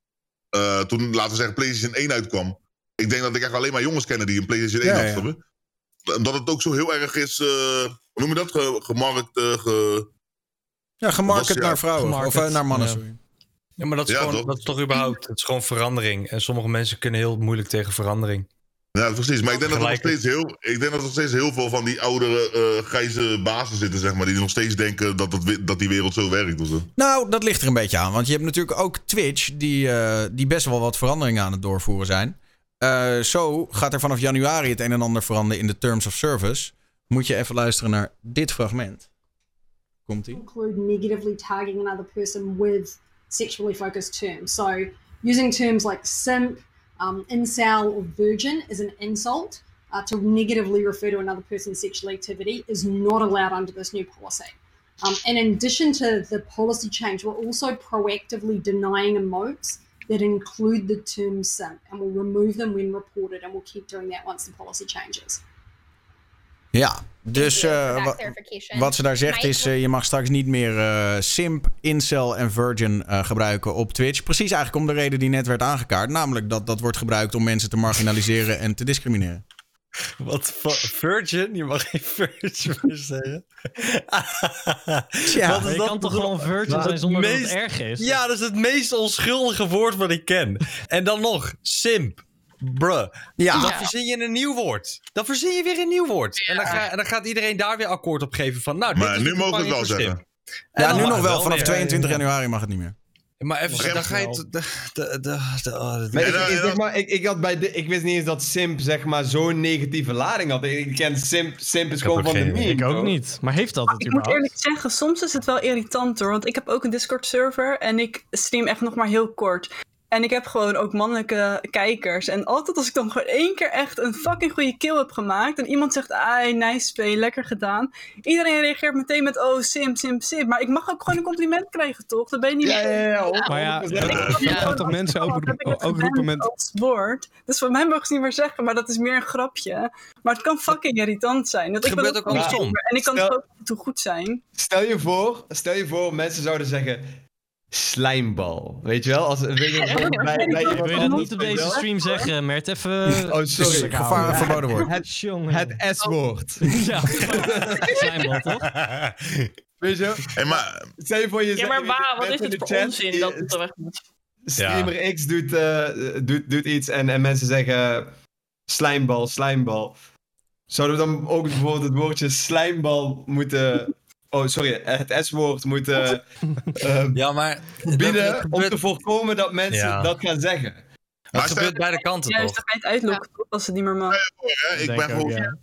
eh, toen laten we zeggen, PlayStation 1 uitkwam. Ik denk dat ik echt alleen maar jongens kennen die een PlayStation 1 Ja, had. ja. snap je? Dat het ook zo heel erg is, eh, hoe noem je dat? Ge- gemarkt, eh, ge... Ja, gemarket Was, ja, naar vrouwen. gemarket, Of naar mannen, ja. sorry. Ja, maar dat is, Ja, gewoon, dat is toch überhaupt, het is gewoon verandering. En sommige mensen kunnen heel moeilijk tegen verandering. Ja, precies. Maar ik denk, dat er nog steeds heel, ik denk dat er nog steeds heel veel van die oudere eh grijze bazen zitten, zeg maar. Die nog steeds denken dat, we- dat die wereld zo werkt. Of zo. Nou, dat ligt er een beetje aan. Want je hebt natuurlijk ook Twitch, die, eh, die best wel wat veranderingen aan het doorvoeren zijn. Eh, zo gaat er vanaf januari het een en ander veranderen in de Terms of Service. Moet je even luisteren naar dit fragment. Komt-ie? include negatively targeting another person with sexually focused terms. So, using terms like simp, um, incel, or virgin is an insult uh, to negatively refer to another person's sexual activity is not allowed under this new policy. Um, and in addition to the policy change, we're also proactively denying emotes that include the term and we'll remove them when reported, and we'll keep doing that once the policy changes. Ja, dus eh, wat ze daar zegt is... eh, je mag straks niet meer eh, simp, incel en virgin eh, gebruiken op Twitch. Precies eigenlijk om de reden die net werd aangekaart. Namelijk dat dat wordt gebruikt om mensen te marginaliseren en te discrimineren. Wat Virgin? Je mag geen Virgin meer zeggen. Ja, Wat is je dat kan toch gewoon virgin zijn zonder dat het erg is? Ja, dat is het meest onschuldige woord wat ik ken. En dan nog, simp. Bruh. Ja. Dan verzin je een nieuw woord. Dan verzin je weer een nieuw woord. En, dan ga, en dan gaat iedereen daar weer akkoord op geven van... Nou, Maar nu mogen we het wel zeggen. En Ja, nu nog wel. Vanaf weer. 22 januari mag het niet meer. Maar even, dan ga je... wel. t- De, de, de, de, dat- Maar ik, Ja, ik, ja. zeg maar, ik, ik, had bij de, ik wist niet eens dat simp zeg maar, zo'n negatieve lading had. Ik ken simp, simp is gewoon van de meme. Ik ook niet. Maar heeft dat het Ik moet eerlijk zeggen, soms is het wel irritant hoor. Want ik heb ook een Discord-server en ik stream echt nog maar heel kort. En ik heb gewoon ook mannelijke kijkers. En altijd als ik dan gewoon één keer echt een fucking goede kill heb gemaakt. En iemand zegt, ai, nice play, lekker gedaan. Iedereen reageert meteen met, oh, sim, sim, sim. Maar ik mag ook gewoon een compliment krijgen, toch? Dan ben je niet Ja, ja, ja. Maar ja, gaan toch mensen ook, het ook roepen met... als woord. Dus voor mij mogen ze niet meer zeggen, maar dat is meer een grapje. Maar het kan fucking irritant zijn. Want ik ben gebeurt ook andersom. En ik kan Stel- het ook toe goed zijn. Stel je voor, stel je voor, mensen zouden zeggen slijmbal. Weet je wel? Als, weet je, bij, bij, Wil je dat niet op deze stream zeggen, Mert? Even... Oh, sorry. houden. Gevaar verboden woord. Het, het S-woord. Ja, slijmbal, toch? Weet je? Hey, maar Stel je voor je Ja, maar waar? Wat is het de voor chat, onzin dat het er weg moet? Streamer X doet, eh, doet, doet iets en, en mensen zeggen slijmbal, slijmbal. Zouden we dan ook bijvoorbeeld het woordje slijmbal moeten... Oh, sorry, het S-woord moeten eh Ja, maar... bieden dat om gebeurt, te voorkomen dat mensen Ja. dat gaan zeggen. dat Maar gebeurt stel- beide kanten, Juist, toch? dan ga je het uitlokken toch, als het niet meer mag. hè, ik, ben ook, gewoon, ja.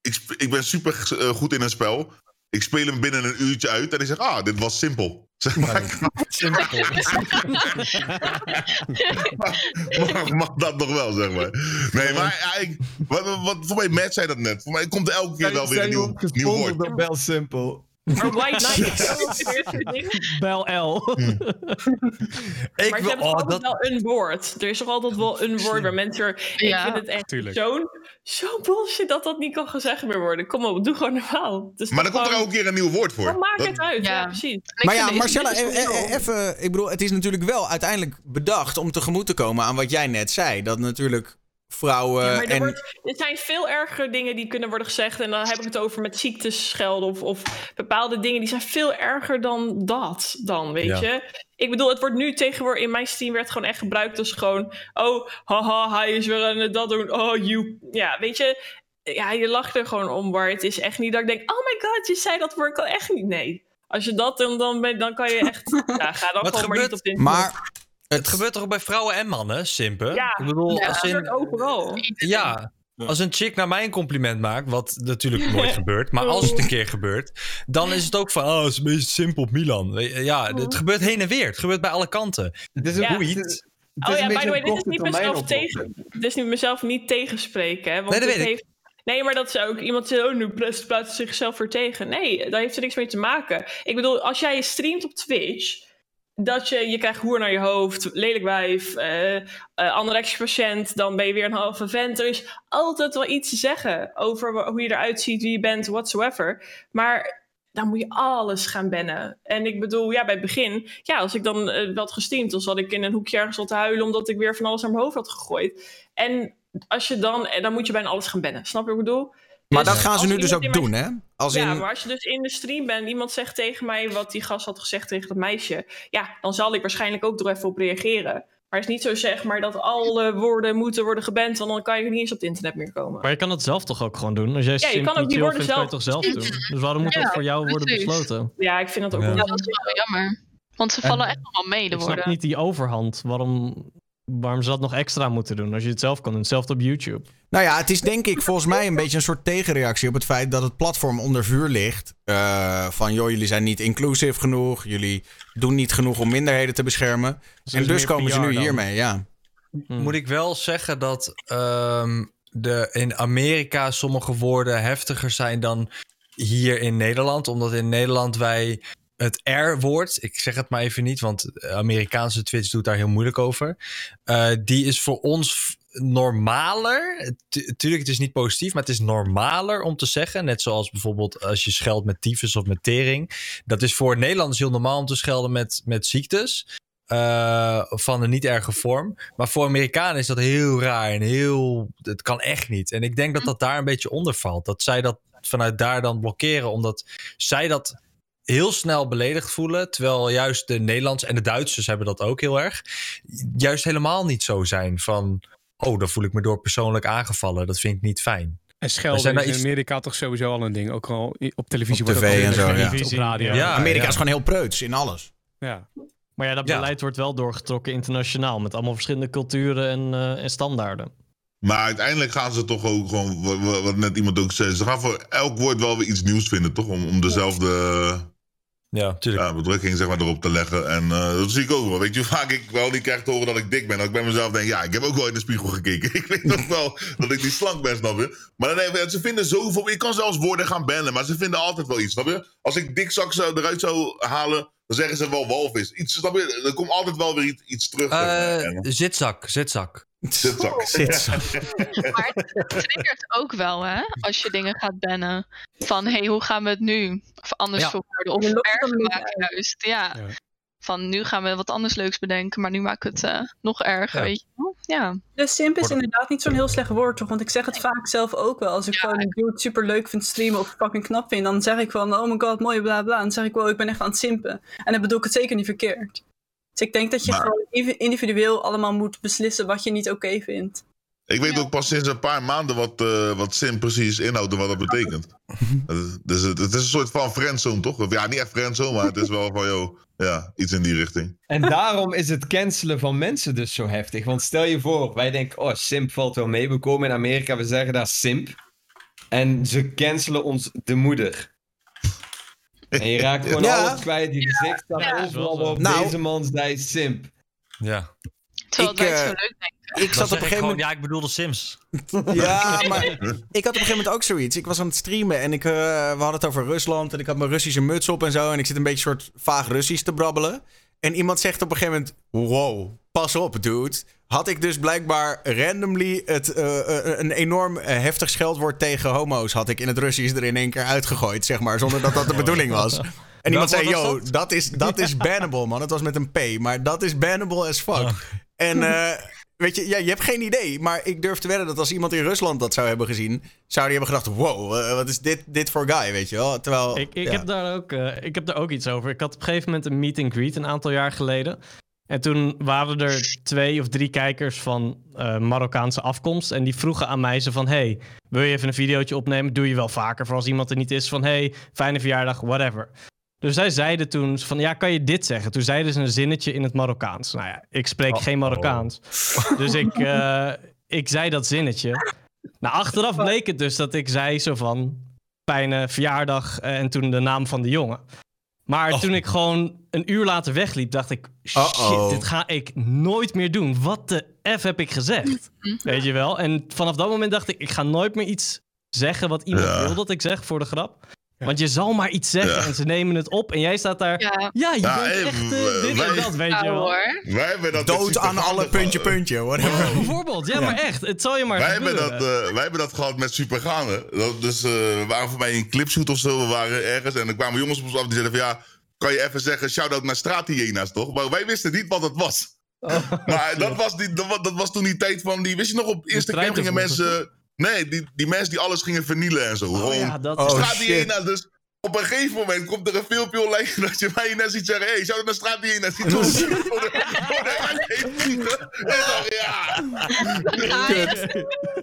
ik, ik ben super eh, goed in een spel. Ik speel hem binnen een uurtje uit en ik zeg, ah, dit was simpel. Zeg maar, mag, mag dat nog wel, zeg maar. Nee, maar ja, ik, wat, wat, voor mij, Matt zei dat net. Voor mij komt er elke keer wel weer een nieuw, nieuw woord. Bel Simple. Maar White Knight. Bel L. Ik maar ze wil, hebben toch oh, altijd dat, wel een woord. Er is toch altijd wel een woord waar mensen... er- Ja, ik vind het echt zo'n zo bullshit dat dat niet kan gezegd meer worden. Kom op, doe gewoon normaal. Is Maar dan komt er elke keer een nieuw woord voor. Dan Dat- het uit, ja, Ja. precies. Maar ja, Marcella, dit is e- e- wel- even. Ik bedoel, het is natuurlijk wel uiteindelijk bedacht om tegemoet te komen aan wat jij net zei. Dat natuurlijk vrouwen Ja, maar er, en. wordt, er zijn veel ergere dingen die kunnen worden gezegd. En dan heb ik het over met ziektes schelden of, of bepaalde dingen. Die zijn veel erger dan dat dan, weet Ja. je. Ik bedoel, het wordt nu tegenwoordig... In mijn stream werd gewoon echt gebruikt als gewoon... Oh, haha, hij is weer aan het dat doen. Oh, you... Ja, weet je... Ja, je lacht er gewoon om, maar het is echt niet dat ik denk... Oh my god, je zei dat woord al echt niet. Nee. Als je dat dan, dan, ben, dan kan je echt... Ja, ga dan Wat gewoon maar gebeurt- niet op dit. Maar het gebeurt toch bij vrouwen en mannen, simpen? Ja, ik bedoel, Ja, als dat in, gebeurt overal. Ja, als een chick naar mij een compliment maakt, wat natuurlijk nooit gebeurt, maar als het een keer gebeurt, dan is het ook van, oh, het is een beetje simpel op Milan. Ja, het gebeurt heen en weer. Het gebeurt bij alle kanten. Het is een Ja. Oh ja, by the way, dit is niet mezelf tegen. Dit is niet mezelf niet tegenspreken, hè? Want Nee, dat weet ik. Nee, maar dat is ook iemand die oh, nu plaatst plaatst zichzelf weer tegen. Nee, daar heeft er niks mee te maken. Ik bedoel, als jij streamt op Twitch, dat je, je krijgt hoer naar je hoofd, lelijk wijf, eh anorexia patiënt, dan ben je weer een halve vent. Er is altijd wel iets te zeggen over hoe je eruit ziet, wie je bent, whatsoever. Maar dan moet je alles gaan bannen. En ik bedoel, ja, bij het begin, ja, als ik dan eh, wat gesteamd, dan zat ik in een hoekje ergens al te huilen omdat ik weer van alles naar mijn hoofd had gegooid. En als je dan, dan moet je bijna alles gaan bannen. Snap je wat ik bedoel? Maar Dus dat gaan ze nu dus ook doen, hè? Als ja, in, maar als je dus in de stream bent en iemand zegt tegen mij wat die gast had gezegd tegen dat meisje, ja, dan zal ik waarschijnlijk ook er even op reageren. Maar het is niet zo zeg maar dat alle woorden moeten worden geband, want dan kan je niet eens op het internet meer komen. Maar je kan het zelf toch ook gewoon doen? Als jij je streamt kan ook niet die woorden vindt, kan je het toch zelf- zelf doen? Dus waarom moet Ja, dat voor jou worden precies. besloten? Ja, ik vind dat ook Ja. wel. Ja, dat is wel jammer. Want ze vallen echt nog wel mee, de Ik snap woorden. niet die overhand. Waarom, waarom ze dat nog extra moeten doen als je het zelf kan doen? Hetzelfde op YouTube. Nou ja, het is denk ik volgens mij een beetje een soort tegenreactie op het feit dat het platform onder vuur ligt. Eh, van joh, jullie zijn niet inclusief genoeg. Jullie doen niet genoeg om minderheden te beschermen. Dus en dus komen ze nu dan. hiermee, ja. Hmm. Moet ik wel zeggen dat ehm, de, in Amerika sommige woorden heftiger zijn dan hier in Nederland. Omdat in Nederland wij het R-woord, ik zeg het maar even niet, want Amerikaanse Twitch doet daar heel moeilijk over. eh, die is voor ons normaler. Tu- tuurlijk, het is niet positief, maar het is normaler om te zeggen. Net zoals bijvoorbeeld als je scheldt met tyfus of met tering. Dat is voor Nederlanders heel normaal om te schelden met, met ziektes. eh, van een niet erge vorm. Maar voor Amerikanen is dat heel raar en heel. Het kan echt niet. En ik denk dat dat daar een beetje onder valt. Dat zij dat vanuit daar dan blokkeren, omdat zij dat heel snel beledigd voelen. Terwijl juist de Nederlands en de Duitsers hebben dat ook heel erg. Juist helemaal niet zo zijn van. Oh, dan voel ik me door persoonlijk aangevallen. Dat vind ik niet fijn. En schelden zijn is daar in iets- Amerika toch sowieso al een ding. Ook al op televisie Op wordt ook tv en zo, gezegd, ja. op Televisie, radio. ja. Amerika ja. is gewoon heel preuts in alles. Ja. Maar ja, dat Ja. beleid wordt wel doorgetrokken internationaal. Met allemaal verschillende culturen en, eh, en standaarden. Maar uiteindelijk gaan ze toch ook gewoon, wa- wa- wat net iemand ook zei, ze gaan voor elk woord wel weer iets nieuws vinden, toch? Om, om dezelfde Ja, tuurlijk. ja, bedrukking zeg maar, erop te leggen. En eh, dat zie ik ook wel. Weet je hoe vaak ik wel niet krijg te horen dat ik dik ben? Dat ik bij mezelf denk, ja, ik heb ook wel in de spiegel gekeken. ik weet ook wel dat ik niet slank ben, snap je? Maar dan even, ze vinden zoveel, je kan zelfs woorden gaan bannen, maar ze vinden altijd wel iets, snap je? Als ik dikzak zou, eruit zou halen, dan zeggen ze wel walvis. Iets, snap je? Er komt altijd wel weer iets, iets terug. Eh, zitzak, zitzak. zitzak. Zit. Maar het triggert ook wel, hè? Als je dingen gaat bannen. Van, hé, hey, hoe gaan we het nu? Of anders Ja. verwoorden. Of erger maken juist. Ja. Ja. Van, nu gaan we wat anders leuks bedenken. Maar nu maken we het eh, nog erger, Ja. weet je wel? Ja. De simp is inderdaad niet zo'n heel slecht woord, toch? Want ik zeg het vaak zelf ook wel. Als ik Ja. gewoon een dude super leuk vind streamen of fucking knap vind, dan zeg ik van, oh my god, mooi, bla bla. En dan zeg ik wel, ik ben echt aan het simpen. En dan bedoel ik het zeker niet verkeerd. Dus ik denk dat je Maar- gewoon indiv- individueel allemaal moet beslissen wat je niet oké vindt. Ik weet Ja. ook pas sinds een paar maanden wat, eh, wat sim precies inhoudt en wat dat betekent. Het is- dus het, het is een soort van friendzone, toch? Of Ja, niet echt friendzone, maar het is wel van, joh, ja, iets in die richting. En daarom is het cancelen van mensen dus zo heftig. Want stel je voor, wij denken, oh, simp valt wel mee. We komen in Amerika, we zeggen daar simp. En ze cancelen ons de moeder. En je raakt gewoon Ja. alles kwijt. Je gezicht staat Ja. overal op. Nou. Deze man zei simp. Ja. Terwijl Ik, het wij het eh, zo leuk denken. Ik zat op een gegeven moment... Ja, ik bedoel de Sims. Ja, maar ik had op een gegeven moment ook zoiets. Ik was aan het streamen en ik, eh, we hadden het over Rusland. En ik had mijn Russische muts op en zo. En ik zit een beetje soort vaag Russisch te brabbelen. En iemand zegt op een gegeven moment... Wow, pas op, dude. Had ik dus blijkbaar randomly het, eh, een enorm heftig scheldwoord tegen homo's... had ik in het Russisch er in één keer uitgegooid, zeg maar. Zonder dat dat de bedoeling was. En iemand zei, yo, dat? dat is, dat is bannable, man. Het was met een P, maar dat is bannable as fuck. En eh, weet je, ja, je hebt geen idee. Maar ik durf te wedden dat als iemand in Rusland dat zou hebben gezien... zou die hebben gedacht, wow, eh, wat is dit, dit voor guy, weet je wel? Terwijl, Ik, ik, ja. heb daar ook, eh, ik heb daar ook iets over. Ik had op een gegeven moment een meet and greet een aantal jaar geleden. En toen waren er twee of drie kijkers van eh, Marokkaanse afkomst. En die vroegen aan mij ze van... Hey, wil je even een videootje opnemen? Doe je wel vaker voor als iemand er niet is. Van hey, fijne verjaardag, whatever. Dus zij zeiden toen van... Ja, kan je dit zeggen? Toen zeiden ze een zinnetje in het Marokkaans. Nou ja, ik spreek geen Marokkaans. Dus ik, eh, ik zei dat zinnetje. Nou, achteraf bleek het dus dat ik zei zo van... Fijne verjaardag en toen de naam van de jongen. Maar Oh. toen ik gewoon een uur later wegliep, dacht ik... Shit, dit ga ik nooit meer doen. Wat de F heb ik gezegd? Weet je wel? En vanaf dat moment dacht ik, ik ga nooit meer iets zeggen wat iemand Ja. wil dat ik zeg voor de grap. Want je zal maar iets zeggen Ja. en ze nemen het op en jij staat daar... Ja, Ja, je bent echt eh, dit wij- en dat, weet je wel. hoor. Wij hebben dat Dood aan alle puntje, puntje, whatever. Bijvoorbeeld, ja, maar echt. Het zal je maar Wij hebben, dat, eh, wij hebben dat gehad met Supergaande. Dat, dus eh, we waren voor mij in een clipshoot of zo. We waren ergens en er kwamen jongens op ons af die zeiden van... ja, kan je even zeggen shout-out naar straathyena's, toch? Maar wij wisten niet wat het was. Oh. Maar dat was, die, dat, wa- dat was toen die tijd van... Die, wist je nog, op Instagram gingen mensen... Nee, die, die mensen die alles gingen vernielen en zo. Oh, Gewoon ja, dat Oh, straathyena's. Dus op een gegeven moment komt er een filmpje online... dat je mij net ziet zeggen... Hé, hey, shout-out naar straathyena's. Die vliegen. En dacht, ja...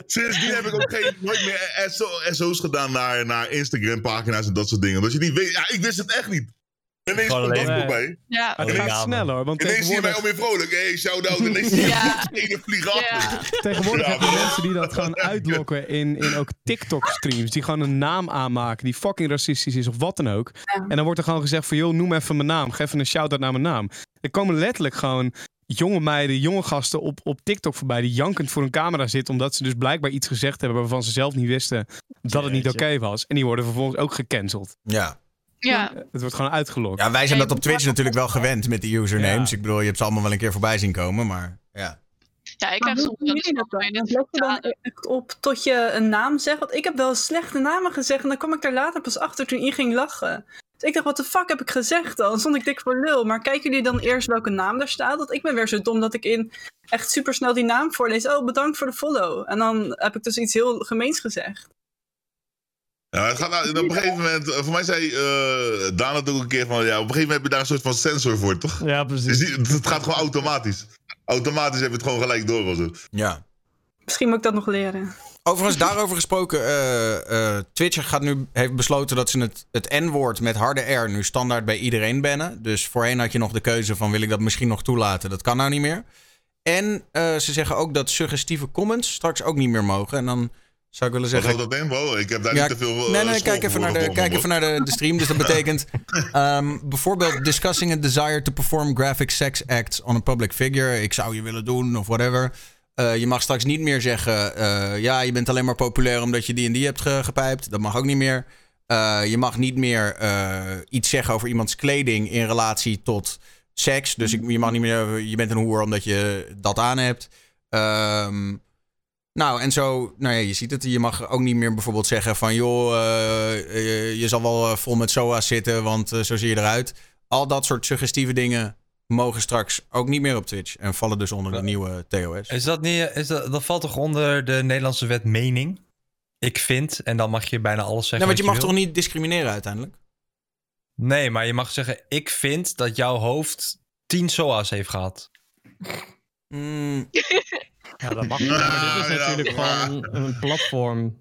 Sindsdien heb ik ook geen, nooit meer SO, SO's gedaan naar, naar Instagram-pagina's en dat soort dingen. Omdat je niet weet. Ja, ik wist het echt niet. Ineens Gewoon komt dat alleen- voorbij. Ja, Het gaat sneller hoor, want Ineens zie je mij tegenwoordig, alweer vrolijk. Hé, hey, shout-out. Ineens zie je Ja. ene vliegen af. ja. tegenwoordig Ja, heb je maar- mensen die dat gewoon uitlokken in, in ook TikTok-streams. Die gewoon een naam aanmaken die fucking racistisch is of wat dan ook. Ja. En dan wordt er gewoon gezegd van, joh, noem even mijn naam. Geef even een shout-out naar mijn naam. Er komen letterlijk gewoon jonge meiden, jonge gasten op, op TikTok voorbij... die jankend voor een camera zitten... omdat ze dus blijkbaar iets gezegd hebben... waarvan ze zelf niet wisten dat het niet oké was. En die worden vervolgens ook gecanceld. Ja. Ja. Het wordt gewoon uitgelokt. ja, wij zijn dat op Twitch natuurlijk wel gewend met die usernames. Ja. Ik bedoel, je hebt ze allemaal wel een keer voorbij zien komen, maar ja. ja, ik Maar krijg soms jullie dat dan? let je dan echt op tot je een naam zegt? Want ik heb wel slechte namen gezegd en dan kwam ik daar later pas achter toen je ging lachen. Dus ik dacht, wat de fuck heb ik gezegd dan? Stond ik dik voor lul. Maar kijken jullie dan eerst welke naam daar staat? Want ik ben weer zo dom dat ik in echt supersnel die naam voorlees. Oh, bedankt voor de follow. En dan heb ik dus iets heel gemeens gezegd. Ja, het gaat nou, op een gegeven moment. eh, Voor mij zei eh Daan het ook een keer van. Ja, op een gegeven moment heb je daar een soort van sensor voor, toch? Ja, Dus precies. die- het gaat gewoon automatisch. Automatisch heb je het gewoon gelijk door. ja. Misschien moet ik dat nog leren. Overigens, daarover gesproken, eh, eh, Twitch gaat nu, heeft besloten dat ze het, het N-woord met harde R nu standaard bij iedereen bannen. Dus voorheen had je nog de keuze van wil ik dat misschien nog toelaten. Dat kan nou niet meer. En eh, ze zeggen ook dat suggestieve comments straks ook niet meer mogen. En dan zou ik willen Wat zeggen... houdt dat in? Wow, ik heb daar Ja, niet te veel. eh, nee, nee, school kijk even naar de, kijk even naar de, de stream. Dus dat betekent ehm, bijvoorbeeld discussing a desire to perform graphic sex acts on a public figure. Ik zou je willen doen of whatever. Eh, je mag straks niet meer zeggen, eh, ja, je bent alleen maar populair omdat je die en die hebt ge- gepijpt. Dat mag ook niet meer. Eh, je mag niet meer eh, iets zeggen over iemands kleding in relatie tot seks. Dus ik, je mag niet meer, je bent een hoer omdat je dat aan hebt. Ehm, nou, en zo, nou ja, je ziet het. Je mag ook niet meer bijvoorbeeld zeggen van, joh, eh, eh, je zal wel eh, vol met SOA's zitten, want eh, zo zie je eruit. Al dat soort suggestieve dingen mogen straks ook niet meer op Twitch en vallen dus onder de nieuwe TOS. Is dat niet, is dat, dat valt toch onder de Nederlandse wet mening? Ik vind, en dan mag je bijna alles zeggen. Nee, want je mag toch niet discrimineren uiteindelijk? Nee, maar je mag zeggen, ik vind dat jouw hoofd 10 SOA's heeft gehad. Mm, Ja, dat mag niet. Ja, Maar dit is ja, natuurlijk gewoon een platform.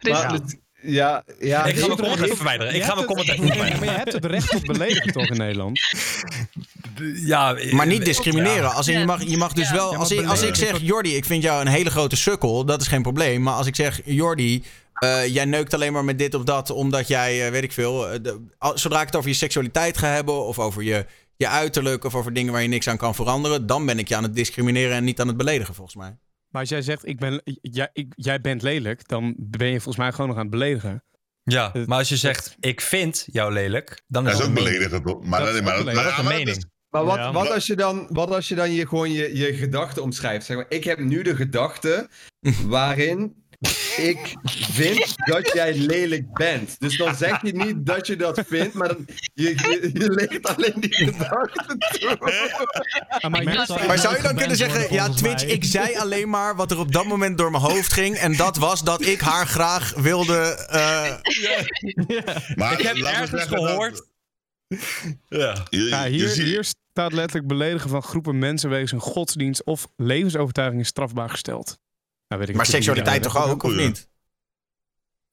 Maar Ja. ja, ja. ik ga mijn comment even verwijderen. Ik ga mijn comment even Nee, maar verwijderen. je hebt het recht op beledigen toch in Nederland? ja, Maar niet eh, discrimineren. Als in, je, mag, je mag dus Ja. wel. Als ik, als ik zeg, Jordi, ik vind jou een hele grote sukkel, dat is geen probleem. Maar als ik zeg, Jordi, eh, jij neukt alleen maar met dit of dat, omdat jij, eh, weet ik veel. eh, de- al- zodra ik het over je seksualiteit ga hebben, of over je, je uiterlijk, of over dingen waar je niks aan kan veranderen, dan ben ik je aan het discrimineren en niet aan het beledigen, volgens mij. Maar als jij zegt, ik ben, jij, ik, jij bent lelijk, dan ben je volgens mij gewoon nog aan het beledigen. Ja, maar als je zegt, ik vind jou lelijk, dan is Dat is ook beledigend? Maar, Dat is maar, dat, is een maar mening. Wat, Ja. wat, als je dan, wat als je dan je, gewoon je, je gedachten omschrijft? Zeg maar, ik heb nu de gedachte waarin ik vind dat jij lelijk bent. Dus dan zeg je niet dat je dat vindt, maar dan, je, je, je leert alleen die gedachte toe. Maar Maar zou je dan kunnen zeggen, ja, Twitch, mij. ik zei alleen maar wat er op dat moment door mijn hoofd ging. En dat was dat ik haar graag wilde. eh, maar Ik heb ergens gehoord. Ja. Ja, hier, hier staat letterlijk beledigen van groepen mensen wegens hun godsdienst of levensovertuiging is strafbaar gesteld. Nou, weet ik maar seksualiteit toch ook, of niet?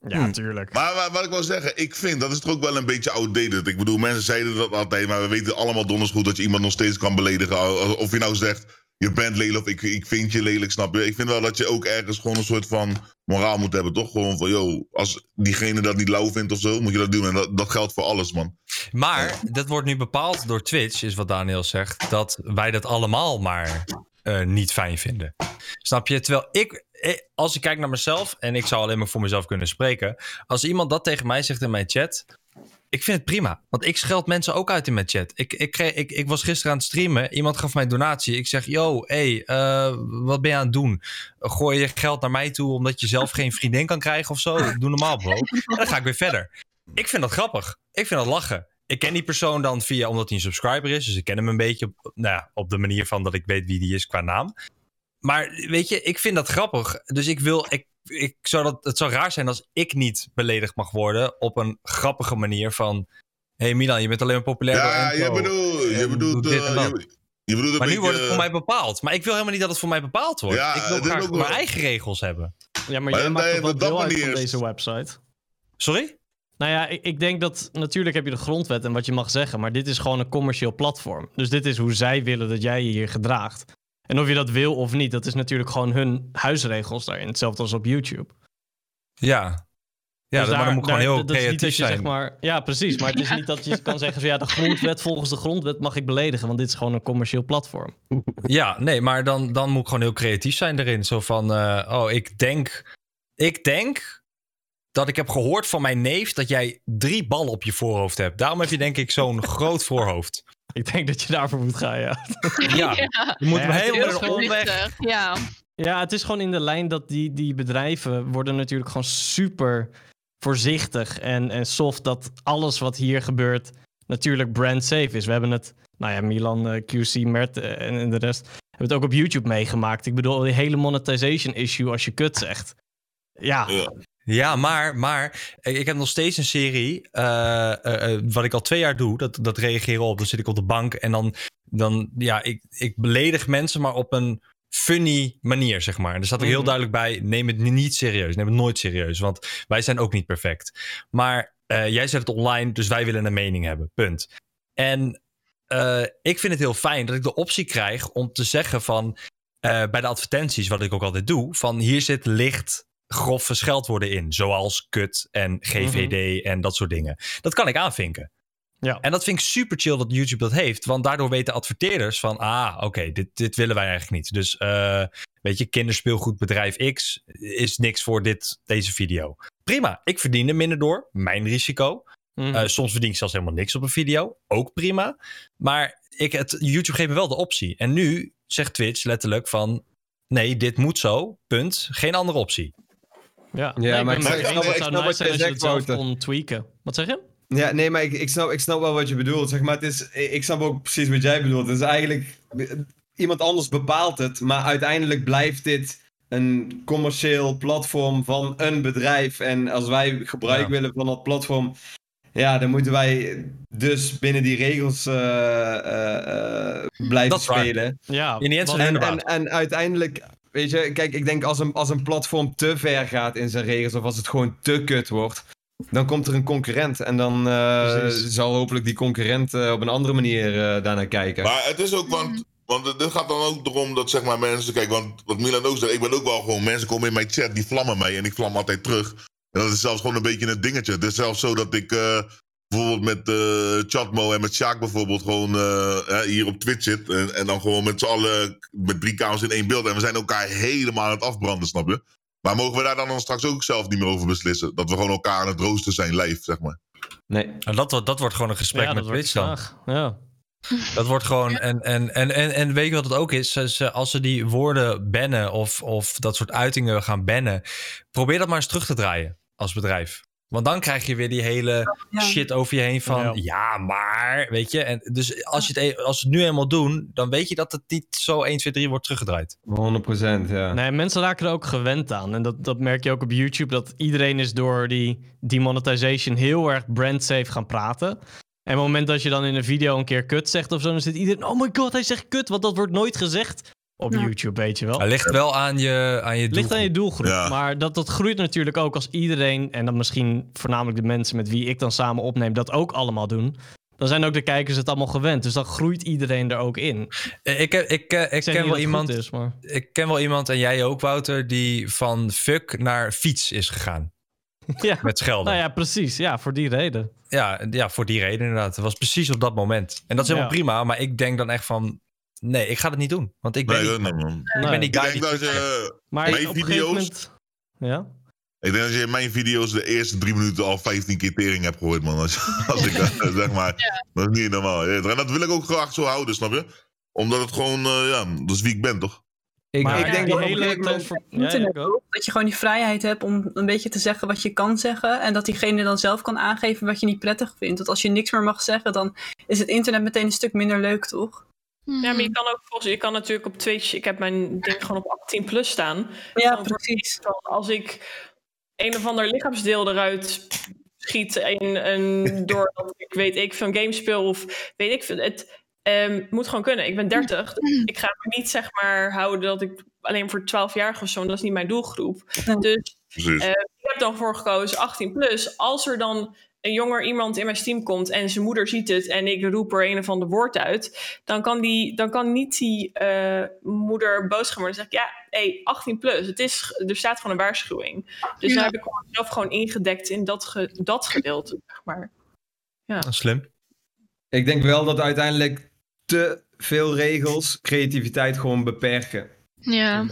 Ja, Hmm. tuurlijk. Maar, maar wat ik wil zeggen, ik vind dat is toch ook wel een beetje outdated. Ik bedoel, mensen zeiden dat altijd, maar we weten allemaal donders goed dat je iemand nog steeds kan beledigen. Of je nou zegt, je bent lelijk of ik, ik vind je lelijk, snap je? Ik vind wel dat je ook ergens gewoon een soort van moraal moet hebben, toch? Gewoon van, yo, als diegene dat niet lauw vindt of zo, moet je dat doen. En dat, dat geldt voor alles, man. Maar dat wordt nu bepaald door Twitch, is wat Daniel zegt, dat wij dat allemaal maar eh, niet fijn vinden. Snap je? Terwijl ik, eh, als ik kijk naar mezelf, en ik zou alleen maar voor mezelf kunnen spreken, als iemand dat tegen mij zegt in mijn chat, ik vind het prima. Want ik scheld mensen ook uit in mijn chat. Ik, ik, ik, ik was gisteren aan het streamen. Iemand gaf mij een donatie. Ik zeg, yo, hey, eh, wat ben je aan het doen? Gooi je geld naar mij toe omdat je zelf geen vriendin kan krijgen of zo? Doe normaal, bro. Dan ga ik weer verder. Ik vind dat grappig. Ik vind dat lachen. Ik ken die persoon dan via omdat hij een subscriber is. Dus ik ken hem een beetje op, nou ja, op de manier van dat ik weet wie die is qua naam. Maar weet je, ik vind dat grappig. Dus ik wil. Ik, ik zou dat, het zou raar zijn als ik niet beledigd mag worden op een grappige manier van. Hé hey Milan, je bent alleen maar populair Ja, door je bedoelt, je bedoelt, eh, en dat. je, je bedoelt Maar nu beetje, wordt het voor mij bepaald. Maar ik wil helemaal niet dat het voor mij bepaald wordt. Ja, ik wil het graag mijn wel- eigen regels hebben. Ja, maar Maar jij maakt op dat deel uit van manier- deze website? Sorry? Nou ja, ik, ik denk dat natuurlijk heb je de grondwet en wat je mag zeggen, maar dit is gewoon een commercieel platform. Dus dit is hoe zij willen dat jij je hier gedraagt. En of je dat wil of niet, dat is natuurlijk gewoon hun huisregels daarin. Hetzelfde als op YouTube. Ja. Ja, Dus dat, maar dan moet gewoon heel creatief dat je zijn. zeg maar, ja, precies. Maar het is niet dat je kan zeggen van ja, de grondwet volgens de grondwet mag ik beledigen, want dit is gewoon een commercieel platform. Ja, nee, maar dan, dan moet ik gewoon heel creatief zijn erin. Zo van, eh, oh, ik denk, ik denk dat ik heb gehoord van mijn neef dat jij drie ballen op je voorhoofd hebt. Daarom heb je denk ik zo'n groot voorhoofd. Ik denk dat je daarvoor moet gaan, ja. Ja, je moet Ja, helemaal een gewoon omweg. Ja. Ja, het is gewoon in de lijn dat die, die bedrijven worden natuurlijk gewoon super voorzichtig en, en soft dat alles wat hier gebeurt natuurlijk brand safe is. We hebben het, nou ja, Milan, eh, QC, Mert eh, en, en de rest hebben het ook op YouTube meegemaakt. Ik bedoel, die hele monetization issue als je kut zegt. Ja, Ja. Maar, maar ik ik heb nog steeds een serie. eh, eh, eh, wat ik al twee jaar doe. Dat, dat reageren op. Dan zit ik op de bank en dan. dan ja, ik, ik beledig mensen, maar op een funny manier, zeg maar. En er staat er heel Mhm. duidelijk bij: neem het niet serieus. Neem het nooit serieus. Want wij zijn ook niet perfect. Maar eh, jij zet het online, dus wij willen een mening hebben. Punt. En eh, ik vind het heel fijn dat ik de optie krijg om te zeggen van. eh, bij de advertenties, wat ik ook altijd doe, van hier zit licht grove scheldwoorden in. Zoals kut en GVD en dat soort dingen. Dat kan ik aanvinken. Ja. En dat vind ik super chill dat YouTube dat heeft. Want daardoor weten adverteerders van... ah, oké, dit, dit willen wij eigenlijk niet. Dus eh, weet je, kinderspeelgoedbedrijf X is niks voor dit, deze video. Prima, ik verdien er minder door. Mijn risico. Mhm. Eh, soms verdien ik zelfs helemaal niks op een video. Ook prima. Maar ik, het, YouTube geeft me wel de optie. En nu zegt Twitch letterlijk van... nee, dit moet zo, punt. Geen andere optie. Ja. Ja, Nee, maar ik snap- ik snap- Het zou ik snap nice wat je zegt, zelf kon tweaken. Wat zeg je? Ja, nee, maar ik, ik, snap, ik snap wel wat je bedoelt. Zeg maar, het is, ik snap ook precies wat jij bedoelt. Het is eigenlijk... Iemand anders bepaalt het, maar uiteindelijk blijft dit een commercieel platform van een bedrijf. En als wij gebruik Ja. willen van dat platform... Ja, dan moeten wij dus binnen die regels eh, eh, eh, blijven spelen. Ja, In En, en, en uiteindelijk, weet je, kijk, ik denk als een, als een platform te ver gaat in zijn regels, of als het gewoon te kut wordt, dan komt er een concurrent. En dan eh, zal hopelijk die concurrent eh, op een andere manier eh, daarnaar kijken. Maar het is ook, want, want het gaat dan ook erom dat zeg maar mensen, kijk, want wat Milan ook zegt, ik ben ook wel gewoon, mensen komen in mijn chat, die vlammen mij en ik vlam altijd terug. En dat is zelfs gewoon een beetje een dingetje. Het is zelfs zo dat ik eh, bijvoorbeeld met eh Chatmo en met Sjaak bijvoorbeeld gewoon eh, hè, hier op Twitch zit. En, en dan gewoon met z'n allen, met drie kamers in één beeld. En we zijn elkaar helemaal aan het afbranden, snap je? Maar mogen we daar dan straks ook zelf niet meer over beslissen? Dat we gewoon elkaar aan het roosten zijn, live, zeg maar. Nee. En dat, wordt- dat wordt gewoon een gesprek ja, met Twitch dan. Ja. Dat wordt gewoon. En, en, en, en, en weet je wat het ook is? Ze- Als ze die woorden bannen of, of dat soort uitingen gaan bannen, probeer dat maar eens terug te draaien als bedrijf. Want dan krijg je weer die hele Ja. shit over je heen van ja, Ja. maar, weet je. En dus als, je het, e- als ze het nu eenmaal doen, dan weet je dat het niet zo 1, 2, 3 wordt teruggedraaid. 100%, ja. Nee, mensen raken er ook gewend aan. En dat, dat merk je ook op YouTube. Dat iedereen is door die demonetization heel erg brand-safe gaan praten. En op het moment dat je dan in een video een keer kut zegt of zo... dan zit iedereen... Oh my god, hij zegt kut, want dat wordt nooit gezegd op Ja. YouTube, weet je wel. Het ligt wel aan je, aan je Het ligt aan je doelgroep. Ja. Maar dat, dat groeit natuurlijk ook als iedereen... en dan misschien voornamelijk de mensen met wie ik dan samen opneem... dat ook allemaal doen. Dan zijn ook de kijkers het allemaal gewend. Dus dan groeit iedereen er ook in. Eh, Ik, heb- ik, eh, ik Ik zeg ken wel iemand. is, maar... Ik ken wel iemand, en jij ook, Wouter, die van fuck naar fiets is gegaan. Ja. Met schelden. Nou ja, precies. Ja, voor die reden. Ja, ja, voor die reden inderdaad. Het was precies op dat moment. En dat is helemaal Ja. prima, maar ik denk dan echt van... Nee, ik ga het niet doen. Want ik ben, Nee, niet, nee, man. ik Nee. ben die Ik guy denk die... dat je, Maar Mijn video's- moment... Ja? ik denk dat je in mijn video's de eerste drie minuten al 15 keer tering hebt gehoord, man. Als, als ik dat zeg maar. Dat is niet normaal. Ja, En dat wil ik ook graag zo houden, snap je? Omdat het gewoon, eh, ja, dat is wie ik ben, toch? Ik, Maar ik ja, denk dat hele Ja, ja, ook, dat je gewoon die vrijheid hebt om een beetje te zeggen wat je kan zeggen. En dat diegene dan zelf kan aangeven wat je niet prettig vindt. Want als je niks meer mag zeggen, dan is het internet meteen een stuk minder leuk, toch? Ja, maar je kan ook volgens je kan natuurlijk op Twitch, ik heb mijn ding gewoon op 18 plus staan. Ja, precies. Als ik een of ander lichaamsdeel eruit schiet en, en doordat ik weet ik van game speel of weet ik veel, het ehm, moet gewoon kunnen. Ik ben 30, dus ik ga me niet zeg maar houden dat ik alleen voor 12 jaar of zo, dat is niet mijn doelgroep. Dus eh, ik heb dan voor gekozen 18 plus. Als er dan een jonger iemand in mijn team komt en zijn moeder ziet het en ik roep er een of ander woord uit, dan kan, die, dan kan niet die eh, moeder boos gaan worden. Dan zeg ik, ja, hey, 18 plus, het is, er staat gewoon een waarschuwing. Dus Ja. dan heb ik mezelf gewoon ingedekt in dat, ge, dat gedeelte, zeg maar. Slim. Ik denk wel dat uiteindelijk te veel regels creativiteit gewoon beperken. Ja,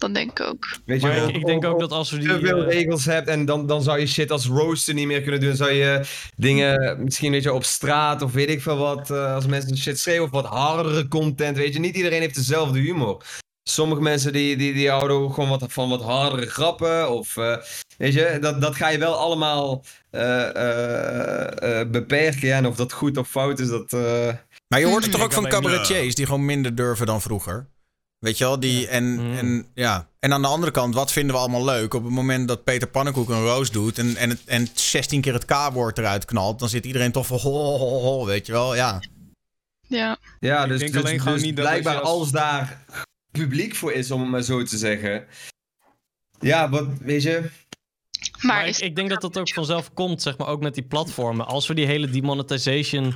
dat denk ik ook. Weet je Maar wel? ik, ik denk ook dat als we die... te veel eh, regels hebt en dan, dan zou je shit als rooster niet meer kunnen doen. Zou je dingen misschien weet je, op straat of weet ik veel wat, eh, als mensen shit schreeuwen of wat hardere content, weet je. Niet iedereen heeft dezelfde humor. Sommige mensen die, die, die houden gewoon wat, van wat hardere grappen of eh, weet je, dat, dat ga je wel allemaal eh, eh, eh, beperken. Ja, en of dat goed of fout is, dat... eh, Maar je hoort het toch Ik ook van cabaretiers die gewoon minder durven dan vroeger. Weet je wel? Die, en, Mm. en, ja. en aan de andere kant, wat vinden we allemaal leuk? Op het moment dat Peter Pannenkoek een roos doet en, en, het- en 16 keer het K-woord eruit knalt, dan zit iedereen toch van ho, ho, ho, ho, weet je wel? Ja. Ja, Ja, Ik dus, dus, dus niet blijkbaar als- als... daar publiek voor is, om het maar zo te zeggen. Ja, wat, weet je... maar, Maar ik, ik denk dat dat ook vanzelf komt, zeg maar, ook met die platformen. Als we die hele demonetization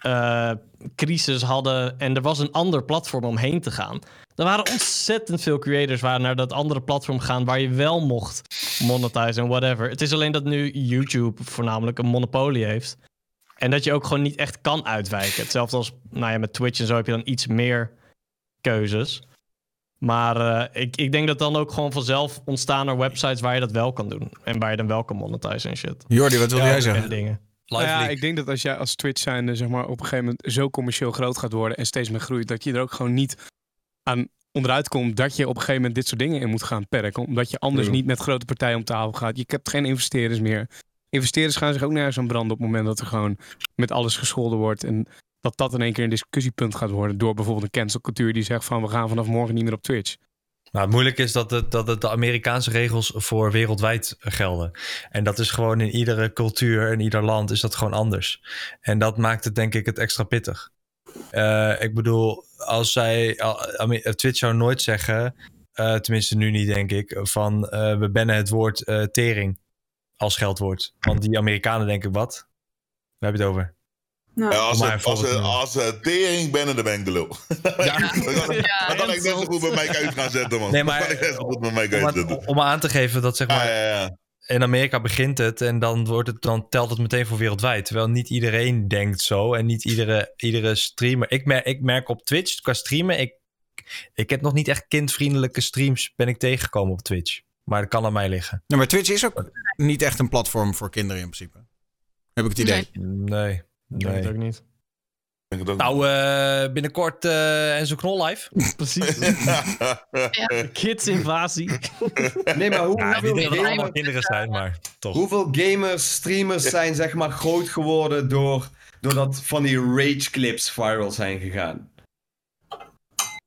eh, crisis hadden en er was een ander platform omheen te gaan. Er waren ontzettend veel creators waar naar dat andere platform gaan waar je wel mocht monetizen en whatever. Het is alleen dat nu YouTube voornamelijk een monopolie heeft. En dat je ook gewoon niet echt kan uitwijken. Hetzelfde als nou ja, met Twitch en zo heb je dan iets meer keuzes. Maar eh, ik, ik denk dat dan ook gewoon vanzelf ontstaan er websites waar je dat wel kan doen. En waar je dan wel kan monetizen en shit. Jordi, wat wil jij En zeggen? dingen. Live Nou ja, leak. ik denk dat als jij als Twitch zijnde zeg maar, op een gegeven moment zo commercieel groot gaat worden en steeds meer groeit, dat je er ook gewoon niet aan onderuit komt dat je op een gegeven moment dit soort dingen in moet gaan perken. Omdat je anders niet met grote partijen om tafel gaat. Je hebt geen investeerders meer. Investeerders gaan zich ook nergens aan branden op het moment dat er gewoon met alles gescholden wordt. En dat dat in één keer een discussiepunt gaat worden door bijvoorbeeld een cancelcultuur die zegt van we gaan vanaf morgen niet meer op Twitch. Nou, het moeilijke is dat, het, dat het de Amerikaanse regels voor wereldwijd gelden. En dat is gewoon in iedere cultuur, in ieder land is dat gewoon anders. En dat maakt het denk ik het extra pittig. Eh, ik bedoel, als zij, Ame- Twitch zou nooit zeggen, eh, tenminste nu niet denk ik, van eh, we bannen het woord eh, tering als scheldwoord. Want die Amerikanen denken, wat? Waar heb je het over? Nou, Ja, als voorbeeld als, ze tering ben, dan ben ik de lul. Ik- dan kan ik net zo goed met mij uit gaan zetten, man. Nee, Dan maar- kan ik net zo goed met mij aan- om aan te geven dat zeg Ja, maar, ja, ja. in Amerika begint het en dan, wordt het, dan telt het meteen voor wereldwijd. Terwijl niet iedereen denkt zo en niet iedere, iedere streamer. Ik merk, ik merk op Twitch qua streamen, ik, ik heb nog niet echt kindvriendelijke streams ben ik tegengekomen op Twitch. Maar dat kan aan mij liggen. Nou, maar Twitch is ook niet echt een platform voor kinderen in principe. Heb ik het idee. Nee. Ik weet het nee. ook niet. Ik denk het ook. Nou, eh, binnenkort eh Enzo Knol live. Precies. Kids-invasie. Nee, maar hoe, Ja, niet hoeveel, dat het allemaal gamers, kinderen zijn, maar toch. hoeveel gamers, streamers zijn zeg maar groot geworden door, doordat van die rage clips viral zijn gegaan?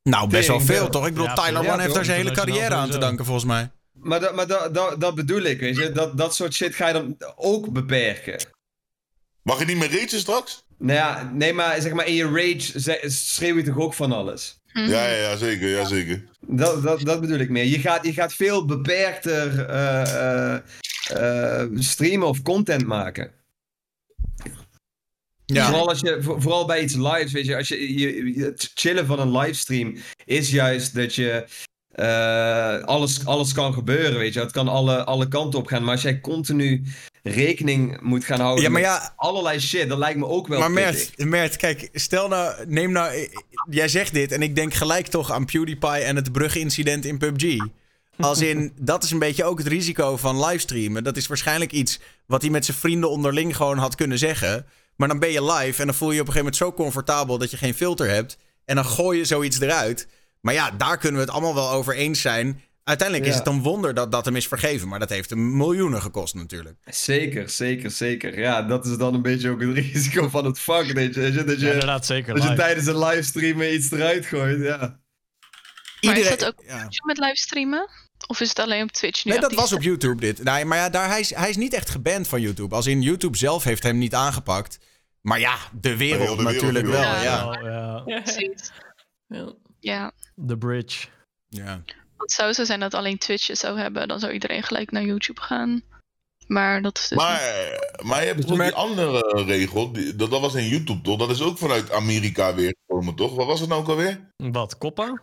Nou, best wel veel, toch? Ik bedoel, Ja, Tyler ja, One heeft daar zijn hele carrière aan te danken, volgens mij. Maar, dat, maar dat, dat, dat bedoel ik, weet je. Dat, dat soort shit ga je dan ook beperken. Mag je niet meer ragen straks? Nou ja, nee, maar zeg maar in je rage schreeuw je toch ook van alles? Mhm. Ja, ja, ja, zeker, ja, zeker. Dat, dat, dat bedoel ik meer. Je gaat, je gaat veel beperkter eh, eh, eh, streamen of content maken. Ja. Vooral, als je, voor- vooral bij iets lives, weet je, als je, je, je- het chillen van een livestream is juist dat je eh, alles, alles kan gebeuren, weet je. Het kan alle, alle kanten op gaan. Maar als jij continu rekening moet gaan houden Ja, maar met ja, allerlei shit, dat lijkt me ook wel maar Mert, kijk, stel nou, neem nou, eh, jij zegt dit en ik denk gelijk toch aan PewDiePie en het brugincident in PUBG. Als in, dat is een beetje ook het risico van livestreamen. Dat is waarschijnlijk iets wat hij met zijn vrienden onderling gewoon had kunnen zeggen. Maar dan ben je live en dan voel je je op een gegeven moment zo comfortabel dat je geen filter hebt. En dan gooi je zoiets eruit. Maar ja, daar kunnen we het allemaal wel over eens zijn. Uiteindelijk is het een wonder dat dat hem is vergeven. Maar dat heeft hem miljoenen gekost natuurlijk. Zeker, zeker, zeker. Ja, dat is dan een beetje ook het risico van het vak, je. Dat je, dat Ja, je, inderdaad, zeker. dat je live. tijdens een livestream iets eruit gooit, ja. Maar is Iedereen- dat ook ja. met livestreamen? Of is het alleen op Twitch nu? Nee, dat was op YouTube dit. Nee, maar ja, daar, hij, is, hij is niet echt geband van YouTube. Als in YouTube zelf heeft hem niet aangepakt. Maar ja, de wereld, heel de wereld, natuurlijk wel. Ja. Ja. Ja. Ja. The Bridge. Ja. Want het zou zo zijn dat alleen Twitch het zou hebben, dan zou iedereen gelijk naar YouTube gaan. Maar dat is dus Maar, maar je hebt Dus toch merk- die andere regel, die, dat, dat was in YouTube toch? Dat is ook vanuit Amerika weer gekomen toch? Wat was het nou ook alweer? Wat, Koppa?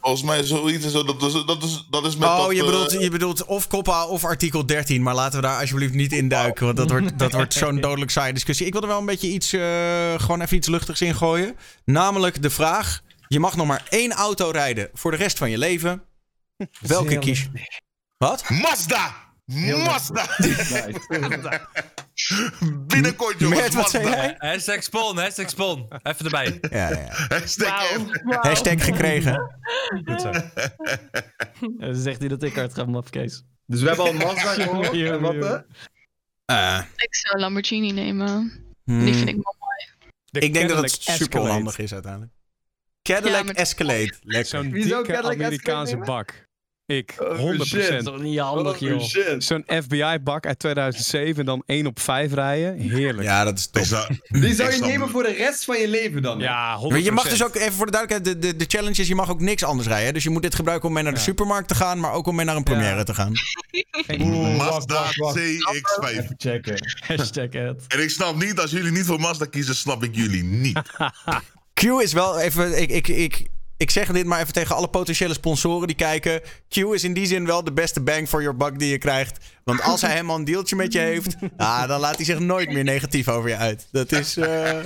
Volgens mij zoiets en zo, dat is, dat is, dat is met Oh, dat, je eh, bedoelt, je bedoelt of COPPA of artikel 13. Maar laten we daar alsjeblieft niet in duiken. Want dat wordt, dat wordt zo'n dodelijk saaie discussie. Ik wil er wel een beetje iets, eh, gewoon even iets luchtigs in gooien. Namelijk de vraag: je mag nog maar één auto rijden voor de rest van je leven. Welke kies je? Wat? Mazda! Mazda! Binnenkort Mert, jongens, wat zei Mazda! jij? Hashtag spawn, hashtag spawn. Even erbij. Ja, ja. Hashtag wauw. Hashtag gekregen. Goed zo. Ja, dan zegt hij dat ik hard ga, mafkees. Dus we hebben al een Mazda gehoord. Jongen, En wat, jongen. eh? Eh, Ik zou een Lamborghini nemen. hmm. Die vind ik wel mooi. De Ik denk dat het super onhandig is uiteindelijk. Cadillac Ja, maar- Escalade. Lekker. Zo'n Wie zou dikke Cadillac Amerikaanse Escalade bak. Ik, 100%. Oh, shit. Dat is toch niet handig, Oh, joh. shit. Zo'n FBI-bak uit 2007 en dan 1 op 5 rijden. Heerlijk. Ja, Ja, dat is top. Ik zou- Die zou ik je nemen voor de rest van je leven dan? 100%. Maar je mag dus ook, even voor de duidelijkheid, de, de, de challenge is, je mag ook niks anders rijden. Dus je moet dit gebruiken om mee naar de Ja. supermarkt te gaan, maar ook om mee naar een première Ja. te gaan. Oeh, wacht, Mazda wacht, wacht. CX-5. Even checken. Hashtag het. En ik snap niet, als jullie niet voor Mazda kiezen, snap ik jullie niet. Q is wel even, ik, ik, ik, ik zeg dit maar even tegen alle potentiële sponsoren die kijken. Q is in die zin wel de beste bang for your buck die je krijgt. Want als hij helemaal een dealtje met je heeft, ah, dan laat hij zich nooit meer negatief over je uit. Dat is. eh,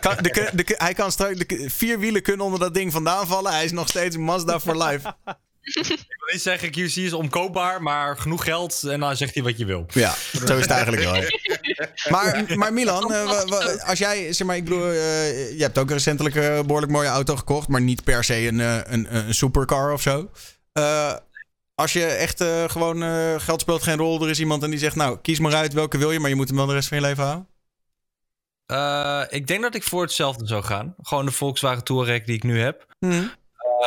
kan, de, de, hij kan straks. De, vier wielen kunnen onder dat ding vandaan vallen. Hij is nog steeds Mazda for life. Ik wil niet zeggen, QC is omkoopbaar, maar genoeg geld en dan zegt hij wat je wil. Ja, zo is het eigenlijk wel. Maar, maar Milan, eh, als jij, zeg maar, ik bedoel, eh, je hebt ook recentelijk een behoorlijk mooie auto gekocht, maar niet per se een, eh, een, een supercar of zo. Eh, als je echt eh, gewoon eh, geld speelt geen rol, er is iemand en die zegt, nou, kies maar uit welke wil je, maar je moet hem wel de rest van je leven houden. Eh, ik denk dat ik voor hetzelfde zou gaan. Gewoon de Volkswagen Touareg die ik nu heb. Hm.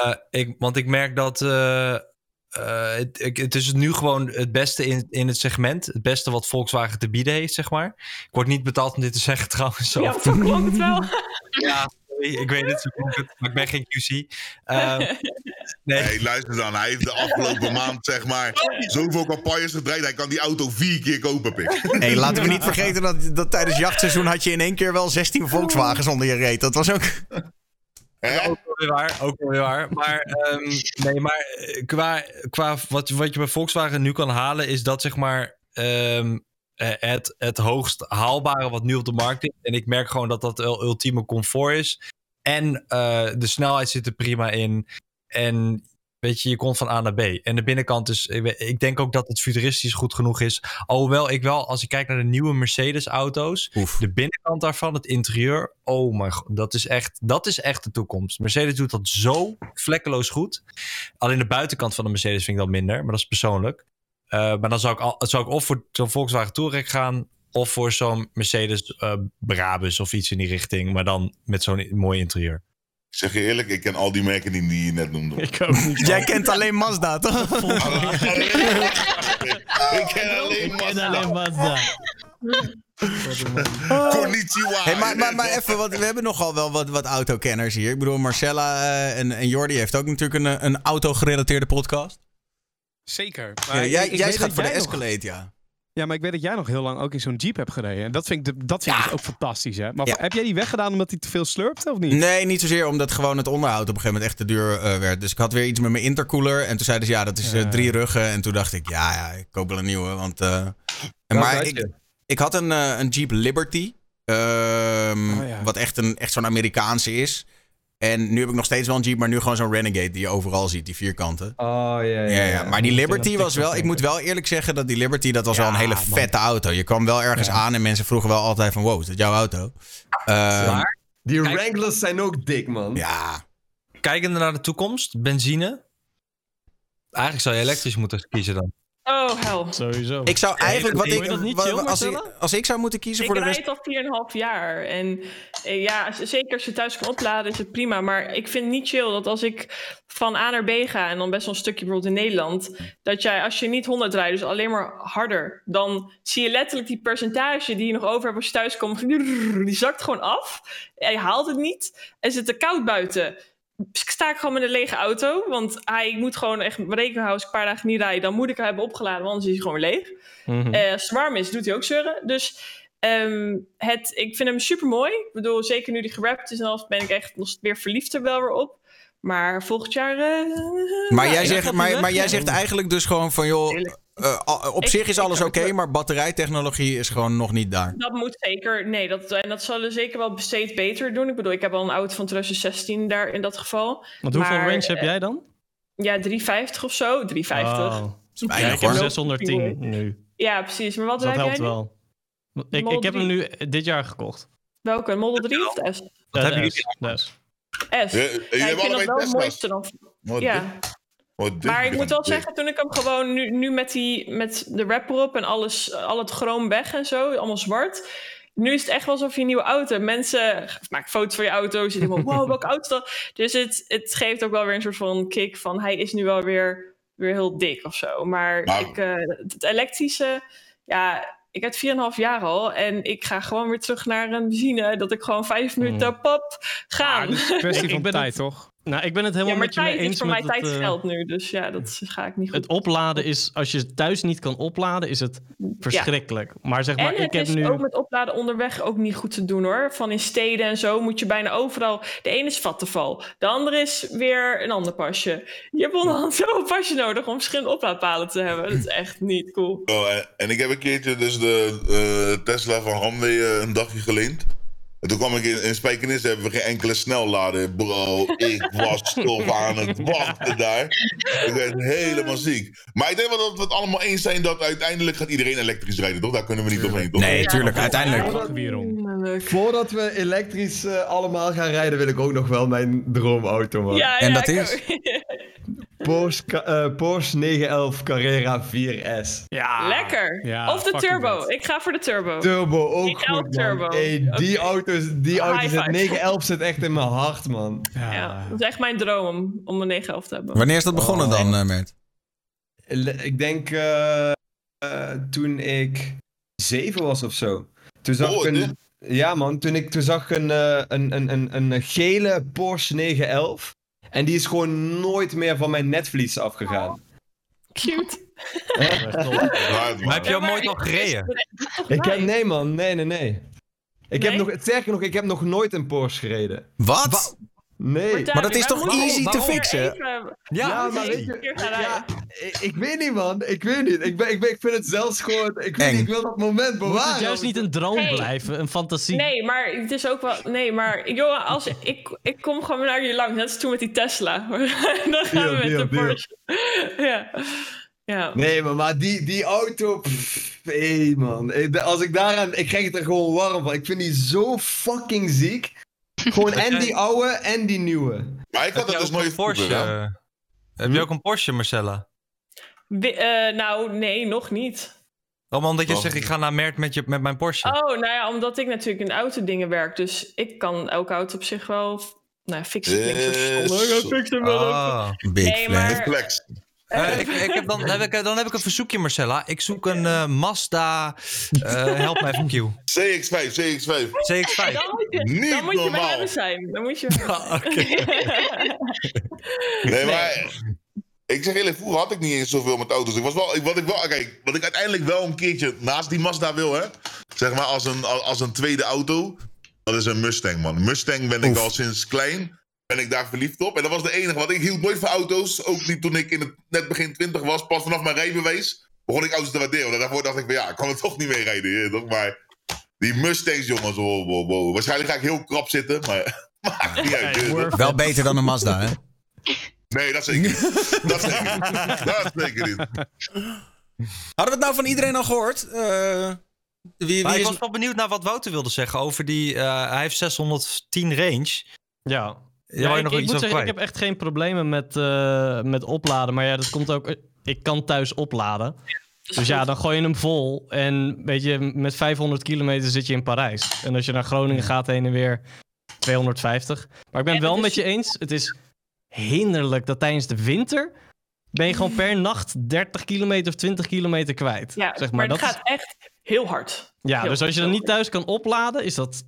Eh, ik, want ik merk dat eh, eh, het, ik- het is nu gewoon het beste in, in het segment. Het beste wat Volkswagen te bieden heeft, zeg maar. Ik word niet betaald om dit te zeggen trouwens. Zo. Ja, zo klonk het wel. Ja, sorry, ik weet het, zo klonk het, maar ik ben geen QC. Eh, Nee. Hey, luister dan. Hij heeft de afgelopen maand, zeg maar, zoveel campagnes gedraaid. Hij kan die auto vier keer kopen, pik. Hey, laten we niet vergeten dat, dat tijdens jachtseizoen had je in één keer wel 16 Volkswagens onder je reet. Dat was ook... Hè? Ook wel weer waar, ook wel weer waar. Maar, ehm, nee, maar eh, qua, qua wat, wat je bij Volkswagen nu kan halen, is dat zeg maar ehm, eh, het, het hoogst haalbare wat nu op de markt is. En ik merk gewoon dat dat ultieme comfort is. En eh, de snelheid zit er prima in. En weet je, je komt van A naar B. En de binnenkant is, ik denk ook dat het futuristisch goed genoeg is. Alhoewel ik wel, als ik kijk naar de nieuwe Mercedes-auto's, de binnenkant daarvan, het interieur, oh mijn god, dat is echt, dat is echt de toekomst. Mercedes doet dat zo vlekkeloos goed. Alleen de buitenkant van de Mercedes vind ik dan minder, maar dat is persoonlijk. Eh, maar dan zou ik, al, zou ik of voor zo'n Volkswagen Touareg gaan, of voor zo'n Mercedes eh Brabus of iets in die richting, maar dan met zo'n mooi interieur. Ik zeg je eerlijk, ik ken al die merken die, die je net noemde. Ik ook niet. Jij kent alleen Mazda, toch? ik ken alleen Mazda. Mazda. Konnichiwa. Hey, maar, maar, maar even, want we hebben nogal wel wat, wat autokenners hier. Ik bedoel, Marcella eh, en, en Jordi heeft ook natuurlijk een, een auto-gerelateerde podcast. Zeker. Ja, Maar jij ik- ik jij gaat voor de nog- Escalade, ja. Ja, maar ik weet dat jij nog heel lang ook in zo'n Jeep hebt gereden. En dat vind ik, de, dat vind ik Ja. dus ook fantastisch, hè? Maar Ja. heb jij die weggedaan omdat hij te veel slurpte, of niet? Nee, niet zozeer omdat gewoon het onderhoud op een gegeven moment echt te duur eh, werd. Dus ik had weer iets met mijn intercooler. En toen zeiden ze, ja, dat is eh, drie ruggen. En toen dacht ik, ja, ja ik koop wel een nieuwe. Want, eh, en maar ik, ik had een, eh, een Jeep Liberty. ehm, Oh, ja. Wat echt, een, echt zo'n Amerikaanse is. En nu heb ik nog steeds wel een Jeep, maar nu gewoon zo'n Renegade die je overal ziet, die vierkanten. Oh, ja, ja. Ja, ja. Maar die Liberty was wel, ik moet wel eerlijk zeggen dat die Liberty, dat was Ja, wel een hele man. vette auto. Je kwam wel ergens Ja. aan en mensen vroegen wel altijd van, wow, is dat jouw auto? Ehm, Die Kijk. Wranglers zijn ook dik, man. ja, kijkende naar de toekomst, benzine. Eigenlijk zou je elektrisch moeten kiezen dan. Oh, hel. Sowieso. Ik zou eigenlijk, wat ik, je dat niet wa- chill, als, ik, als ik zou moeten kiezen Ik voor de rijd rest... al 4,5 jaar. En eh, ja, zeker als je thuis kan opladen is het prima. Maar ik vind het niet chill dat als ik van A naar B ga... en dan best wel een stukje bijvoorbeeld in Nederland... dat jij als je niet 100 rijdt, dus alleen maar harder... dan zie je letterlijk die percentage die je nog over hebt als je thuis komt... die zakt gewoon af. Je haalt het niet. En zit er koud buiten... sta ik gewoon met een lege auto. Want hij moet gewoon echt rekening houden... als ik een paar dagen niet rijd... dan moet ik hem hebben opgeladen... want anders is hij gewoon weer leeg. Mhm. Eh, als het warm is, doet hij ook zeuren. Dus ehm, het, ik vind hem super mooi. Ik bedoel, zeker nu die gerapt is en alles, ben ik echt nog weer verliefd er wel weer op. Maar volgend jaar. eh, Maar jij, zegt, maar, maar jij zegt eigenlijk dus gewoon van, joh, Eh, al- op Ik- zich is alles oké, maar batterijtechnologie is gewoon nog niet daar. Dat moet zeker. Nee, dat, en dat zullen zeker wel steeds beter doen. Ik bedoel, ik heb al een auto van 2016 daar in dat geval. Want hoeveel maar, range heb eh, jij dan? Ja, 350 of zo. 350. Oh. Dat is Ja, ik heb hoor. 610 nu. Ja, precies. Maar wat Dus dat helpt jij nu? wel. Ik, ik heb hem 3. nu dit jaar gekocht. Welke? Model 3 of de S? Ja, hebben jullie? S, S. S. Ja, jullie Ja, ik hebben vind dat allebei wel het Tesla's. mooiste dan. Wat Ja. Dik, Maar ik moet wel zeggen, toen ik hem gewoon nu, nu met, die, met de wrap erop en alles, al het chroom weg en zo, allemaal zwart. Nu is het echt wel alsof je een nieuwe auto hebt. Mensen maken foto's van je auto. Ze denken, wow, welke auto is dat? Dus het, het geeft ook wel weer een soort van kick van... hij is nu wel weer, weer heel dik of zo. Maar ik, eh, het elektrische... Ja, ik heb 4,5 jaar al. En ik ga gewoon weer terug naar een benzine. Dat ik gewoon vijf minuten pap gaan. Ah, dat is een kwestie van tijd, het- toch? Nou, ik ben het helemaal ja, maar met je mee tijd eens is voor mij tijd eh, geld nu. Dus ja, dat ga ik niet goed Het opladen is, als je thuis niet kan opladen, is het verschrikkelijk. Maar zeg maar, en ik het heb is nu... ook met opladen onderweg ook niet goed te doen hoor. Van in steden en zo moet je bijna overal... De ene is vattenval, de andere is weer een ander pasje. Je hebt onderhand zo'n pasje nodig om verschillende oplaadpalen te hebben. Dat is echt niet cool. Oh, en, en ik heb een keertje dus de eh, Tesla van Hamwee eh, een dagje geleend. En toen kwam ik in, in Spijkenis, hebben we geen enkele snellader. Bro, ik was toch aan het wachten daar. Ik werd helemaal ziek. Maar ik denk wel dat we het allemaal eens zijn dat uiteindelijk gaat iedereen elektrisch rijden, toch? Daar kunnen we niet omheen, toch? Nee, tuurlijk, uiteindelijk. Voordat we elektrisch eh, allemaal gaan rijden, wil ik ook nog wel mijn droomauto, man. Ja, En ja, dat is? Porsche, eh, Porsche 911 Carrera 4S. Ja. Lekker. Ja, of de turbo. Ik ga voor de turbo. Turbo ook goed, turbo. man. Hey, die auto's, die High auto's, het five. 911 zit echt in mijn hart, man. Ja. Ja, dat is echt mijn droom om- om een 911 te hebben. Wanneer is dat begonnen Oh. dan, eh, Mert? Ik denk eh, eh, toen ik zeven was of zo. Toen zag Oh, ik dit? een... Ja man, toen, ik, toen zag ik een, een, een, een, een gele Porsche 911. En die is gewoon nooit meer van mijn netvlies afgegaan. Cute. Maar heb je hem nooit al gereden? Ik heb, nee man, nee, nee, nee. Ik heb nog, sterker nog, ik heb nog nooit een Porsche gereden. Wat? Nee. Maar dat is toch waarom- easy te fixen? even- Ja, maar weet je- ja, ik, ik weet niet man, ik weet niet. Ik, ben, ik, ben, ik vind het zelfs gewoon, ik, weet Eng. niet, ik wil dat moment Moet bewaren. het juist niet een droom Hey. blijven, een fantasie? Nee, maar het is ook wel. Nee, maar joh, als ik, ik kom gewoon naar je langs, net als toen met die Tesla. Dan gaan we met deal, de. Porsche. Ja. Ja. Nee, maar, maar die, die auto. Pff, hey man. Als ik daaraan. Ik krijg het er gewoon warm van. Ik vind die zo fucking ziek. Gewoon en die oude en die nieuwe. Maar ik had dat dus ook nooit een Porsche? eh, Heb je ook een Porsche, Marcella? Eh, nou, nee, nog niet. Oh, omdat je Oh. zegt, ik ga naar Mert met, je, met mijn Porsche. Oh, nou ja, omdat ik natuurlijk in autodingen werk. Dus ik kan elke auto op zich wel. Nou, ja, fixen. Yes. Ik fix hem wel. Ah. Big Nee, maar- Eh, ik, ik heb dan, heb ik, dan heb ik een verzoekje, Marcella. Ik zoek een eh, Mazda. eh, help me even, Q. CX5, CX5. CX-5. Dan moet je, Niet dan moet je bij zijn. Dan moet je. Nee, maar ik zeg eerlijk, vroeger had ik niet eens zoveel met auto's. Ik was wel, ik, wat, ik wel, kijk, wat ik uiteindelijk wel een keertje naast die Mazda wil, hè, zeg maar als een, als een tweede auto, dat is een Mustang, man. Mustang ben ik Oef. al sinds klein, ben ik daar verliefd op. En dat was de enige, want ik hield nooit van auto's. Ook niet toen ik in het, net begin 20 was, pas vanaf mijn rijbewijs, begon ik auto's te waarderen. Daarvoor dacht ik van ja, ik kan er toch niet mee rijden. weet toch? Maar die Mustangs, jongens, wow, wow, wow. Waarschijnlijk ga ik heel krap zitten, maar maakt niet uit. Wel beter dan een Mazda, hè? Nee, dat zeker niet. Dat zeker niet. Dat zeker niet. Hadden we het nou van iedereen al gehoord? Eh, wie, Maar wie ik was wel benieuwd naar wat Wouter wilde zeggen over die... eh, hij heeft 610 range. Ja. Ja, ik, nog ik iets moet zeggen, ik heb echt geen problemen met, eh, met opladen. Maar ja, dat komt ook... Ik kan thuis opladen. Dus ja, dan gooi je hem vol. En weet je, met 500 kilometer zit je in Parijs. En als je naar Groningen gaat heen en weer 250. Maar ik ben Ja, wel met je eens. Het is hinderlijk dat tijdens de winter... ben je gewoon per nacht 30 kilometer of 20 kilometer kwijt. Ja, zeg maar, maar. het dat gaat echt heel hard. ja, heel dus als je dan niet thuis kan opladen, is dat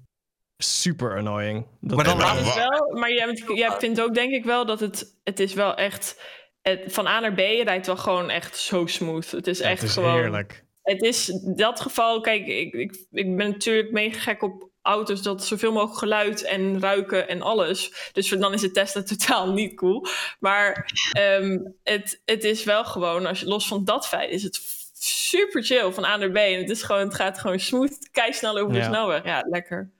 super annoying. Dat Maar dan Maar, het is wel, maar jij, jij vindt ook denk ik wel dat het, het is wel echt... Het, van A naar B rijdt wel gewoon echt zo smooth. Het is Ja, echt het is gewoon... heerlijk. Het is in dat geval, kijk, ik, ik, ik ben natuurlijk mega gek op auto's dat zoveel mogelijk geluid en ruiken en alles. Dus dan is de Tesla totaal niet cool. Maar ehm, het, het is wel gewoon, als je, los van dat feit, is het super chill van A naar B. En het, is gewoon, het gaat gewoon smooth, kei snel over de Ja. snelweg. Ja, lekker.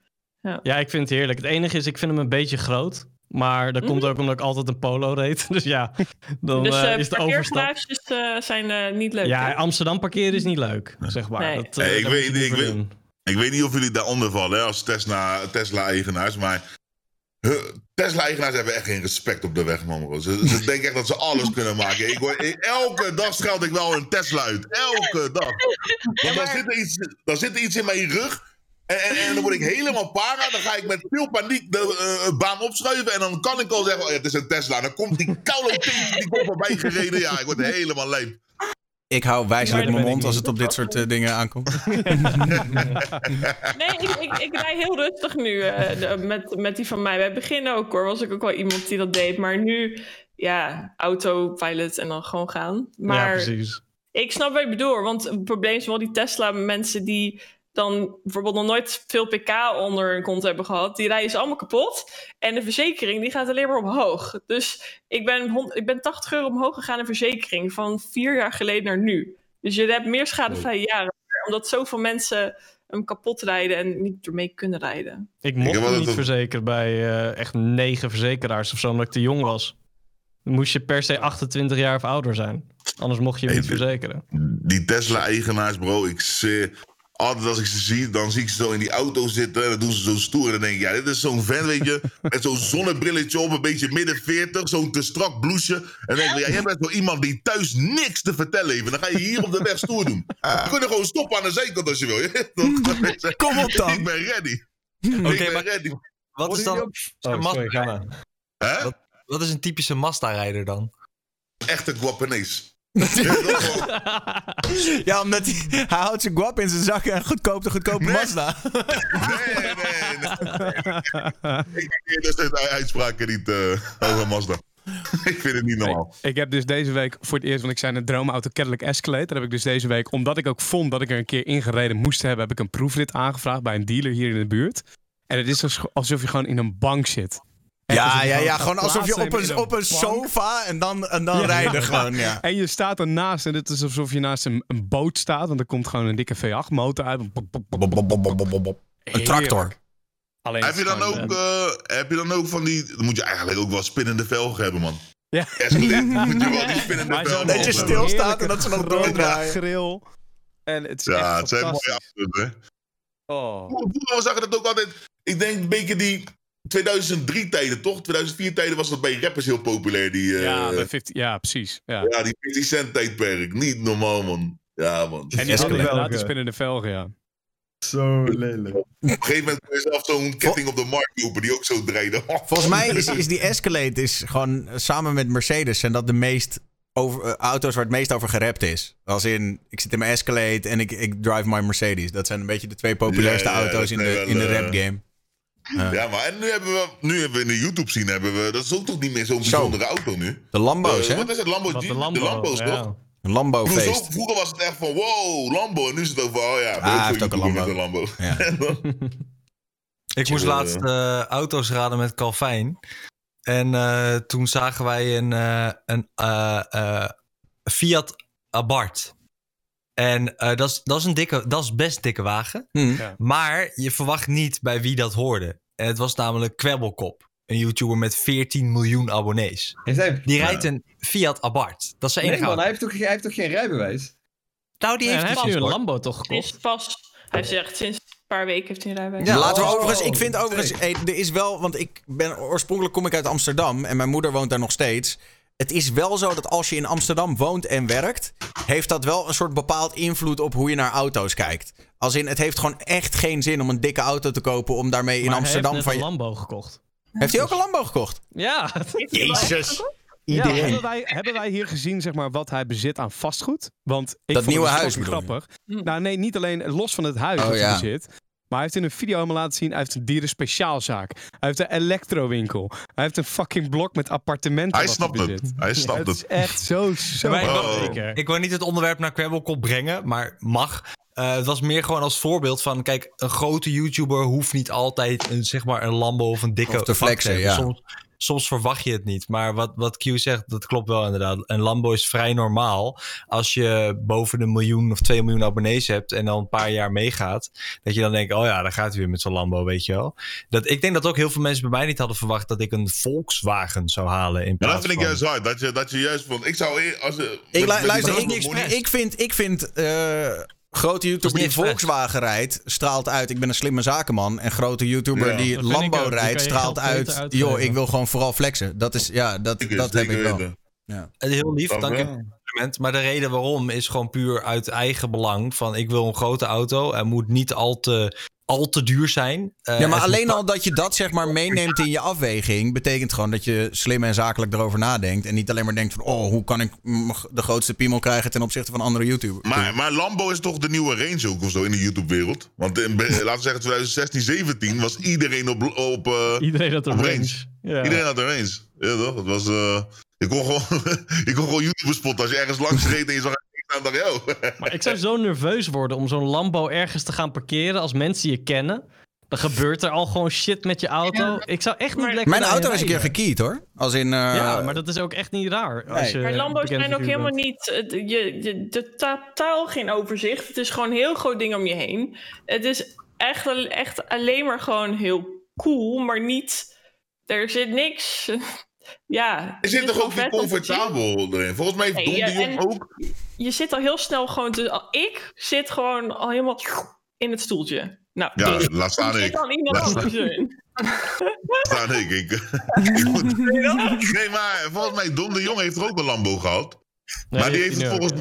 Ja, ik vind het heerlijk. Het enige is, ik vind hem een beetje groot. Maar dat komt ook omdat ik altijd een polo reed. Dus ja, dan dus eh, eh is de overstap... eh, zijn eh, niet leuk. Ja, hè? Amsterdam parkeren is niet leuk, zeg maar. Nee. Dat, Hey, ik dat weet- je ik weet-. Ik weet niet of jullie daaronder vallen hè, als Tesla- Tesla-eigenaars, maar Tesla-eigenaars hebben echt geen respect op de weg, man. bro. Ze, ze denken echt dat ze alles kunnen maken. Ik ik- elke dag scheld ik wel een Tesla uit. Elke dag. Want dan, zit er iets, dan zit er iets in mijn rug. En, en, en dan word ik helemaal para. Dan ga ik met veel paniek de eh, baan opschuiven. En dan kan ik al zeggen: oh, ja, het is een Tesla. Dan komt die koude die komt voorbij gereden. Ja, ik word helemaal lijp. Ik hou wijzelijk Ja, mijn mond als het op dit soort eh, dingen aankomt. Nee, ik, ik, ik rij heel rustig nu eh, de- met, met die van mij. Bij het begin ook hoor, was ik ook wel iemand die dat deed. Maar nu, ja, autopilot en dan gewoon gaan. Ja, Maar precies. ik snap wat je bedoelt. Want het probleem is wel die Tesla mensen die dan bijvoorbeeld nog nooit veel pk onder hun kont hebben gehad. Die rijden ze allemaal kapot. En de verzekering die gaat alleen maar omhoog. Dus ik ben, hon- ik ben 80 euro omhoog gegaan in verzekering van vier jaar geleden naar nu. Dus je hebt meer schadevrije jaren. Omdat zoveel mensen hem kapot rijden en niet ermee kunnen rijden. Ik mocht hem dat niet verzekeren bij eh, echt negen verzekeraars of zo, omdat ik te jong was. Dan moest je per se 28 jaar of ouder zijn. Anders mocht je hem Hey, niet verzekeren. Die Tesla-eigenaars, bro, ik. Altijd als ik ze zie, dan zie ik ze zo in die auto zitten. En dan doen ze zo stoer. En dan denk ik, ja, dit is zo'n vent, weet je. Met zo'n zonnebrilletje op, een beetje midden 40. Zo'n te strak blouseje. En dan denk ik, ja, jij bent wel iemand die thuis niks te vertellen heeft. En dan ga je hier op de weg stoer doen. Je kunt er gewoon stoppen aan de zijkant als je wil. Kom op dan. Ik ben ready. Oké, ik ben maar ready. wat is dan... Oh, sorry, ga maar. Hè? Wat- Wat is een typische Mazda-rijder dan? Echte guapanees. Ja, omdat hij, hij houdt zijn guap in zijn zak en goedkoop de goedkope Nee. Mazda. Nee, nee, nee. ik heb dus de uitspraken niet eh, over Mazda. ik vind het niet normaal. Ik heb dus deze week voor het eerst, want ik zei een droomauto Cadillac Escalade. Daar heb ik dus deze week, omdat ik ook vond dat ik er een keer ingereden moest hebben, heb ik een proefrit aangevraagd bij een dealer hier in de buurt. En het is als- alsof je gewoon in een bank zit. Echt Ja, ja, ja. Gewoon alsof je op een, op een sofa en dan, en dan Ja. rijden gewoon, ja. En je staat ernaast en het is alsof je naast een, een boot staat, want er komt gewoon een dikke V8 motor uit. Een tractor. Alleen Heb je, dan gewoon, ook, eh, eh, heb je dan ook van die... Dan moet je eigenlijk ook wel spinnende velgen hebben, man. Ja. Escalade, moet je wel die spinnende velgen Dat je stilstaat en dat ze dan grote doordraaien. grill. En het is Ja, echt het zijn mooie hè. Oh. Vroeger zag je dat ook altijd... Ik denk een beetje die 2003 tijden, toch? 2004 tijden was dat bij rappers heel populair. Die, eh, Ja, bij 50, ja, precies. Ja. ja, die 50 cent tijdperk. Niet normaal, man. Ja, man. En die hadden die spinnende velgen, ja. Zo lelijk. Op een gegeven moment kun je zelf zo'n ketting op de markt lopen die ook zo draaide. Volgens mij is, is die Escalade is gewoon eh, samen met Mercedes zijn dat de meest over, eh, auto's waar het meest over gerapt is. Als in, ik zit in mijn Escalade en ik, ik drive my Mercedes. Dat zijn een beetje de twee populairste Ja, ja, auto's in de, in de eh, rap game. Ja, maar en nu hebben we, nu hebben we in de YouTube zien, hebben we, dat is ook toch niet meer zo'n Zo. bijzondere auto nu. De Lambo's, Eh, hè? Wat is het? Lambo Wat G- de de Lambo, Lambo's, ja. toch? Een Lambo Vroeger, feest. vroeger was het echt van, wow, Lambo. En nu is het over, oh ja, Ah, hij heeft ook een Lambo. met een Lambo. Ja. Ik moest laatst eh, auto's raden met Calvijn. En eh, toen zagen wij een, eh, een Fiat Abarth. En eh, dat, is, dat, is een dikke, dat is best een dikke wagen. Hm. Maar je verwacht niet bij wie dat hoorde. En het was namelijk Kwebbelkop. Een YouTuber met 14 miljoen abonnees. Hij... Die rijdt een Fiat Abarth. Dat is zijn Nee enige man, auto. hij heeft, toch, hij heeft toch geen rijbewijs? Nou, die heeft hij een heeft nu een. Lambo toch gekocht? Sinds vast. Hij zegt sinds een paar weken heeft hij een rijbewijs. Ja, laten we oh, overigens. Ik oh, vind overigens. hey, er is wel. Want ik ben. Oorspronkelijk kom ik uit Amsterdam. En mijn moeder woont daar nog steeds. Het is wel zo dat als je in Amsterdam woont en werkt. Heeft dat wel een soort bepaald invloed op hoe je naar auto's kijkt. Als in, het heeft gewoon echt geen zin om een dikke auto te kopen. Om daarmee in Maar Amsterdam hij van heeft je. een Lambo gekocht. Heeft hij ook een Lambo gekocht? Ja. Jezus. Ja, Iedereen. hebben, wij, hebben wij hier gezien zeg maar, wat hij bezit aan vastgoed? Want ik Dat vond nieuwe het huis grappig. Nou nee, niet alleen los van het huis Oh, dat hij ja. bezit. Maar hij heeft in een video helemaal laten zien... hij heeft een dierenspeciaalzaak. Hij heeft een elektrowinkel. Hij heeft een fucking blok met appartementen Hij snapt bezit. het. Hij snapt Het is het. echt zo, zo... Maar ik, wil niet het onderwerp naar Kwebbelkop brengen, maar mag. Eh, het was meer gewoon als voorbeeld van, kijk, een grote YouTuber hoeft niet altijd een, zeg maar, een Lambo of een dikke Of te flexen, ja. Soms, soms verwacht je het niet. Maar wat, wat Q zegt, dat klopt wel inderdaad. Een Lambo is vrij normaal. Als je boven de miljoen of twee miljoen abonnees hebt en dan een paar jaar meegaat, dat je dan denkt, oh ja, daar gaat hij weer met zo'n Lambo, weet je wel. Dat, ik denk dat ook heel veel mensen bij mij niet hadden verwacht dat ik een Volkswagen zou halen. In plaats dat vind ik van- juist hard. Dat je, dat je juist vond. Ik zou. eer- Als, je- Ik, met- met ik, ik vind, ik vind eh, grote YouTuber die Volkswagen rijdt, straalt uit. Ik ben een slimme zakenman. En grote YouTuber Ja, die Lambo rijdt, straalt uit. Joh, ik wil gewoon vooral flexen. Dat is, ja, dat, dat heb ik wel. weten. Eh, Heel lief, dank je. Maar de reden waarom is gewoon puur uit eigen belang. Van ik wil een grote auto. en moet niet al te, al te duur zijn. Eh, Ja, maar alleen al dat je dat zeg maar meeneemt in je afweging, betekent gewoon dat je slim en zakelijk erover nadenkt. En niet alleen maar denkt van, oh, hoe kan ik de grootste piemel krijgen ten opzichte van andere YouTubers. Maar, maar Lambo is toch de nieuwe Range ook of zo in de YouTube-wereld? Want in, laten we zeggen 2016, 17 was iedereen op, op, eh, Iedereen had een Op range. range. Ja. Iedereen had een range. Ja, toch? Het was, eh, je kon gewoon, je kon gewoon YouTube spotten als je ergens langs reed en je zag Maar ik zou zo nerveus worden om zo'n Lambo ergens te gaan parkeren als mensen je kennen. Dan gebeurt er al gewoon shit met je auto. Ik zou echt niet Maar- lekker Mijn auto is een keer gekeyed hoor. Als in. eh, Ja, maar dat is ook echt niet raar. Als je Maar Lambo's zijn ook helemaal bent. niet. Je, je, de totaal geen overzicht. Het is gewoon een heel groot ding om je heen. Het is echt, echt alleen maar gewoon heel cool, maar niet. Er zit niks. Ja. Je zit toch ook gewoon niet comfortabel erin? Volgens mij heeft Nee, Don ja, en- ook. Je zit al heel snel gewoon te. al- Ik zit gewoon al helemaal in het stoeltje. Nou, Ja, dus laat staan zit ik. dan iemand Laat anders in. Staan ik. ik, ik moet- nee, maar volgens mij Don de Jong heeft er ook een Lambo gehad. Nee, maar, die heeft volgens,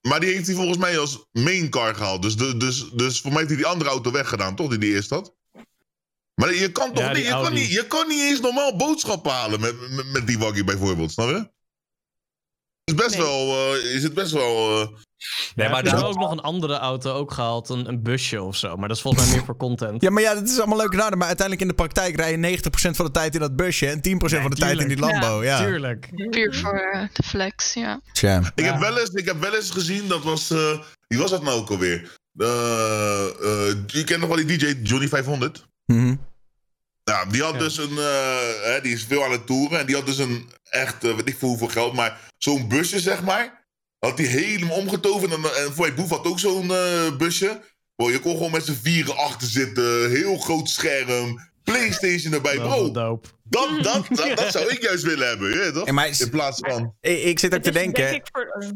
maar die heeft hij volgens mij als main car gehaald. Dus, de, dus, dus voor mij heeft hij die andere auto weggedaan, toch? Die die eerst had. Maar je kan toch Ja, niet, je kan niet, je kan niet eens normaal boodschappen halen met, met, met die waggie bijvoorbeeld, snap je? Is best Nee. wel, eh, is het best wel, eh, Nee, maar er is ook nog een andere auto ook gehaald, een, een busje of zo. Maar dat is volgens mij meer voor content. Ja, maar ja, dat is allemaal leuk en aardig. Maar uiteindelijk in de praktijk rij je 90% van de tijd in dat busje en 10% van de tijd in die Lambo. Ja, Tuurlijk. Puur voor eh, de flex, ja. Tja. Ik, heb wel eens, ik heb wel eens gezien, dat was. eh wie was dat nou ook alweer? Je kent nog wel die DJ Johnny 500? Mhm. Ja, die had dus een. eh, hè, die is veel aan het toeren. En die had dus een echt. eh weet ik veel hoeveel geld. Maar zo'n busje, zeg maar. Had hij helemaal omgetoverd. En, en voor je boef had ook zo'n eh, busje. Bro, je kon gewoon met z'n vieren achter zitten. Heel groot scherm. PlayStation erbij. Bro, dat, dat, dat, dat zou ik juist willen hebben. Je weet toch? In plaats van. ik, ik zit ook te denken. denk ik voor-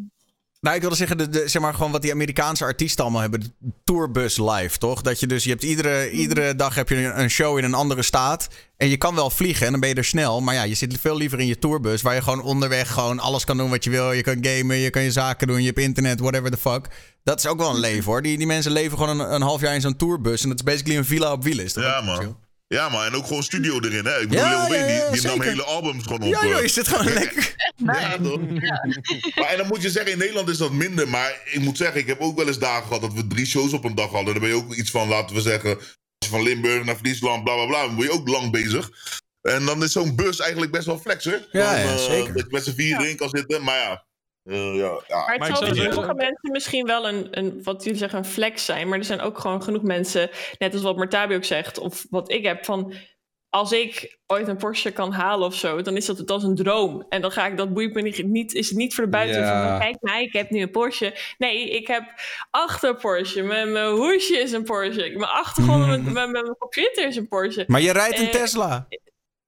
Nou, ik wilde zeggen, de, de- zeg maar gewoon wat die Amerikaanse artiesten allemaal hebben. De tourbus live, toch? Dat je dus, je hebt iedere, iedere dag heb je een, show in een andere staat. En je kan wel vliegen en dan ben je er snel. Maar ja, je zit veel liever in je tourbus. Waar je gewoon onderweg gewoon alles kan doen wat je wil. Je kan gamen, je kan je zaken doen, je hebt internet, whatever the fuck. Dat is ook wel een leven hoor. Die, die mensen leven gewoon een, een half jaar in zo'n tourbus. En dat is basically een villa op wielen. Is toch Ja, man. Ja, man. En ook gewoon studio erin, hè? Ik bedoel, Ja, Lil Wayne, ja, ja, die, die nam hele albums gewoon op. Ja, joh, je zit gewoon lekker. Ja, toch? Maar, en dan moet je zeggen, in Nederland is dat minder. Maar ik moet zeggen, ik heb ook wel eens dagen gehad dat we drie shows op een dag hadden. Dan ben je ook iets van, laten we zeggen, als je van Limburg naar Friesland, bla bla bla. Dan ben je ook lang bezig. En dan is zo'n bus eigenlijk best wel flex, hoor. Ja, Dan, ja, eh, zeker. Dat je met z'n vier erin kan zitten. Maar ja, eh, ja, ja. Maar het zal voor sommige mensen misschien wel een, een, wat jullie zeggen, een flex zijn. Maar er zijn ook gewoon genoeg mensen, net als wat Martabi ook zegt, of wat ik heb, van als ik ooit een Porsche kan halen of zo, dan is dat het als een droom. En dan ga ik, dat boeit me niet, is het niet voor de Ja. van, kijk mij, ik heb nu een Porsche. Nee, ik heb achter Porsche, mijn, mijn hoesje is een Porsche, mijn achtergrond, mijn, mijn, mijn computer is een Porsche. Maar je rijdt een Eh, Tesla.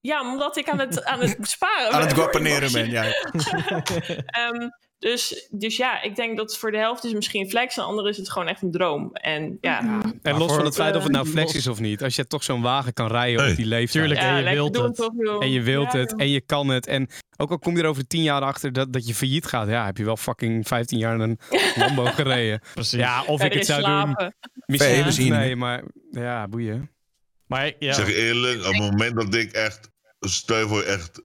Ja, omdat ik aan het, aan het sparen Aan het ben die guappaneren Porsche. ben, ja. Ehm, dus, dus ja, ik denk dat voor de helft is misschien flex, en de andere is het gewoon echt een droom. En ja, En los van het feit of het nou flex is of niet. Als je toch zo'n wagen kan rijden Hey. op die leeftijd. Tuurlijk, en je lekker wilt het. toch. En je wilt Ja, het joh. en je kan het. En ook al kom je er over tien jaar achter dat, dat je failliet gaat. Ja, heb je wel fucking 15 jaar in een Lambo gereden. Precies. Ja, of ik het zou doen. Misschien niet, benzine. Nee, maar ja, boeien. Maar ja, Ik zeg eerlijk, op het moment dat ik echt, stel je voor echt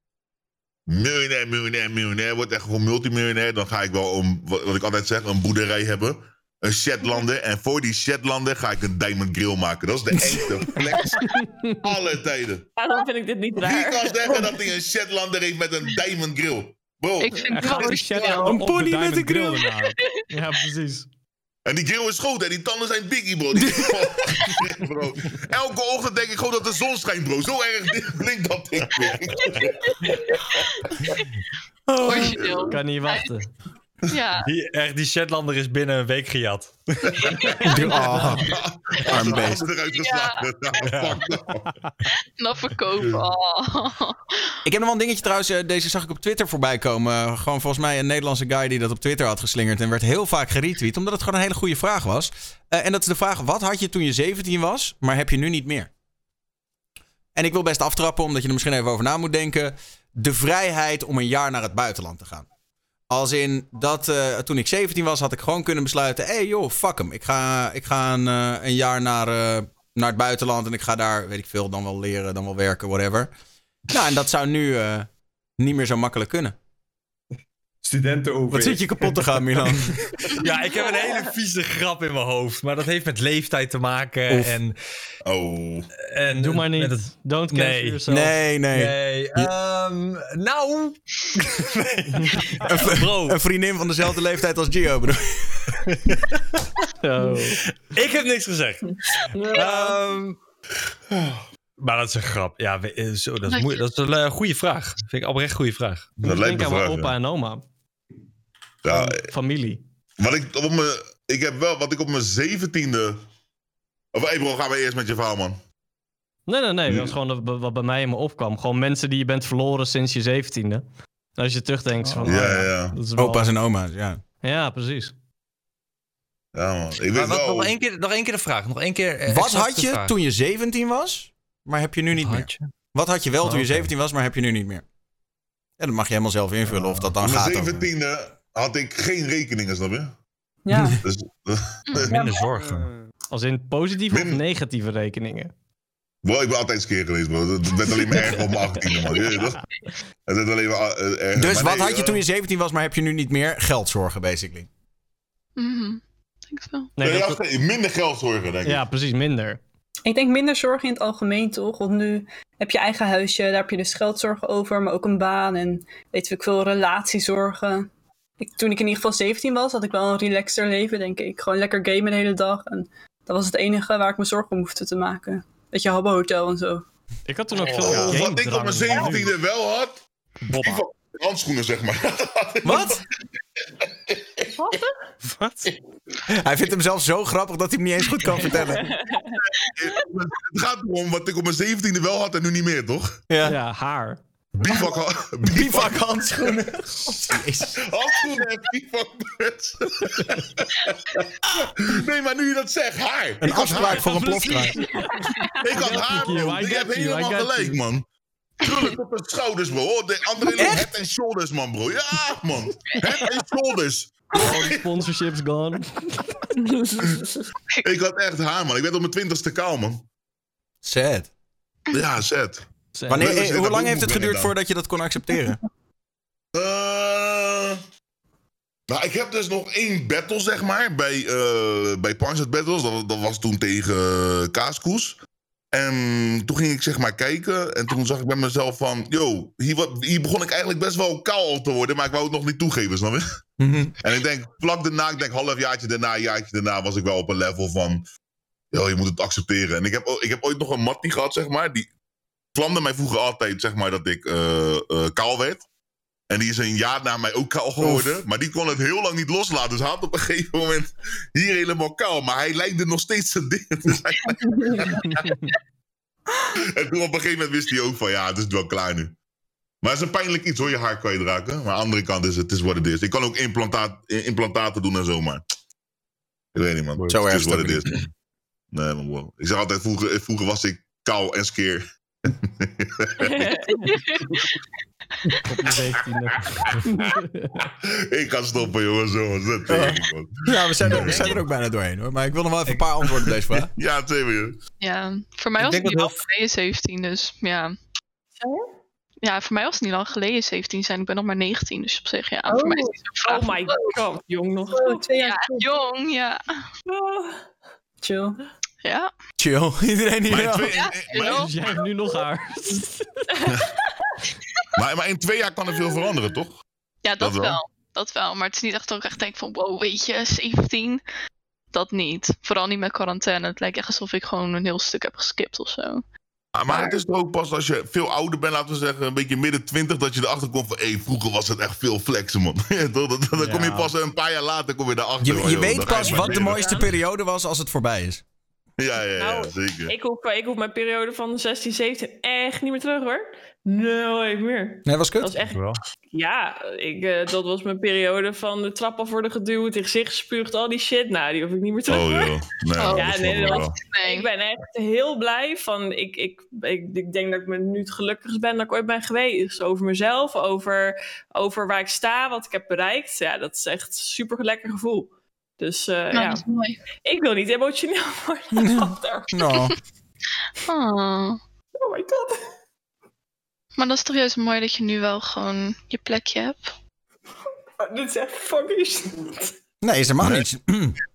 miljonair, miljonair, miljonair wordt, echt gewoon multimiljonair, dan ga ik wel, om, wat, ik altijd zeg, een boerderij hebben. Een Shetlander. En voor die Shetlander ga ik een Diamond Grill maken. Dat is de echte flex aller tijden. Daarom vind ik dit niet Wie raar. kan zeggen dat hij een Shetlander heeft met een Diamond Grill? Bro. Ik vind Hij het gaat wel een een op de pony met Diamond een grill. Ja, precies. En die grill is groot en die tanden zijn biggie, bro. Die- bro. Elke ochtend denk ik gewoon dat de zon schijnt, bro. Zo erg blinkt dat ding. Origineel. Kan niet wachten. Ja, Die, echt, die Shetlander is binnen een week gejat. Oh, arm beest. eruit geslagen. Ja. no. nog verkopen. Oh. Ik heb nog wel een dingetje trouwens. eh, Deze zag ik op Twitter voorbij komen. Gewoon volgens mij een Nederlandse guy die dat op Twitter had geslingerd. En werd heel vaak geretweet. Omdat het gewoon een hele goede vraag was. Eh, en dat is de vraag: wat had je toen je 17 was, maar heb je nu niet meer? En ik wil best aftrappen, omdat je er misschien even over na moet denken. De vrijheid om een jaar naar het buitenland te gaan. Als in dat eh, toen ik 17 was, had ik gewoon kunnen besluiten: hé hey joh, fuck hem. Ik ga, ik ga een, eh, jaar naar, eh, naar het buitenland en ik ga daar, weet ik veel, dan wel leren, dan wel werken, whatever. Nou, en dat zou nu niet meer zo makkelijk kunnen. Studenten over. Wat zit je kapot te gaan, Milan? Ja, ik heb een hele vieze grap in mijn hoofd. Maar dat heeft met leeftijd te maken. Oef. En, Oh. en Doe maar met niet. het- Don't cancel Nee. yourself. Nee, nee. Nee, ehm, nou. Een, Bro. een vriendin van dezelfde leeftijd als Gio, bedoel Zo. Ik heb niks gezegd. Ehm, maar dat is een grap. Ja, eh, zo, dat, is dat is een eh, goede vraag. Vind ik oprecht goede vraag. Dat lijkt Denk me aan mijn opa en oma. Ja, Familie. wat ik op mijn... Ik heb wel, wat ik op mijn zeventiende... Of hey bro, gaan we eerst met je verhaal, man. Nee, nee, nee. Dat is gewoon wat- bij mij in me opkwam. Gewoon mensen die je bent verloren sinds je zeventiende. Als je terugdenkt van... Ja, oh ja, ja. Dat is wel... Opa's en oma's, ja. Ja, precies. Ja, man. Ik Maar weet wat, wel... nog, één keer, nog één keer de vraag. Nog één keer. eh, Wat had je vraag. toen je 17 was, maar heb je nu niet Wat meer? had je? Wat had je wel toen je Oh, oké. 17 was, maar heb je nu niet meer? Ja, dat mag je helemaal zelf invullen of dat dan mijn gaat over. zeventiende had ik geen rekeningen, snap je? Ja. Dus, Minder zorgen. Als in positieve of negatieve rekeningen. bro, ik ben altijd skeer geweest, bro. Het werd alleen maar erger op mijn achttiende, man. Je weet toch? Het werd alleen maar eh, erger. Dus Maar wat nee, had je eh, toen je 17 was, maar heb je nu niet meer? Geldzorgen, basically. Mhm. Denk het wel. Nee, Ja, dat- minder geld zorgen, denk ik. ja, precies, minder. Ik denk minder zorgen in het algemeen, toch? Want nu heb je eigen huisje, daar heb je dus geldzorgen over, maar ook een baan en weet ik veel, relatiezorgen. Ik, toen ik in ieder geval 17 was, had ik wel een relaxter leven, denk ik. Gewoon lekker gamen de hele dag. En dat was het enige waar ik me zorgen om hoefde te maken. Weet je, Habbo Hotel en zo. Ik had toen ook veel Oh, game wat ik op mijn drang. 17e wel had, die van handschoenen, zeg maar. Wat? Wat? Hij vindt hem zelf zo grappig dat hij hem niet eens goed kan vertellen. Het gaat erom wat ik op mijn 17e wel had en nu niet meer, toch? Ja. Ja, haar. Bivak, Bivak handschoenen. Handschoenen en bivakmuts. nee, maar nu je dat zegt, haar. Een Ik afspraak haar. voor een plofkraak. Ik had haar, you, bro. I Je got hebt you, I helemaal gelijk, man. Krullen tot de schouders, bro. Oh, De andere hele head and shoulders, man, bro. Ja, man. Head and shoulders. All die sponsorships gone. Ik had echt haar, man. Ik werd op mijn twintigste kaal, man. Sad. Ja, zet. Wanneer, eh, hoe lang heeft het geduurd voordat je dat kon accepteren? Eh, nou, ik heb dus nog één battle, zeg maar, bij, eh bij Punch Battles. Dat, dat was toen tegen uh, Kaaskoes. En toen ging ik zeg maar kijken. En toen zag ik bij mezelf van... Yo, hier, hier begon ik eigenlijk best wel kaal te worden. Maar ik wou het nog niet toegeven, snap je? Mhm. En ik denk, vlak daarna, ik denk halfjaartje daarna, jaartje daarna... was ik wel op een level van... Yo, je moet het accepteren. En ik heb, ik heb ooit nog een mattie gehad, zeg maar. Die vlamde mij vroeger altijd, zeg maar, dat ik eh, eh, kaal werd. En die is een jaar na mij ook kaal geworden. Maar die kon het heel lang niet loslaten. Dus hij had op een gegeven moment hier helemaal kaal. Maar hij lijnde nog steeds zijn ding. Dus hij- en toen op een gegeven moment wist hij ook van ja, het is wel klaar nu. Maar het is een pijnlijk iets hoor, je haar kwijtraken. Maar aan de andere kant is het, is wat het is. Ik kan ook implantaat, implantaten doen en zo, maar... Ik weet niet, man. Zo het is wat het het is, man. Nee, man, bro. Ik zeg altijd, vroeger, vroeger was ik kaal en skeer. Op je 17e. ik ga stoppen, jongens. jongens. Dat denk ik, man. Ja, we zijn, er, we zijn er ook bijna doorheen hoor. Maar ik wil nog wel even een paar antwoorden op deze vraag. Ja, twee weer. Ja, voor mij Ik was het niet dat lang geleden 17, dus ja. Ja, voor mij was het niet lang geleden 17 zijn. Ik ben nog maar 19, dus op zich, ja. Voor mij is het. Oh my god, jong nog. Oh, twee jaar Ja, jong, ja. Oh. chill. Ja, Chill. Iedereen hier Maar twee, Ja, in-. Dus jij hebt nu nog haar. maar, maar in twee jaar kan er veel veranderen, toch? ja dat, Dat wel. wel. Dat wel, maar het is niet echt dat ik echt denk van, wow, weet je, 17. Dat niet. Vooral niet met quarantaine. Het lijkt echt alsof ik gewoon een heel stuk heb geskipt of zo. Ah, maar het is toch ook pas als je veel ouder bent, laten we zeggen, een beetje midden twintig, dat je erachter komt van, hé, vroeger was het echt veel flexen, man. Toch? Dan, dan kom je pas een paar jaar later kom je daarachter. Je, van, je joh, weet dan pas maar wat de mooiste periode was als het voorbij is. Ja, ja, ja, Nou, zeker. Ik hoef, ik hoef mijn periode van 16, 17 echt niet meer terug hoor. Nooit meer. Nee, was Dat kut? is echt. Ja, ik, eh, dat was mijn periode van de trap af worden geduwd, in gezicht gespuugd, al die shit. Nou, die hoef ik niet meer terug. Oh, joh. Nee, Oh, dat ja, nee, ik dat wel. was- Nee. Ik ben echt heel blij van. Ik, ik, ik, ik denk dat ik me nu het gelukkigst ben dat ik ooit ben geweest. Over mezelf, over, over waar ik sta, wat ik heb bereikt. Ja, dat is echt een super lekker gevoel. Dus eh, Nou, ja, dat is mooi. ik wil niet emotioneel worden. Nou, Oh. Oh my god. Maar dat is toch juist mooi dat je nu wel gewoon je plekje hebt. Oh, dit is echt fucking shit. nee, is helemaal Nee. niet.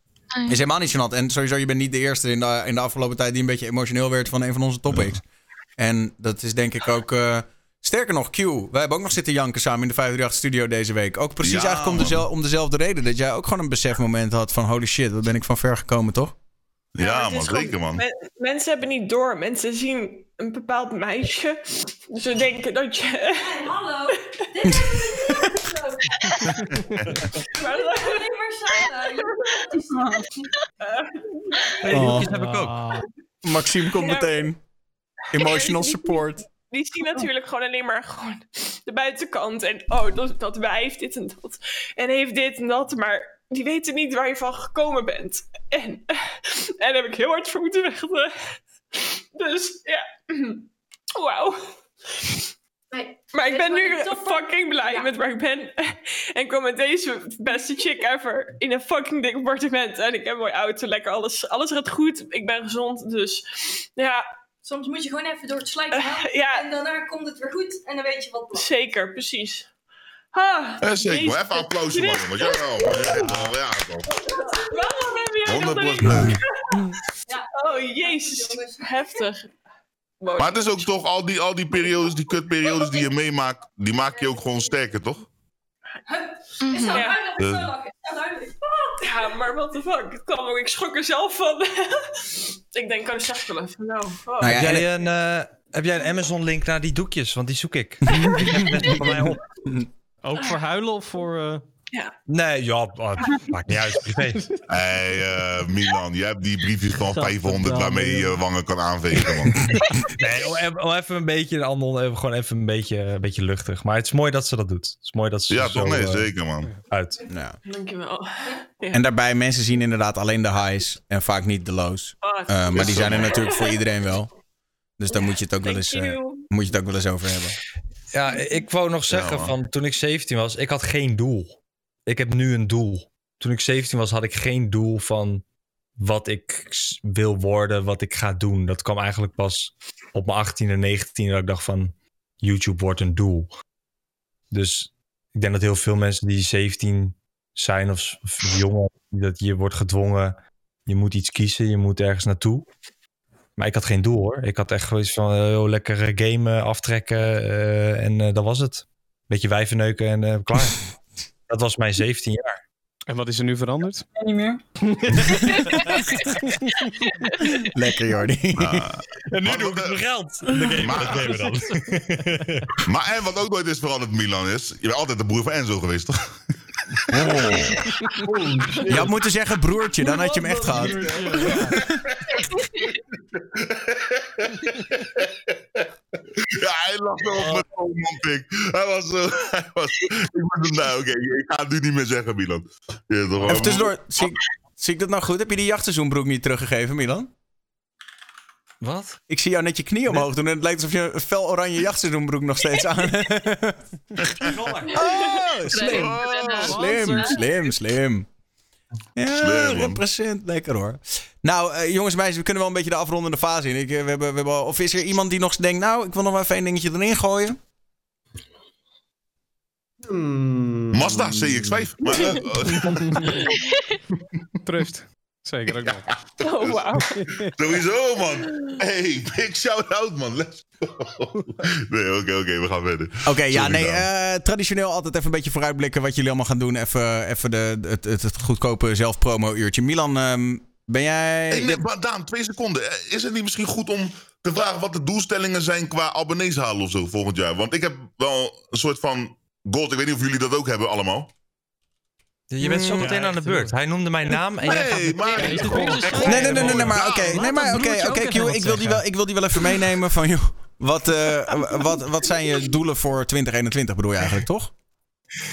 Is helemaal niet gênant. En sowieso, je bent niet de eerste in de, in de afgelopen tijd die een beetje emotioneel werd van een van onze topics. En dat is denk ik ook. eh, sterker nog, Q. Wij hebben ook nog zitten janken samen in de 538 studio deze week. Ook precies Ja, eigenlijk om, man. dezel- om dezelfde reden. Dat jij ook gewoon een besefmoment had van holy shit, wat ben ik van ver gekomen, toch? Ja, maar man, is gewoon- zeker, man. Men- mensen hebben niet door. Mensen zien een bepaald meisje. Ze denken dat je. Hallo, dit is Maar- alleen maar samen. Nee, die hoekjes heb ik ook. Ah. Maxime komt meteen. Emotional support. Die zien natuurlijk gewoon alleen maar gewoon de buitenkant. En oh, dat, dat wij heeft dit en dat. En heeft dit en dat. Maar die weten niet waar je van gekomen bent. En, en daar heb ik heel hard voor moeten vechten. Dus ja. Wauw. Nee, Maar ik ben nu fucking blij Ja. met waar ik ben. En kom met deze beste chick ever in een fucking dik appartement. En ik heb een mooi auto, lekker alles. Alles gaat goed. Ik ben gezond. Dus ja, soms moet je gewoon even door het gaan. ja En daarna komt het weer goed en dan weet je wat. zeker, precies. Ha, Eh, zeker, Jezus. even applaus man. jongens. Jawel, jawel, ja. Waarom heb jij dat 100% erin? leuk. Oh, jezus. Heftig. Maar het is ook toch, al die, al die periodes, die kutperiodes die je meemaakt, die maak je ook gewoon sterker, toch? Is Ja. duidelijk? Is Eh. nou duidelijk? Ja, maar what the fuck. Het kwam ook, ik schrok er zelf van. ik denk, kan zeg wel even. Nou, oh. Nou ja, heb, en- jij een, eh, heb jij een Amazon-link naar die doekjes? Want die zoek ik. die heb best van mij op. Ook voor huilen of voor... eh, Nee, ja, oh, maakt niet uit. Privé. Hé, eh, Milan, jij hebt die briefjes van Gadverdamme, 500 waarmee je je wangen kan aanvegen, man. Nee, oh, even, een beetje, gewoon even een beetje, een beetje luchtig. Maar het is mooi dat ze dat doet. Het is mooi dat ze Ja, er toch? Nee, eh, zeker, man. uit. Ja. Dankjewel. En daarbij, mensen zien inderdaad alleen de highs en vaak niet de lows. Oh, Eh, maar die zijn er natuurlijk voor iedereen wel. Dus daar moet je het ook wel eens, moet je het ook wel eens over hebben. Ja, ik wou nog zeggen van toen ik 17 was, ik had geen doel. Ik heb nu een doel. Toen ik 17 was, had ik geen doel van wat ik wil worden, wat ik ga doen. Dat kwam eigenlijk pas op mijn 18 en 19 dat ik dacht van YouTube wordt een doel. Dus ik denk dat heel veel mensen die 17 zijn of, of jonger, dat je wordt gedwongen, je moet iets kiezen, je moet ergens naartoe. Maar ik had geen doel hoor. Ik had echt iets van eh, oh, lekker gamen, aftrekken eh, en eh, dat was het. Beetje wijvenneuken en eh, klaar. dat was mijn 17 jaar. En wat is er nu veranderd? niet meer. Lekker, Jordi. En nu doe ik het mijn geld. Maar- Maar en wat ook nooit is veranderd, Milan, is... Je bent altijd de broer van Enzo geweest, toch? Je had moeten zeggen broertje, dan had je hem echt gehad. Ja, hij met was zo... Hij was, ik moet hem nou, oké, ik ga het nu niet meer zeggen, Milan. Ja, toch, Even tussendoor, zie, ik- zie ik dat nou goed? Heb je die jachtseizoenbroek niet teruggegeven, Milan? Wat? Ik zie jou net je knie omhoog doen en het lijkt alsof je een fel oranje jachtseizoenbroek nog steeds aan hebt. Oh, slim. Oh, Slim, slim, slim. Ja, represent. Lekker hoor. Nou, eh, jongens en meisjes, we kunnen wel een beetje de afrondende fase in. Ik, eh, we hebben, we hebben of is er iemand die nog denkt, nou, ik wil nog wel even een dingetje erin gooien? Hmm. Mazda CX-5. Maar, eh, Trust. Zeker ook wel. Oh, wauw. sowieso, man. Hey, big shout-out, man. Let's go. Nee, oké, oké, we gaan verder. Oké, ja, nee, eh, traditioneel altijd even een beetje vooruitblikken wat jullie allemaal gaan doen. Even, even de, het, het, het goedkope zelfpromo-uurtje. Milan, ehm, ben jij... Hey, nee, maar Daan, twee seconden. Eh, Is het niet misschien goed om te vragen wat de doelstellingen zijn qua abonnees halen of zo volgend jaar? Want ik heb wel een soort van goals. Ik weet niet of jullie dat ook hebben allemaal. Je bent zo meteen aan de beurt. Hij noemde mijn naam en jij gaat Nee, maar... Nee, nee, nee, nee, nee, maar oké. Nee, maar oké, oké, Q, ik wil die wel, ik wil die wel even meenemen van, joh, wat, eh, wat, wat zijn je doelen voor 2021 bedoel je eigenlijk, toch?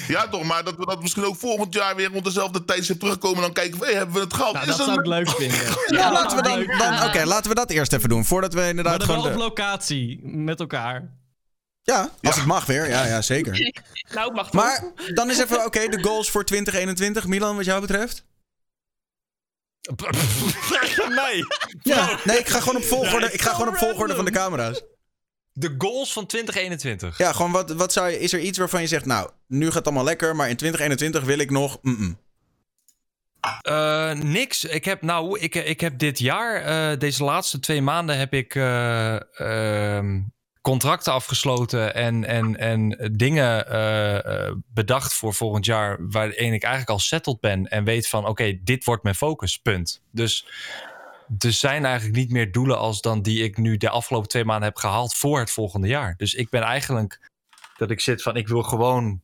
Ja, toch, maar dat we dat misschien ook volgend jaar weer rond dezelfde tijdstip terugkomen. En dan kijken we, hey, hebben we het gehad? Nou, Is dat zou ik leuk vinden. Ja, laten we dan, dan oké, laten we dat eerst even doen, voordat we Maar inderdaad dan wel op De, locatie, met elkaar. Ja, als het mag weer, ja, ja, zeker. Nou, het mag toch? Maar dan is even, oké, de goals voor 2021, Milan, wat jou betreft? mij. Ja, nee, ik ga gewoon op volgorde, ik ga gewoon op volgorde van de camera's. De goals van 2021. Ja, gewoon wat, wat zou je, is er iets waarvan je zegt, nou, nu gaat het allemaal lekker, maar in 2021 wil ik nog. Eh, niks. Ik heb, nou, ik, ik heb dit jaar, eh, deze laatste twee maanden, heb ik eh, ehm, contracten afgesloten en, en, en dingen eh, eh, bedacht voor volgend jaar, waarin ik eigenlijk al settled ben en weet van, oké, dit wordt mijn focus, punt. Dus er zijn eigenlijk niet meer doelen als dan die ik nu de afgelopen twee maanden heb gehaald voor het volgende jaar. Dus ik ben eigenlijk dat ik zit van, ik wil gewoon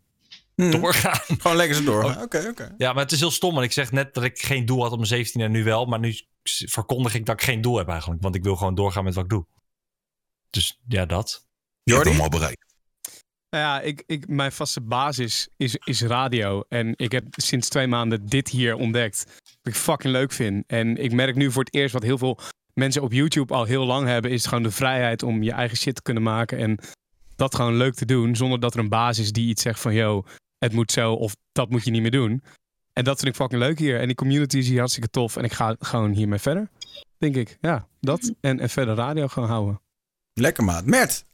Hmm. doorgaan. Gewoon lekker zo door. Oké, oké. Ja, maar het is heel stom. Want ik zeg net dat ik geen doel had op mijn 17 en nu wel. Maar nu verkondig ik dat ik geen doel heb eigenlijk. Want ik wil gewoon doorgaan met wat ik doe. Dus ja, dat. Jordi? hem al bereikt. Nou ja, ik, ik, mijn vaste basis is, is radio. En ik heb sinds twee maanden dit hier ontdekt. Wat ik fucking leuk vind. En ik merk nu voor het eerst wat heel veel mensen op YouTube al heel lang hebben. Is gewoon de vrijheid om je eigen shit te kunnen maken. En dat gewoon leuk te doen. Zonder dat er een basis is die iets zegt van... Yo, het moet zo of dat moet je niet meer doen. En dat vind ik fucking leuk hier. En die community is hier hartstikke tof. En ik ga gewoon hiermee verder. Denk ik. Ja, dat. En, en verder radio gewoon houden. Lekker maat. Mert,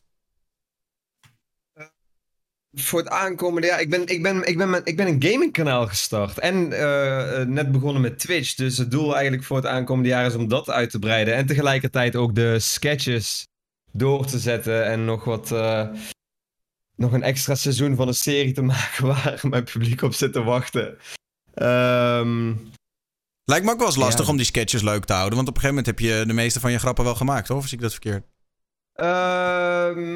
voor het aankomende jaar, ik ben, ik ben, ik ben, ik ben een gamingkanaal gestart. En eh, eh, net begonnen met Twitch. Dus het doel eigenlijk voor het aankomende jaar is om dat uit te breiden. En tegelijkertijd ook de sketches door te zetten. En nog wat. eh, nog een extra seizoen van een serie te maken waar mijn publiek op zit te wachten. Ehm, Lijkt me ook wel eens lastig Ja. om die sketches leuk te houden. Want op een gegeven moment heb je de meeste van je grappen wel gemaakt, toch? Of zie ik dat verkeerd? Ehm,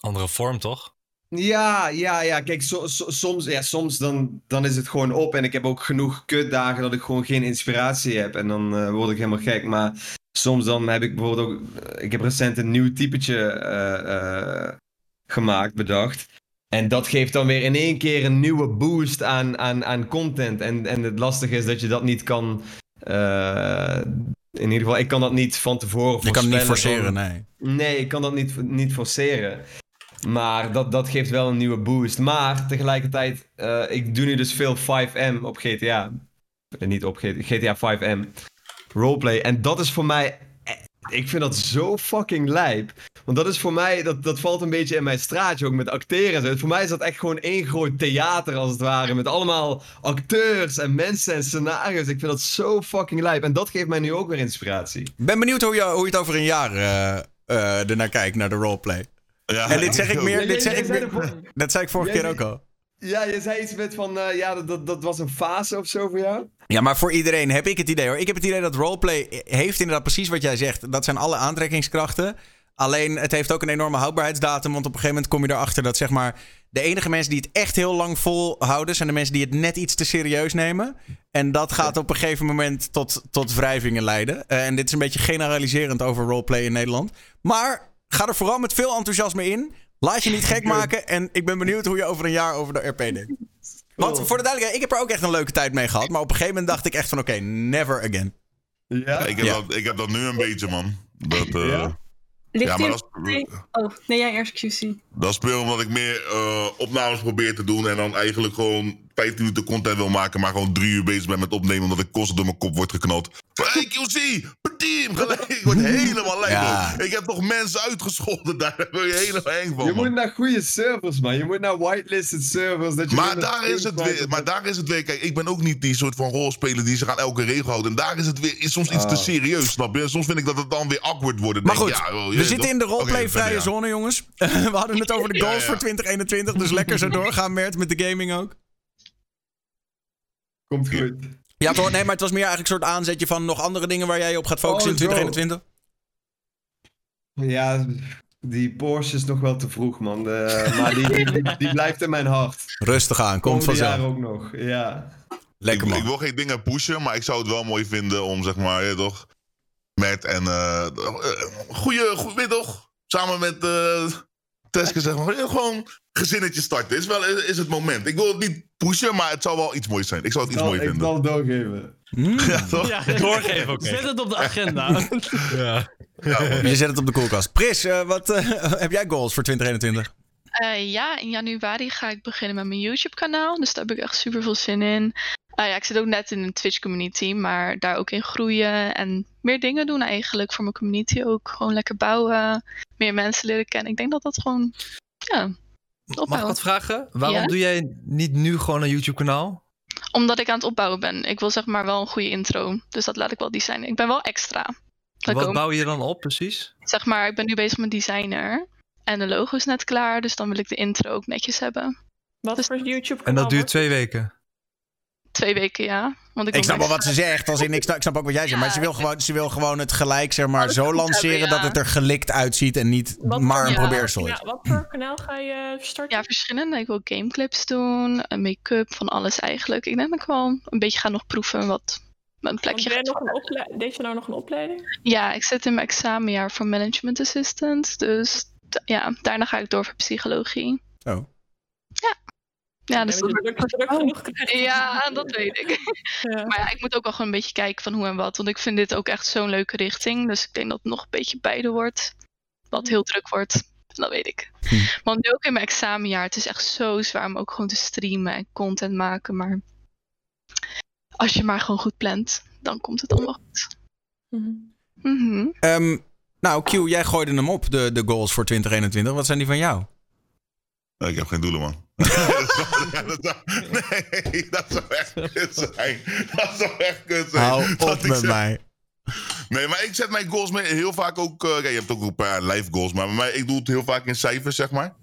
Andere vorm, toch? Ja, ja, ja. Kijk, so- so- soms, ja, soms dan, dan is het gewoon op. En ik heb ook genoeg kutdagen dat ik gewoon geen inspiratie heb. En dan eh, word ik helemaal gek. Maar soms dan heb ik bijvoorbeeld ook... eh, ik heb recent een nieuw typetje eh, gemaakt, bedacht. En dat geeft dan weer in één keer een nieuwe boost aan, aan, aan content. En, en het lastige is dat je dat niet kan... in ieder geval, ik kan dat niet van tevoren Je kan het niet van- forceren, nee. Nee, ik kan dat niet, niet forceren. Maar dat, dat geeft wel een nieuwe boost. Maar tegelijkertijd, eh, ik doe nu dus veel 5M op GTA. Eh, niet op GTA, GTA 5M. Roleplay. En dat is voor mij... Ik vind dat zo fucking lijp. Want dat is voor mij, dat, dat valt een beetje in mijn straatje ook met acteren. zo. Voor mij is dat echt gewoon één groot theater als het ware. Met allemaal acteurs en mensen en scenario's. Ik vind dat zo fucking lijp. En dat geeft mij nu ook weer inspiratie. Ik ben benieuwd hoe je, hoe je het over een jaar eh eh ernaar kijkt, naar de roleplay. Ja, en dit zeg ik meer, dit zeg ik meer, dat zei ik vorige keer ook al. Ja, je zei iets met van, eh, ja, dat, dat, was een fase of zo voor jou? Ja, maar voor iedereen heb ik het idee hoor. Ik heb het idee dat roleplay heeft inderdaad precies wat jij zegt. Dat zijn alle aantrekkingskrachten. Alleen het heeft ook een enorme houdbaarheidsdatum. Want op een gegeven moment kom je erachter dat zeg maar. De enige mensen die het echt heel lang volhouden. zijn de mensen die het net iets te serieus nemen. En dat gaat op een gegeven moment tot, tot wrijvingen leiden. Eh, en dit is een beetje generaliserend over roleplay in Nederland. Maar ga er vooral met veel enthousiasme in. Laat je niet gek maken. En ik ben benieuwd hoe je over een jaar over de RP denkt. Want voor de duidelijkheid, ik heb er ook echt een leuke tijd mee gehad. Maar op een gegeven moment dacht ik echt van oké, never again. Ja? Ik heb, Ja. Dat, ik heb dat nu een beetje, man. Dat, eh, Ja? Ligt Ja, maar dat is-. Oh, nee, jij eerst QC. Dat is puur omdat ik meer eh, opnames probeer te doen. En dan eigenlijk gewoon 15 minuten content wil maken. Maar gewoon drie uur bezig ben met opnemen. Omdat ik constant door mijn kop word geknald. Hey QC, team. gelijk. Ik word helemaal lijp. Ja. man. Ik heb toch mensen uitgescholden daar. Daar word je helemaal eng van. Je man. moet naar goede servers, man. Je moet naar whitelisted servers. Dat je Maar daar, is het weer, maar daar is het weer, kijk, ik ben ook niet die soort van rolspeler die zich aan elke regel houdt. En daar is het weer is soms iets te Ah. serieus, snap je? Soms vind ik dat het dan weer awkward wordt. Maar goed, ja, oh, we zitten in de roleplay-vrije zone, jongens. we hadden het over de Ja, goals ja. voor 2021, dus lekker zo doorgaan, Mert, met de gaming ook. Komt goed. Ja, toch? Nee, maar het was meer eigenlijk een soort aanzetje van nog andere dingen waar jij je op gaat focussen Oh, in zo. 2021. Ja, die Porsche is nog wel te vroeg, man. De- maar die, die, blijft in mijn hart. Rustig aan, komt Komende jaar vanzelf. ook nog, ja. Lekker ik, ik man. wil geen dingen pushen, maar ik zou het wel mooi vinden om, zeg maar, je toch, met en eh goede, goed, weet je toch, samen met eh Teske, zeg maar, eh, gewoon gezinnetje starten. Is, wel, is het moment. Ik wil het niet pushen, maar het zou wel iets moois zijn. Ik zou het Ik iets zal, moois ik vinden. zal het doorgeven. Mm. Ja, toch? Ja, Doorgeven, oké. Zet het op de agenda. Ja. Je zet het op de koelkast. Pris, eh, wat eh, heb jij goals voor 2021? Eh, ja, in januari ga ik beginnen met mijn YouTube-kanaal. Dus daar heb ik echt super veel zin in. Eh, ja, ik zit ook net in een Twitch-community, maar daar ook in groeien en meer dingen doen eigenlijk voor mijn community ook. Gewoon lekker bouwen, meer mensen leren kennen. Ik denk dat dat gewoon, ja, Mag ik opbouwen. wat vragen? Waarom Ja? doe jij niet nu gewoon een YouTube-kanaal? Omdat ik aan het opbouwen ben. Ik wil zeg maar wel een goede intro, dus dat laat ik wel designen. Ik ben wel extra. Dat Wat bouw je dan op precies? Zeg maar, ik ben nu bezig met designer. En de logo is net klaar, dus dan wil ik de intro ook netjes hebben. Wat voor YouTube En dat duurt twee weken. Twee weken, ja. Want ik, Ik snap wel wat ze zegt. Als in, ik, snap, ik snap ook wat jij zegt. Maar ze wil gewoon, ze wil gewoon het gelijk zeg maar, zo lanceren hebben, dat het er gelikt uitziet en niet Wat maar een ja, probeersel is. Ja, wat voor kanaal ga je starten? Ja, verschillende. Ik wil gameclips doen, een make-up, van alles eigenlijk. Ik denk dat ik wel een beetje ga nog proeven wat mijn plekje ben je gaat nog een ople- Deed je nou nog een opleiding? Ja, ik zit in mijn examenjaar voor management assistant. Dus ja, daarna ga ik door voor psychologie. Oh. Ja, dus dat- druk, druk genoeg krijgt. ja, dat weet ik. Ja. Maar ja, ik moet ook wel gewoon een beetje kijken van hoe en wat. Want ik vind dit ook echt zo'n leuke richting. Dus ik denk dat het nog een beetje beide wordt. Wat heel druk wordt. Dat weet ik. Hm. Want nu ook in mijn examenjaar. Het is echt zo zwaar om ook gewoon te streamen en content maken. Maar als je maar gewoon goed plant, dan komt het allemaal goed. Mhm. Mhm. Ehm, nou, Q, jij gooide hem op, de, de goals voor 2021. Wat zijn die van jou? Ik heb geen doelen, man. dat zou, nee, dat zou echt kut zijn. Dat zou echt kut zijn. Hou Dat op met mij. Nee, maar ik zet mijn goals mee heel vaak ook... eh, kijk, je hebt ook een paar live goals. Maar bij mij, ik doe het heel vaak in cijfers, zeg maar.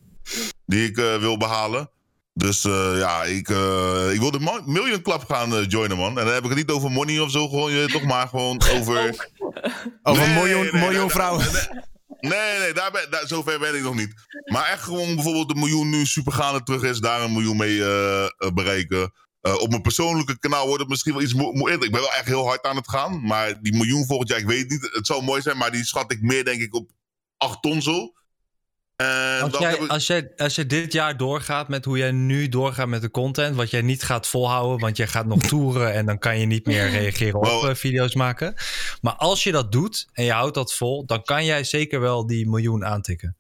Die ik eh, wil behalen. Dus eh, ja, ik, eh, ik wil de Million Club gaan joinen, man. En dan heb ik het niet over money of zo. Gewoon, je, toch maar gewoon over... Over een Nee, miljoen, nee, nee, miljoen nee, vrouwen. Nee, nee, daar ben, daar, zover ben ik nog niet. Maar echt gewoon bijvoorbeeld een miljoen nu supergaande terug is, daar een miljoen mee eh, bereiken. Eh, op mijn persoonlijke kanaal wordt het misschien wel iets mo- moeilijker. Ik ben wel echt heel hard aan het gaan. Maar die miljoen volgend jaar, ik weet niet. Het zou mooi zijn, maar die schat ik meer denk ik op 8 ton zo. En Als jij, ik- als, jij, als jij dit jaar doorgaat met hoe jij nu doorgaat met de content, wat jij niet gaat volhouden, want jij gaat nog toeren en dan kan je niet meer reageren op eh, video's maken. Maar als je dat doet en je houdt dat vol, dan kan jij zeker wel die miljoen aantikken.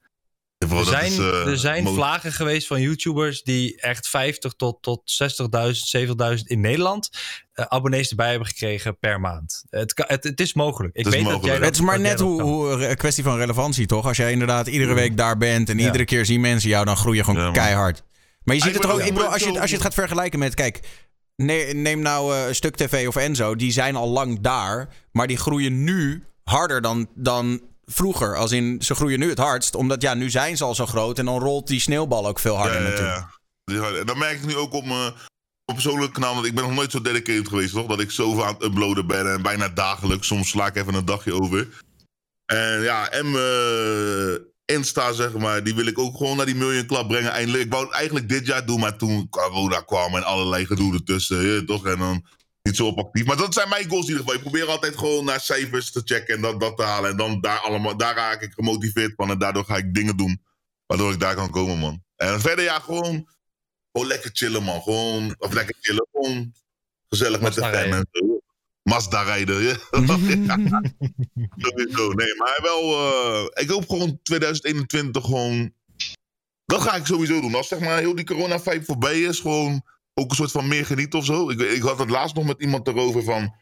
Bro, Er zijn, is, eh, er zijn vlagen geweest van YouTubers die echt 50 tot, tot 60.000, 70.000 in Nederland eh, abonnees erbij hebben gekregen per maand. Het, kan- het, het is mogelijk. Ik Het is weet mogelijk. dat jij dat, Het is maar net hoe, hoe een kwestie van relevantie, toch? Als jij inderdaad iedere week daar bent en Ja. iedere keer zien mensen jou, dan groei je gewoon Ja, keihard. Maar je ziet het er ook, bedoel, ik bedoel, als, je, als je het gaat vergelijken met, kijk, ne- neem nou eh, Stuk TV of Enzo, die zijn al lang daar, maar die groeien nu harder dan, dan vroeger. Als in, ze groeien nu het hardst, omdat ja, nu zijn ze al zo groot en dan rolt die sneeuwbal ook veel harder Ja, ja, natuurlijk. ja. Harde- En dat merk ik nu ook op mijn op persoonlijke kanaal. Want ik ben nog nooit zo dedicated geweest, toch? Dat ik zoveel aan het uploaden ben. En bijna dagelijks. Soms sla ik even een dagje over. En ja, en mijn Insta, zeg maar. Die wil ik ook gewoon naar die Million Club brengen. Eindelijk. Ik wou het eigenlijk dit jaar doen. Maar toen corona kwam en allerlei gedoe ertussen. toch? En dan niet zo op actief. Maar dat zijn mijn goals in ieder geval. Ik probeer altijd gewoon naar cijfers te checken. En dat, dat te halen. En dan daar, allemaal, daar raak ik gemotiveerd van. En daardoor ga ik dingen doen. Waardoor ik daar kan komen, man. En verder, ja, gewoon, gewoon lekker chillen, man. Gewoon, of lekker chillen, gewoon gezellig met de fam rijden. en zo. Mazda rijden, ja. Sowieso, nee, maar wel, eh, ik hoop gewoon 2021 gewoon, dat ga ik sowieso doen. Als zeg maar heel die corona-vibe voorbij is, gewoon ook een soort van meer genieten of zo. Ik, ik had het laatst nog met iemand erover van,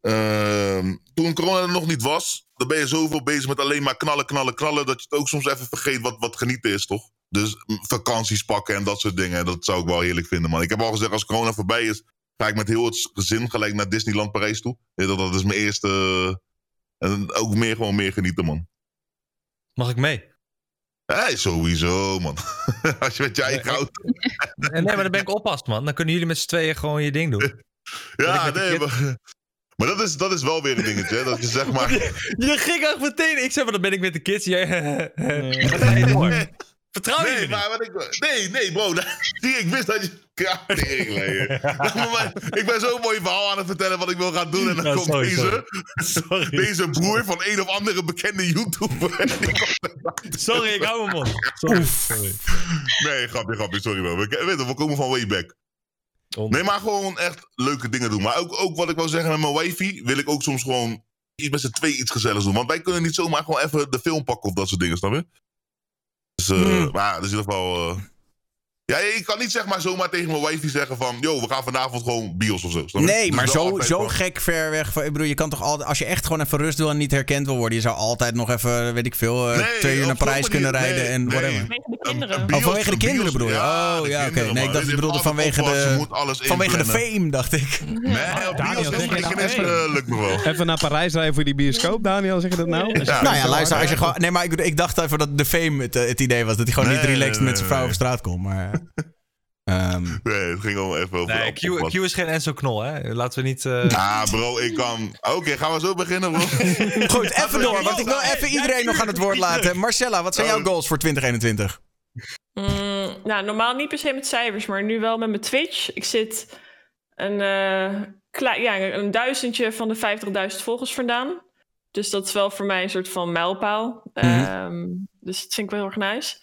ehm, toen corona er nog niet was, dan ben je zoveel bezig met alleen maar knallen, knallen, knallen, dat je het ook soms even vergeet wat, wat genieten is, toch? Dus vakanties pakken en dat soort dingen, dat zou ik wel heerlijk vinden, man. Ik heb al gezegd, als corona voorbij is, ga ik met heel het gezin gelijk naar Disneyland Parijs toe. Dat, dat is mijn eerste... eh, en ook meer, gewoon meer genieten, man. Mag ik mee? Hey, sowieso, man. Als je met je eigen auto... Nee, maar dan ben ik oppast, man. Dan kunnen jullie met z'n tweeën gewoon je ding doen. Ja, nee, maar... Maar dat is, dat is wel weer een dingetje, hè. Dat je zeg maar... Je ging echt meteen. Ik zei, maar dan ben ik met de kids. Jij, dan ga je door. Vertrouw je me Nee, niet? maar wat ik... Nee, nee, bro. Zie, ik wist dat je... Ja, ik ben zo'n mooi verhaal aan het vertellen wat ik wil gaan doen. En dan Ja, komt sorry, deze... sorry. Deze broer van een of andere bekende YouTuber. Die Sorry, ik hou mijn mond. Sorry. sorry. Nee, grapje, grapje, sorry wel. We, weet je, we komen van way back. Nee, maar gewoon echt leuke dingen doen. Maar ook, ook wat ik wil zeggen met mijn wifi, wil ik ook soms gewoon iets met z'n twee iets gezelligs doen. Want wij kunnen niet zomaar gewoon even de film pakken of dat soort dingen, snap je? Dus, Hmm. maar dat is in ieder geval... ja, ik kan niet zeg maar zomaar tegen mijn wifi zeggen van... Yo, we gaan vanavond gewoon bios of zo. snap? Nee, Dus maar zo, zo van- gek ver weg. van- Ik bedoel, je kan toch altijd, als je echt gewoon even rust wil en niet herkend wil worden, je zou altijd nog even, weet ik veel, eh, Nee, twee uur naar Parijs manier- kunnen rijden nee, en whatever. Vanwege de kinderen. Oh, vanwege de kinderen bedoel je? Ja, oh, ja, oké. Nee, ik dacht, je bedoelde vanwege de, moet alles vanwege de fame, dacht ik. Nee, op bios is eh, lukt me wel. Even naar Parijs rijden voor die bioscoop, Daniel, zeg je dat nou? Nou ja, luister, als je gewoon... Nee, maar ik, ik dacht even dat de fame het, eh, het idee was. Dat hij gewoon niet relaxed met zijn vrouw op straat komt. Maar... ehm, Nee, het ging gewoon even over Nee, Q. Q is geen Enzo Knol, hè? Laten we niet... eh, Ah, bro, ik kan... Oké, gaan we zo beginnen, bro? Goed, even door, want ik wil even iedereen nog aan het woord laten. Marcella, wat zijn jouw goals voor 2021? Mm, nou, normaal niet per se met cijfers, maar nu wel met mijn Twitch. Ik zit een, eh, ja, een duizendje van de 50.000 volgers vandaan. Dus dat is wel voor mij een soort van mijlpaal. Ehm, dus dat vind ik wel heel erg nice.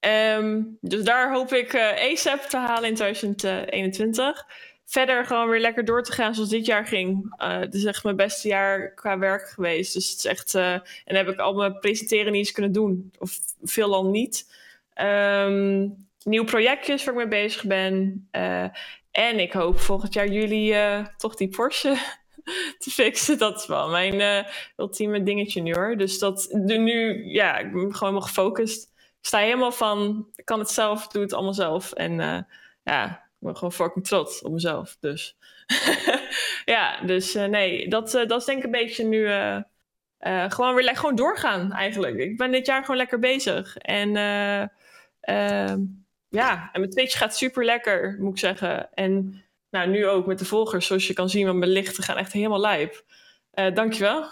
Ehm, dus daar hoop ik eh ASAP te halen in 2021. Verder gewoon weer lekker door te gaan zoals dit jaar ging. Eh, het is echt mijn beste jaar qua werk geweest. Dus het is echt... eh, en heb ik al mijn presenteren niet eens kunnen doen. Of veelal niet. Ehm nieuw projectjes waar ik mee bezig ben. En ik hoop volgend jaar juli eh, toch die Porsche te fixen. Dat is wel mijn ultieme dingetje nu hoor. Dus dat nu, ja, ik ben gewoon helemaal gefocust. Sta helemaal van, ik kan het zelf, doe het allemaal zelf. En eh, ja, ik ben gewoon fucking trots op mezelf. Dus ja, dus eh, nee, dat, eh, dat is denk ik een beetje nu gewoon weer le- gewoon doorgaan eigenlijk. Ik ben dit jaar gewoon lekker bezig. En eh, ehm, ja, en mijn Twitch gaat super lekker, moet ik zeggen. En nou, nu ook met de volgers, zoals je kan zien, want mijn lichten gaan echt helemaal lijp. Dankjewel.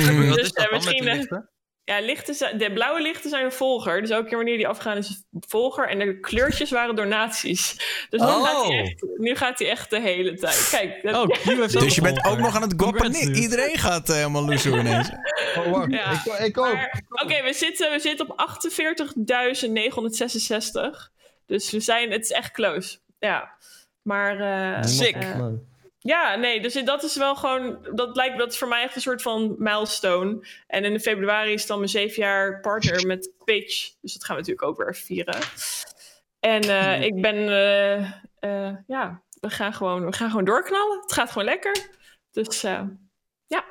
Dus misschien... ja, lichten zijn, de blauwe lichten zijn een volger. Dus elke keer wanneer die afgaan is een volger. En de kleurtjes waren donaties. Dus nu, Oh. gaat hij echt, nu gaat hij echt de hele tijd. Kijk. dat- Oh, Dus je bent ook nog aan het goppen. Iedereen gaat eh, helemaal loesoe ineens. Oh, wacht. Ja. Ik, ik ook. Oké, we, zitten, we zitten op 48.966. Dus we zijn, het is echt close. Ja. Maar. eh, Sick. eh, ja, nee, dus dat is wel gewoon. Dat lijkt dat is voor mij echt een soort van milestone. En in februari is dan mijn zeven jaar partner met Twitch. Dus dat gaan we natuurlijk ook weer even vieren. En eh, ik ben. eh, eh, ja, we gaan, gewoon, we gaan gewoon doorknallen. Het gaat gewoon lekker. Dus ja.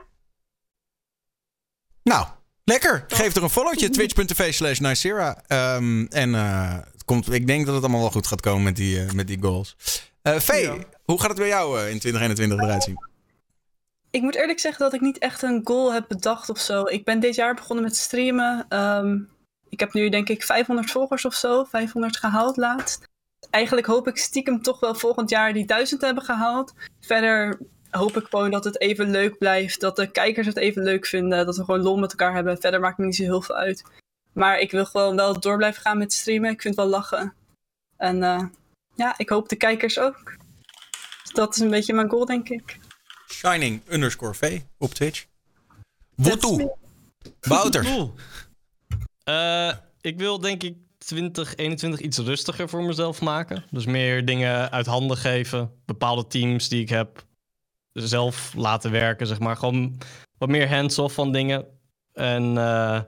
Nou, lekker. Geef er een followtje. Twitch.tv slash Nicera. Ehm, en het komt, ik denk dat het allemaal wel goed gaat komen met die, met die goals. Vee, hoe gaat het bij jou eh, in 2021 eruit zien? Ik moet eerlijk zeggen dat ik niet echt een goal heb bedacht of zo. Ik ben dit jaar begonnen met streamen. Ehm, ik heb nu denk ik 500 volgers of zo, 500 gehaald laatst. Eigenlijk hoop ik stiekem toch wel volgend jaar die 1000 te hebben gehaald. Verder hoop ik gewoon dat het even leuk blijft. Dat de kijkers het even leuk vinden. Dat we gewoon lol met elkaar hebben. Verder maakt me niet zo heel veel uit. Maar ik wil gewoon wel door blijven gaan met streamen. Ik vind het wel lachen. En eh, ja, ik hoop de kijkers ook. Dat is een beetje mijn goal, denk ik. Shining underscore V op Twitch. Woetoe. Wouter. Cool. Eh, ik wil denk ik 2021 iets rustiger voor mezelf maken. Dus meer dingen uit handen geven. Bepaalde teams die ik heb zelf laten werken, zeg maar. Gewoon wat meer hands-off van dingen. En eh,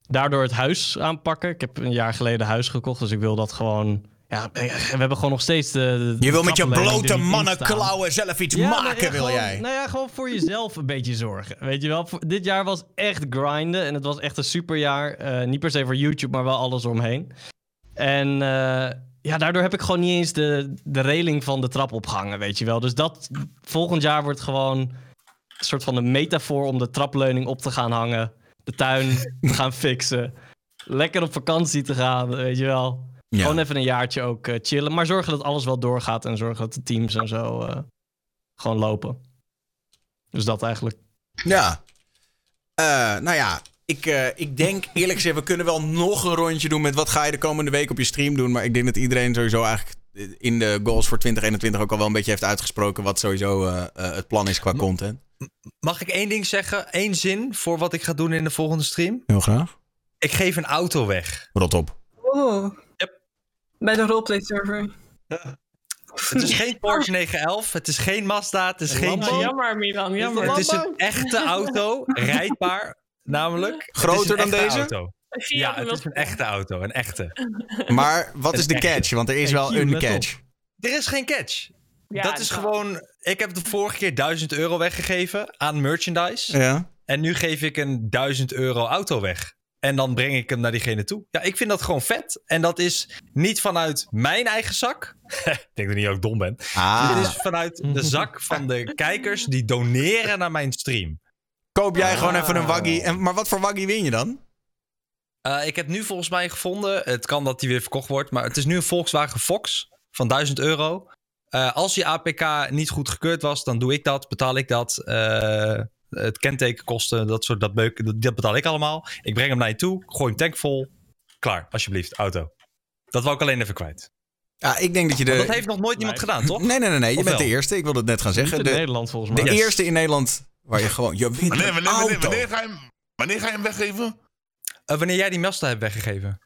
daardoor het huis aanpakken. Ik heb een jaar geleden huis gekocht, dus ik wil dat gewoon... Ja, we hebben gewoon nog steeds de... de Je wil met je blote mannenklauwen zelf iets ja, maken, ja, wil gewoon- jij? Nou ja, gewoon voor jezelf een beetje zorgen. Weet je wel, Voor- dit jaar was echt grinden en het was echt een superjaar. Eh niet per se voor YouTube, maar wel alles omheen. En eh, ja, daardoor heb ik gewoon niet eens de, de reling van de trap opgehangen, weet je wel. Dus dat volgend jaar wordt gewoon een soort van een metafoor om de trapleuning op te gaan hangen. De tuin te gaan fixen. Lekker op vakantie te gaan, weet je wel. Ja. Gewoon even een jaartje ook eh, chillen. Maar zorgen dat alles wel doorgaat en zorgen dat de teams en zo eh, gewoon lopen. Dus dat eigenlijk. Ja. Eh, nou ja, ik, eh, ik denk eerlijk gezegd, we kunnen wel nog een rondje doen met wat ga je de komende week op je stream doen. Maar ik denk dat iedereen sowieso eigenlijk in de goals voor 2021 ook al wel een beetje heeft uitgesproken wat sowieso eh, eh, het plan is qua content. Mag ik één ding zeggen? Eén zin voor wat ik ga doen in de volgende stream? Heel graag. Ik geef een auto weg. Rot op. Oh. Bij de roleplay server. Het is geen Porsche 911, het is geen Mazda, het is geen Jammer, Jeep. jammer Milan, jammer. Het is een echte auto, rijdbaar namelijk. Groter dan deze? Auto. Ja, het is een echte auto, een echte. Maar wat is de echte. catch? Want er is wel een catch. Er is geen catch. Ja, dat is dat. gewoon. Ik heb de vorige keer 1000 euro weggegeven aan merchandise. Ja. En nu geef ik een 1000 euro auto weg. En dan breng ik hem naar diegene toe. Ja, ik vind dat gewoon vet. En dat is niet vanuit mijn eigen zak. ik denk dat ik niet ook dom ben. Ah. Dit is vanuit de zak van de kijkers die doneren naar mijn stream. Koop jij gewoon Ah. even een waggie. En, maar wat voor waggie win je dan? Eh, ik heb nu volgens mij gevonden. Het kan dat die weer verkocht wordt. Maar het is nu een Volkswagen Fox van 1000 euro. Eh, als die APK niet goed gekeurd was, dan doe ik dat. Betaal ik dat. Eh, het kentekenkosten, dat soort dat, beuk, dat, dat betaal ik allemaal. Ik breng hem naar je toe. Gooi hem tank vol. Klaar, alsjeblieft, auto. Dat wou ik alleen even kwijt. Ja, ik denk dat je de... Dat heeft nog nooit iemand gedaan, toch? Nee, nee, nee. nee. Je bent de eerste. Ik wilde het net gaan Niet zeggen. in De, Nederland volgens de mij. Yes. eerste in Nederland waar je gewoon... Je wint Wanneer, een wanneer, wanneer, auto. wanneer, ga je hem, wanneer ga je hem weggeven? Eh, wanneer jij die Mazda hebt weggegeven.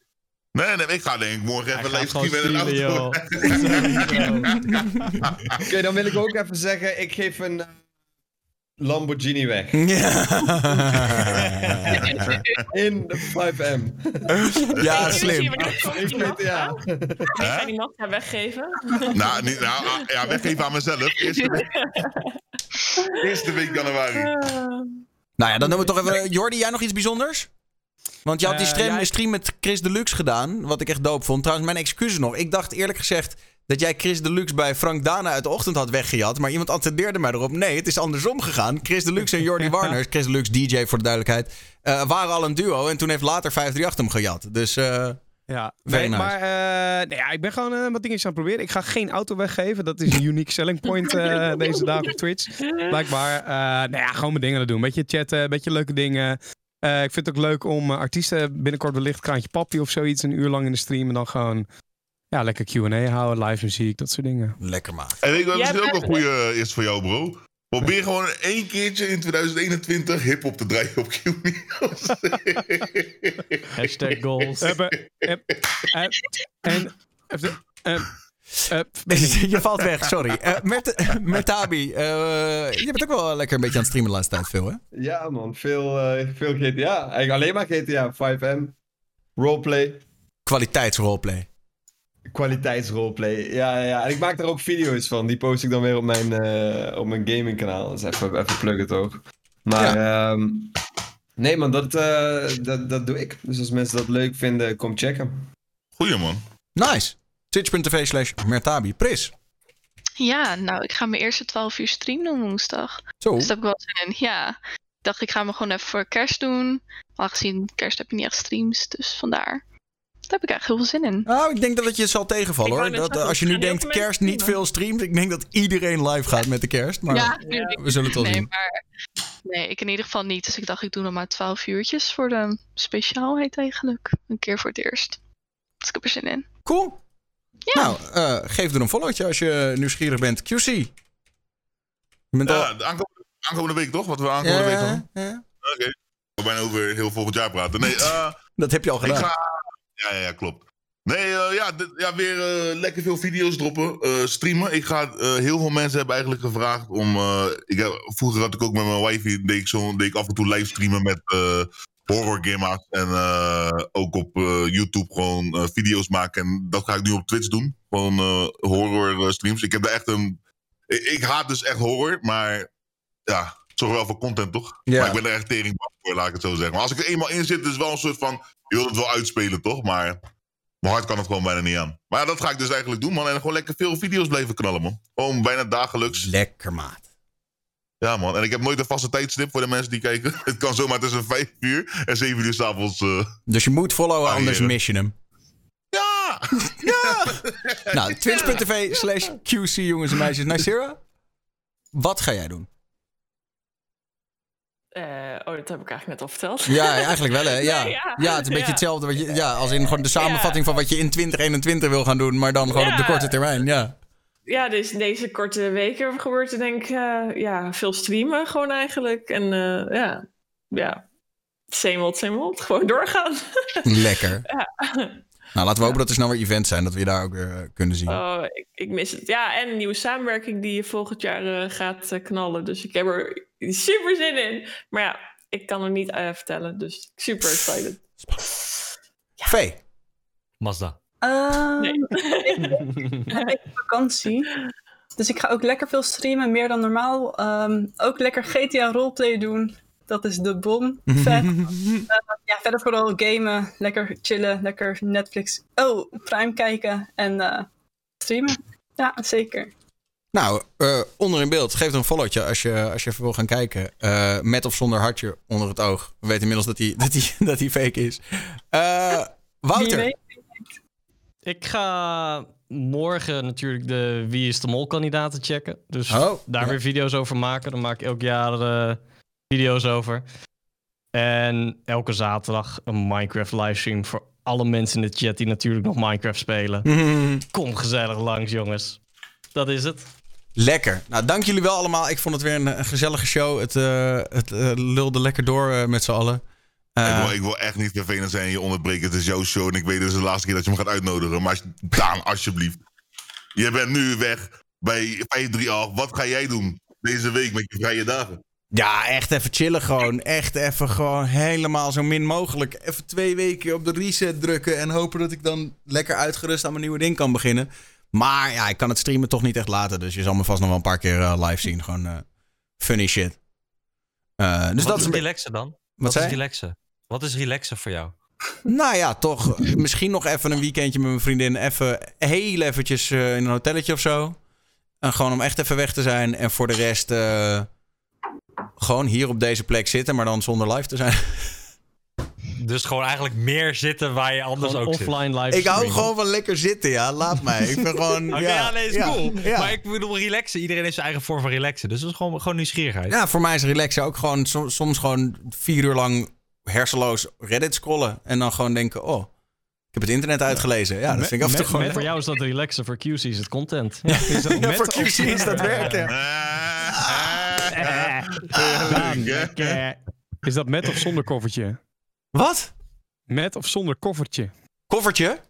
Nee, nee, ik ga denk ik morgen even met een auto. Oké, dan wil ik ook even zeggen, ik geef een eh, Lamborghini weg. Ja. In de 5M. ja, slim. ja. Ik ga die Mazda weggeven. nou, niet, nou, ah, ja, weggeven aan mezelf. Eerste week, eerste week januari. Nou ja, dan doen we toch even... Jordi, jij nog iets bijzonders? Want je had die Eh, stream, stream met Chris Deluxe gedaan, wat ik echt dope vond. Trouwens, mijn excuses nog. Ik dacht eerlijk gezegd dat jij Chris Deluxe bij Frank Dana uit de ochtend had weggejat. Maar iemand attendeerde mij erop. Nee, het is andersom gegaan. Chris Deluxe en Jordi Warners, Chris Deluxe DJ voor de duidelijkheid, eh, waren al een duo. En toen heeft later 538 hem gejat. Dus eh, Ja, nee, nice. maar eh, nee, ja, ik ben gewoon wat dingetjes aan het proberen. Ik ga geen auto weggeven. Dat is een unique selling point eh, deze dagen op Twitch. Blijkbaar. Eh nou ja, gewoon mijn dingen doen. Beetje chatten, beetje leuke dingen. Eh, ik vind het ook leuk om artiesten binnenkort wellicht Kraantje Papi of zoiets een uur lang in de stream. En dan gewoon ja, lekker Q&A houden, live muziek, dat soort dingen. lekker maat. En ik weet Jij misschien ook een goede is voor jou, bro. Probeer gewoon één keertje in 2021 hip-hop te draaien op Q. Hashtag goals. Hebben, eh, eh, en eh, eh, je valt weg, sorry. Eh Mert, Mertabi, eh, je bent ook wel lekker een beetje aan het streamen de laatste tijd, veel hè? Ja, man. Veel, eh, veel GTA. Eigenlijk alleen maar GTA. 5M. Roleplay. Kwaliteitsroleplay. Kwaliteitsroleplay. Ja, ja, ja. En ik maak er ook video's van. Die post ik dan weer op mijn, eh, op mijn gamingkanaal. Dus even, even pluggen toch. Maar ehm, nee man, dat, eh, dat, dat doe ik. Dus als mensen dat leuk vinden, kom checken. Goeie, man. Nice. Twitch.tv slash Mertabi. Pris. Ja, nou, ik ga mijn eerste 12 uur stream doen woensdag. Zo. Dus daar heb ik wel zin in. Ja. Ik dacht, ik ga me gewoon even voor kerst doen. Aangezien kerst heb je niet echt streams, dus vandaar. Daar heb ik eigenlijk heel veel zin in. Nou, ik denk dat het je zal tegenvallen Ik hoor. Dat, eh, als je nu denkt kerst niet veel streamt, ik denk dat iedereen live gaat met de kerst. Maar ja, we zullen het wel nee, zien. Maar, nee, ik in ieder geval niet. Dus ik dacht, ik doe nog maar 12 uurtjes voor de speciaalheid eigenlijk. Een keer voor het eerst. Dus ik heb er zin in. Cool. Nou, eh, geef er een followtje als je nieuwsgierig bent. QC. Je bent al... Ja, de aankomende, aankomende week toch? Wat we aankomende Ja, week doen? ja. Oké. We bijna over heel volgend jaar praten. Nee, eh... Dat heb je al Ik gedaan. ga... Ja, ja, klopt. Nee, eh, ja, ja, weer eh, lekker veel video's droppen, eh, streamen. Ik ga, heel veel mensen hebben eigenlijk gevraagd om... ik heb, vroeger had ik ook met mijn wifi, deed ik, zo, deed ik af en toe livestreamen met horror gamers. En ook op YouTube gewoon video's maken. En dat ga ik nu op Twitch doen. Gewoon horror streams. Ik heb daar echt een... Ik, ik haat dus echt horror, maar ja, zorg wel voor content, toch? Ja. Maar ik ben er echt tering voor, laat ik het zo zeggen. Maar als ik er eenmaal in zit, is het wel een soort van... Je wilt het wel uitspelen, toch? Maar mijn hart kan het gewoon bijna niet aan. Maar ja, dat ga ik dus eigenlijk doen, man. En gewoon lekker veel video's blijven knallen, man. Gewoon bijna dagelijks. Lekker, maat. Ja, man. En ik heb nooit een vaste tijdstip voor de mensen die kijken. Het kan zomaar tussen 5 uur en 7 uur s'avonds. eh Dus je moet followen, anders mis je hem. Ja! Ja! nou, twitch.tv slash QC, jongens en meisjes. Nicera, wat ga jij doen? Eh, oh, dat heb ik eigenlijk net al verteld. Ja, eigenlijk wel, hè? Ja, Nee, ja. ja. het is een beetje Ja. hetzelfde. Wat je, ja, als in gewoon de samenvatting van wat je in 2021 wil gaan doen, maar dan gewoon op de korte termijn. Ja. Ja, dus deze korte weken gebeurt er denk ik eh, ja, veel streamen gewoon eigenlijk. En eh, ja, ja, same old, same old. Gewoon doorgaan. Lekker. Nou, laten we hopen dat er snel weer events zijn, dat we je daar ook weer kunnen zien. Oh, ik, ik mis het. Ja, en een nieuwe samenwerking die volgend jaar gaat knallen. Dus ik heb er super zin in. Maar ja, ik kan er niet eh, vertellen. Dus super excited. Vee. Mazda. Ehm, ik heb vakantie. Dus ik ga ook lekker veel streamen, meer dan normaal. Ehm, ook lekker GTA roleplay doen. Dat is de bom. Vet. Eh, ja, verder vooral gamen. Lekker chillen. Lekker Netflix. Oh, Prime kijken. En eh, streamen. Ja, zeker. Nou, eh, onder in beeld. Geef een followtje als je, als je even wil gaan kijken. Eh, met of zonder hartje onder het oog. We weten inmiddels dat hij dat die, dat die fake is. Eh, Wouter. Ik ga morgen natuurlijk de Wie is de Mol kandidaten checken. Dus Oh, daar ja. weer video's over maken. Dan maak ik elk jaar eh, video's over. En elke zaterdag een Minecraft livestream voor alle mensen in de chat die natuurlijk nog Minecraft spelen. Mhm. Kom gezellig langs, jongens. Dat is het. Lekker. Nou, dank jullie wel allemaal. Ik vond het weer een, een gezellige show. Het, eh, het eh, lulde lekker door eh, met z'n allen. Ik, wil, ik wil echt niet vervelend zijn en je onderbreken. Het is jouw show en ik weet het is de laatste keer dat je me gaat uitnodigen. Maar Daan, alsjeblieft. Je bent nu weg bij 538. Wat ga jij doen deze week met je vrije dagen? Ja, echt even chillen gewoon. Echt even gewoon helemaal zo min mogelijk. Even twee weken op de reset drukken en hopen dat ik dan lekker uitgerust aan mijn nieuwe ding kan beginnen. Maar ja, ik kan het streamen toch niet echt laten. Dus je zal me vast nog wel een paar keer eh, live zien. Gewoon eh, funny shit. Eh, dus Wat dat is relaxen dan? Wat is relaxen? Wat is relaxen voor jou? Nou ja, toch. Misschien nog even een weekendje met mijn vriendin. Even heel eventjes in een hotelletje of zo. En gewoon om echt even weg te zijn. En voor de rest gewoon hier op deze plek zitten, maar dan zonder live te zijn. Dus gewoon eigenlijk meer zitten waar je anders Gewoon ook zit. offline live Ik hou gewoon van lekker zitten, ja. Laat mij. Ik ben gewoon... Oké, ja, ja, nee, is ja, cool. ja. Maar ik bedoel, relaxen. Iedereen heeft zijn eigen vorm van relaxen. Dus dat is gewoon, gewoon nieuwsgierigheid. Ja, voor mij is relaxen ook gewoon som- soms gewoon vier uur lang hersenloos Reddit scrollen. En dan gewoon denken, oh, ik heb het internet uitgelezen. Ja, dat vind ik af en toe gewoon... met- voor jou is dat relaxen, voor QC is het content. Is dat Ja, met voor of- QC is dat werken. Is dat met of zonder koffertje? Wat? Met of zonder koffertje. Koffertje?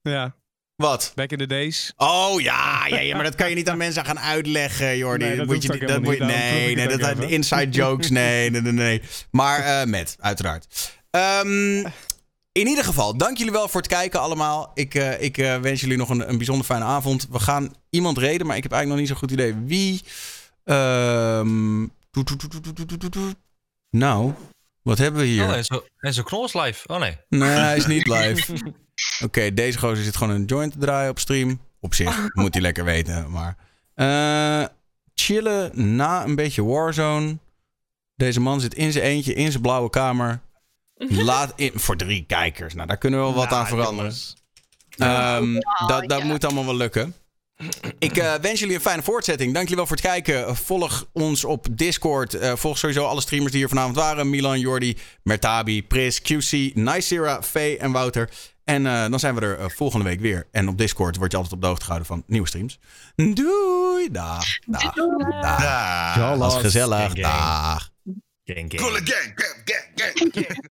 Ja. Wat? Back in the days. Oh ja, ja, ja maar dat kan je niet aan mensen gaan uitleggen, Jordi. Nee, dat moet je, dat moet nee, nee, dat, zijn inside jokes, nee, nee, nee. Maar eh, met, uiteraard. Ehm, in ieder geval, dank jullie wel voor het kijken allemaal. Ik, eh, ik eh, wens jullie nog een, een bijzonder fijne avond. We gaan iemand reden, maar ik heb eigenlijk nog niet zo'n goed idee wie. Nou, wat hebben we hier? Oh, en zo, en zo knol is live. Oh nee. Nee, hij is niet live. Oké, deze gozer zit gewoon een joint te draaien op stream. Op zich, moet hij lekker weten. Maar eh, chillen na een beetje Warzone. Deze man zit in zijn eentje in zijn blauwe kamer. Laat in, voor drie kijkers. Nou, daar kunnen we wel wat aan veranderen. Ehm, dat dat ja. moet allemaal wel lukken. Ik eh, wens jullie een fijne voortzetting. Dank jullie wel voor het kijken. Volg ons op Discord. Eh, volg sowieso alle streamers die hier vanavond waren. Milan, Jordi, Mertabi, Pris, QC, Nicera, Faye en Wouter. En eh, dan zijn we er volgende week weer. En op Discord word je altijd op de hoogte gehouden van nieuwe streams. Doei. Dag. Dag. Dag. Ja. Was gezellig. Dag. Gang, gang, gang, gang.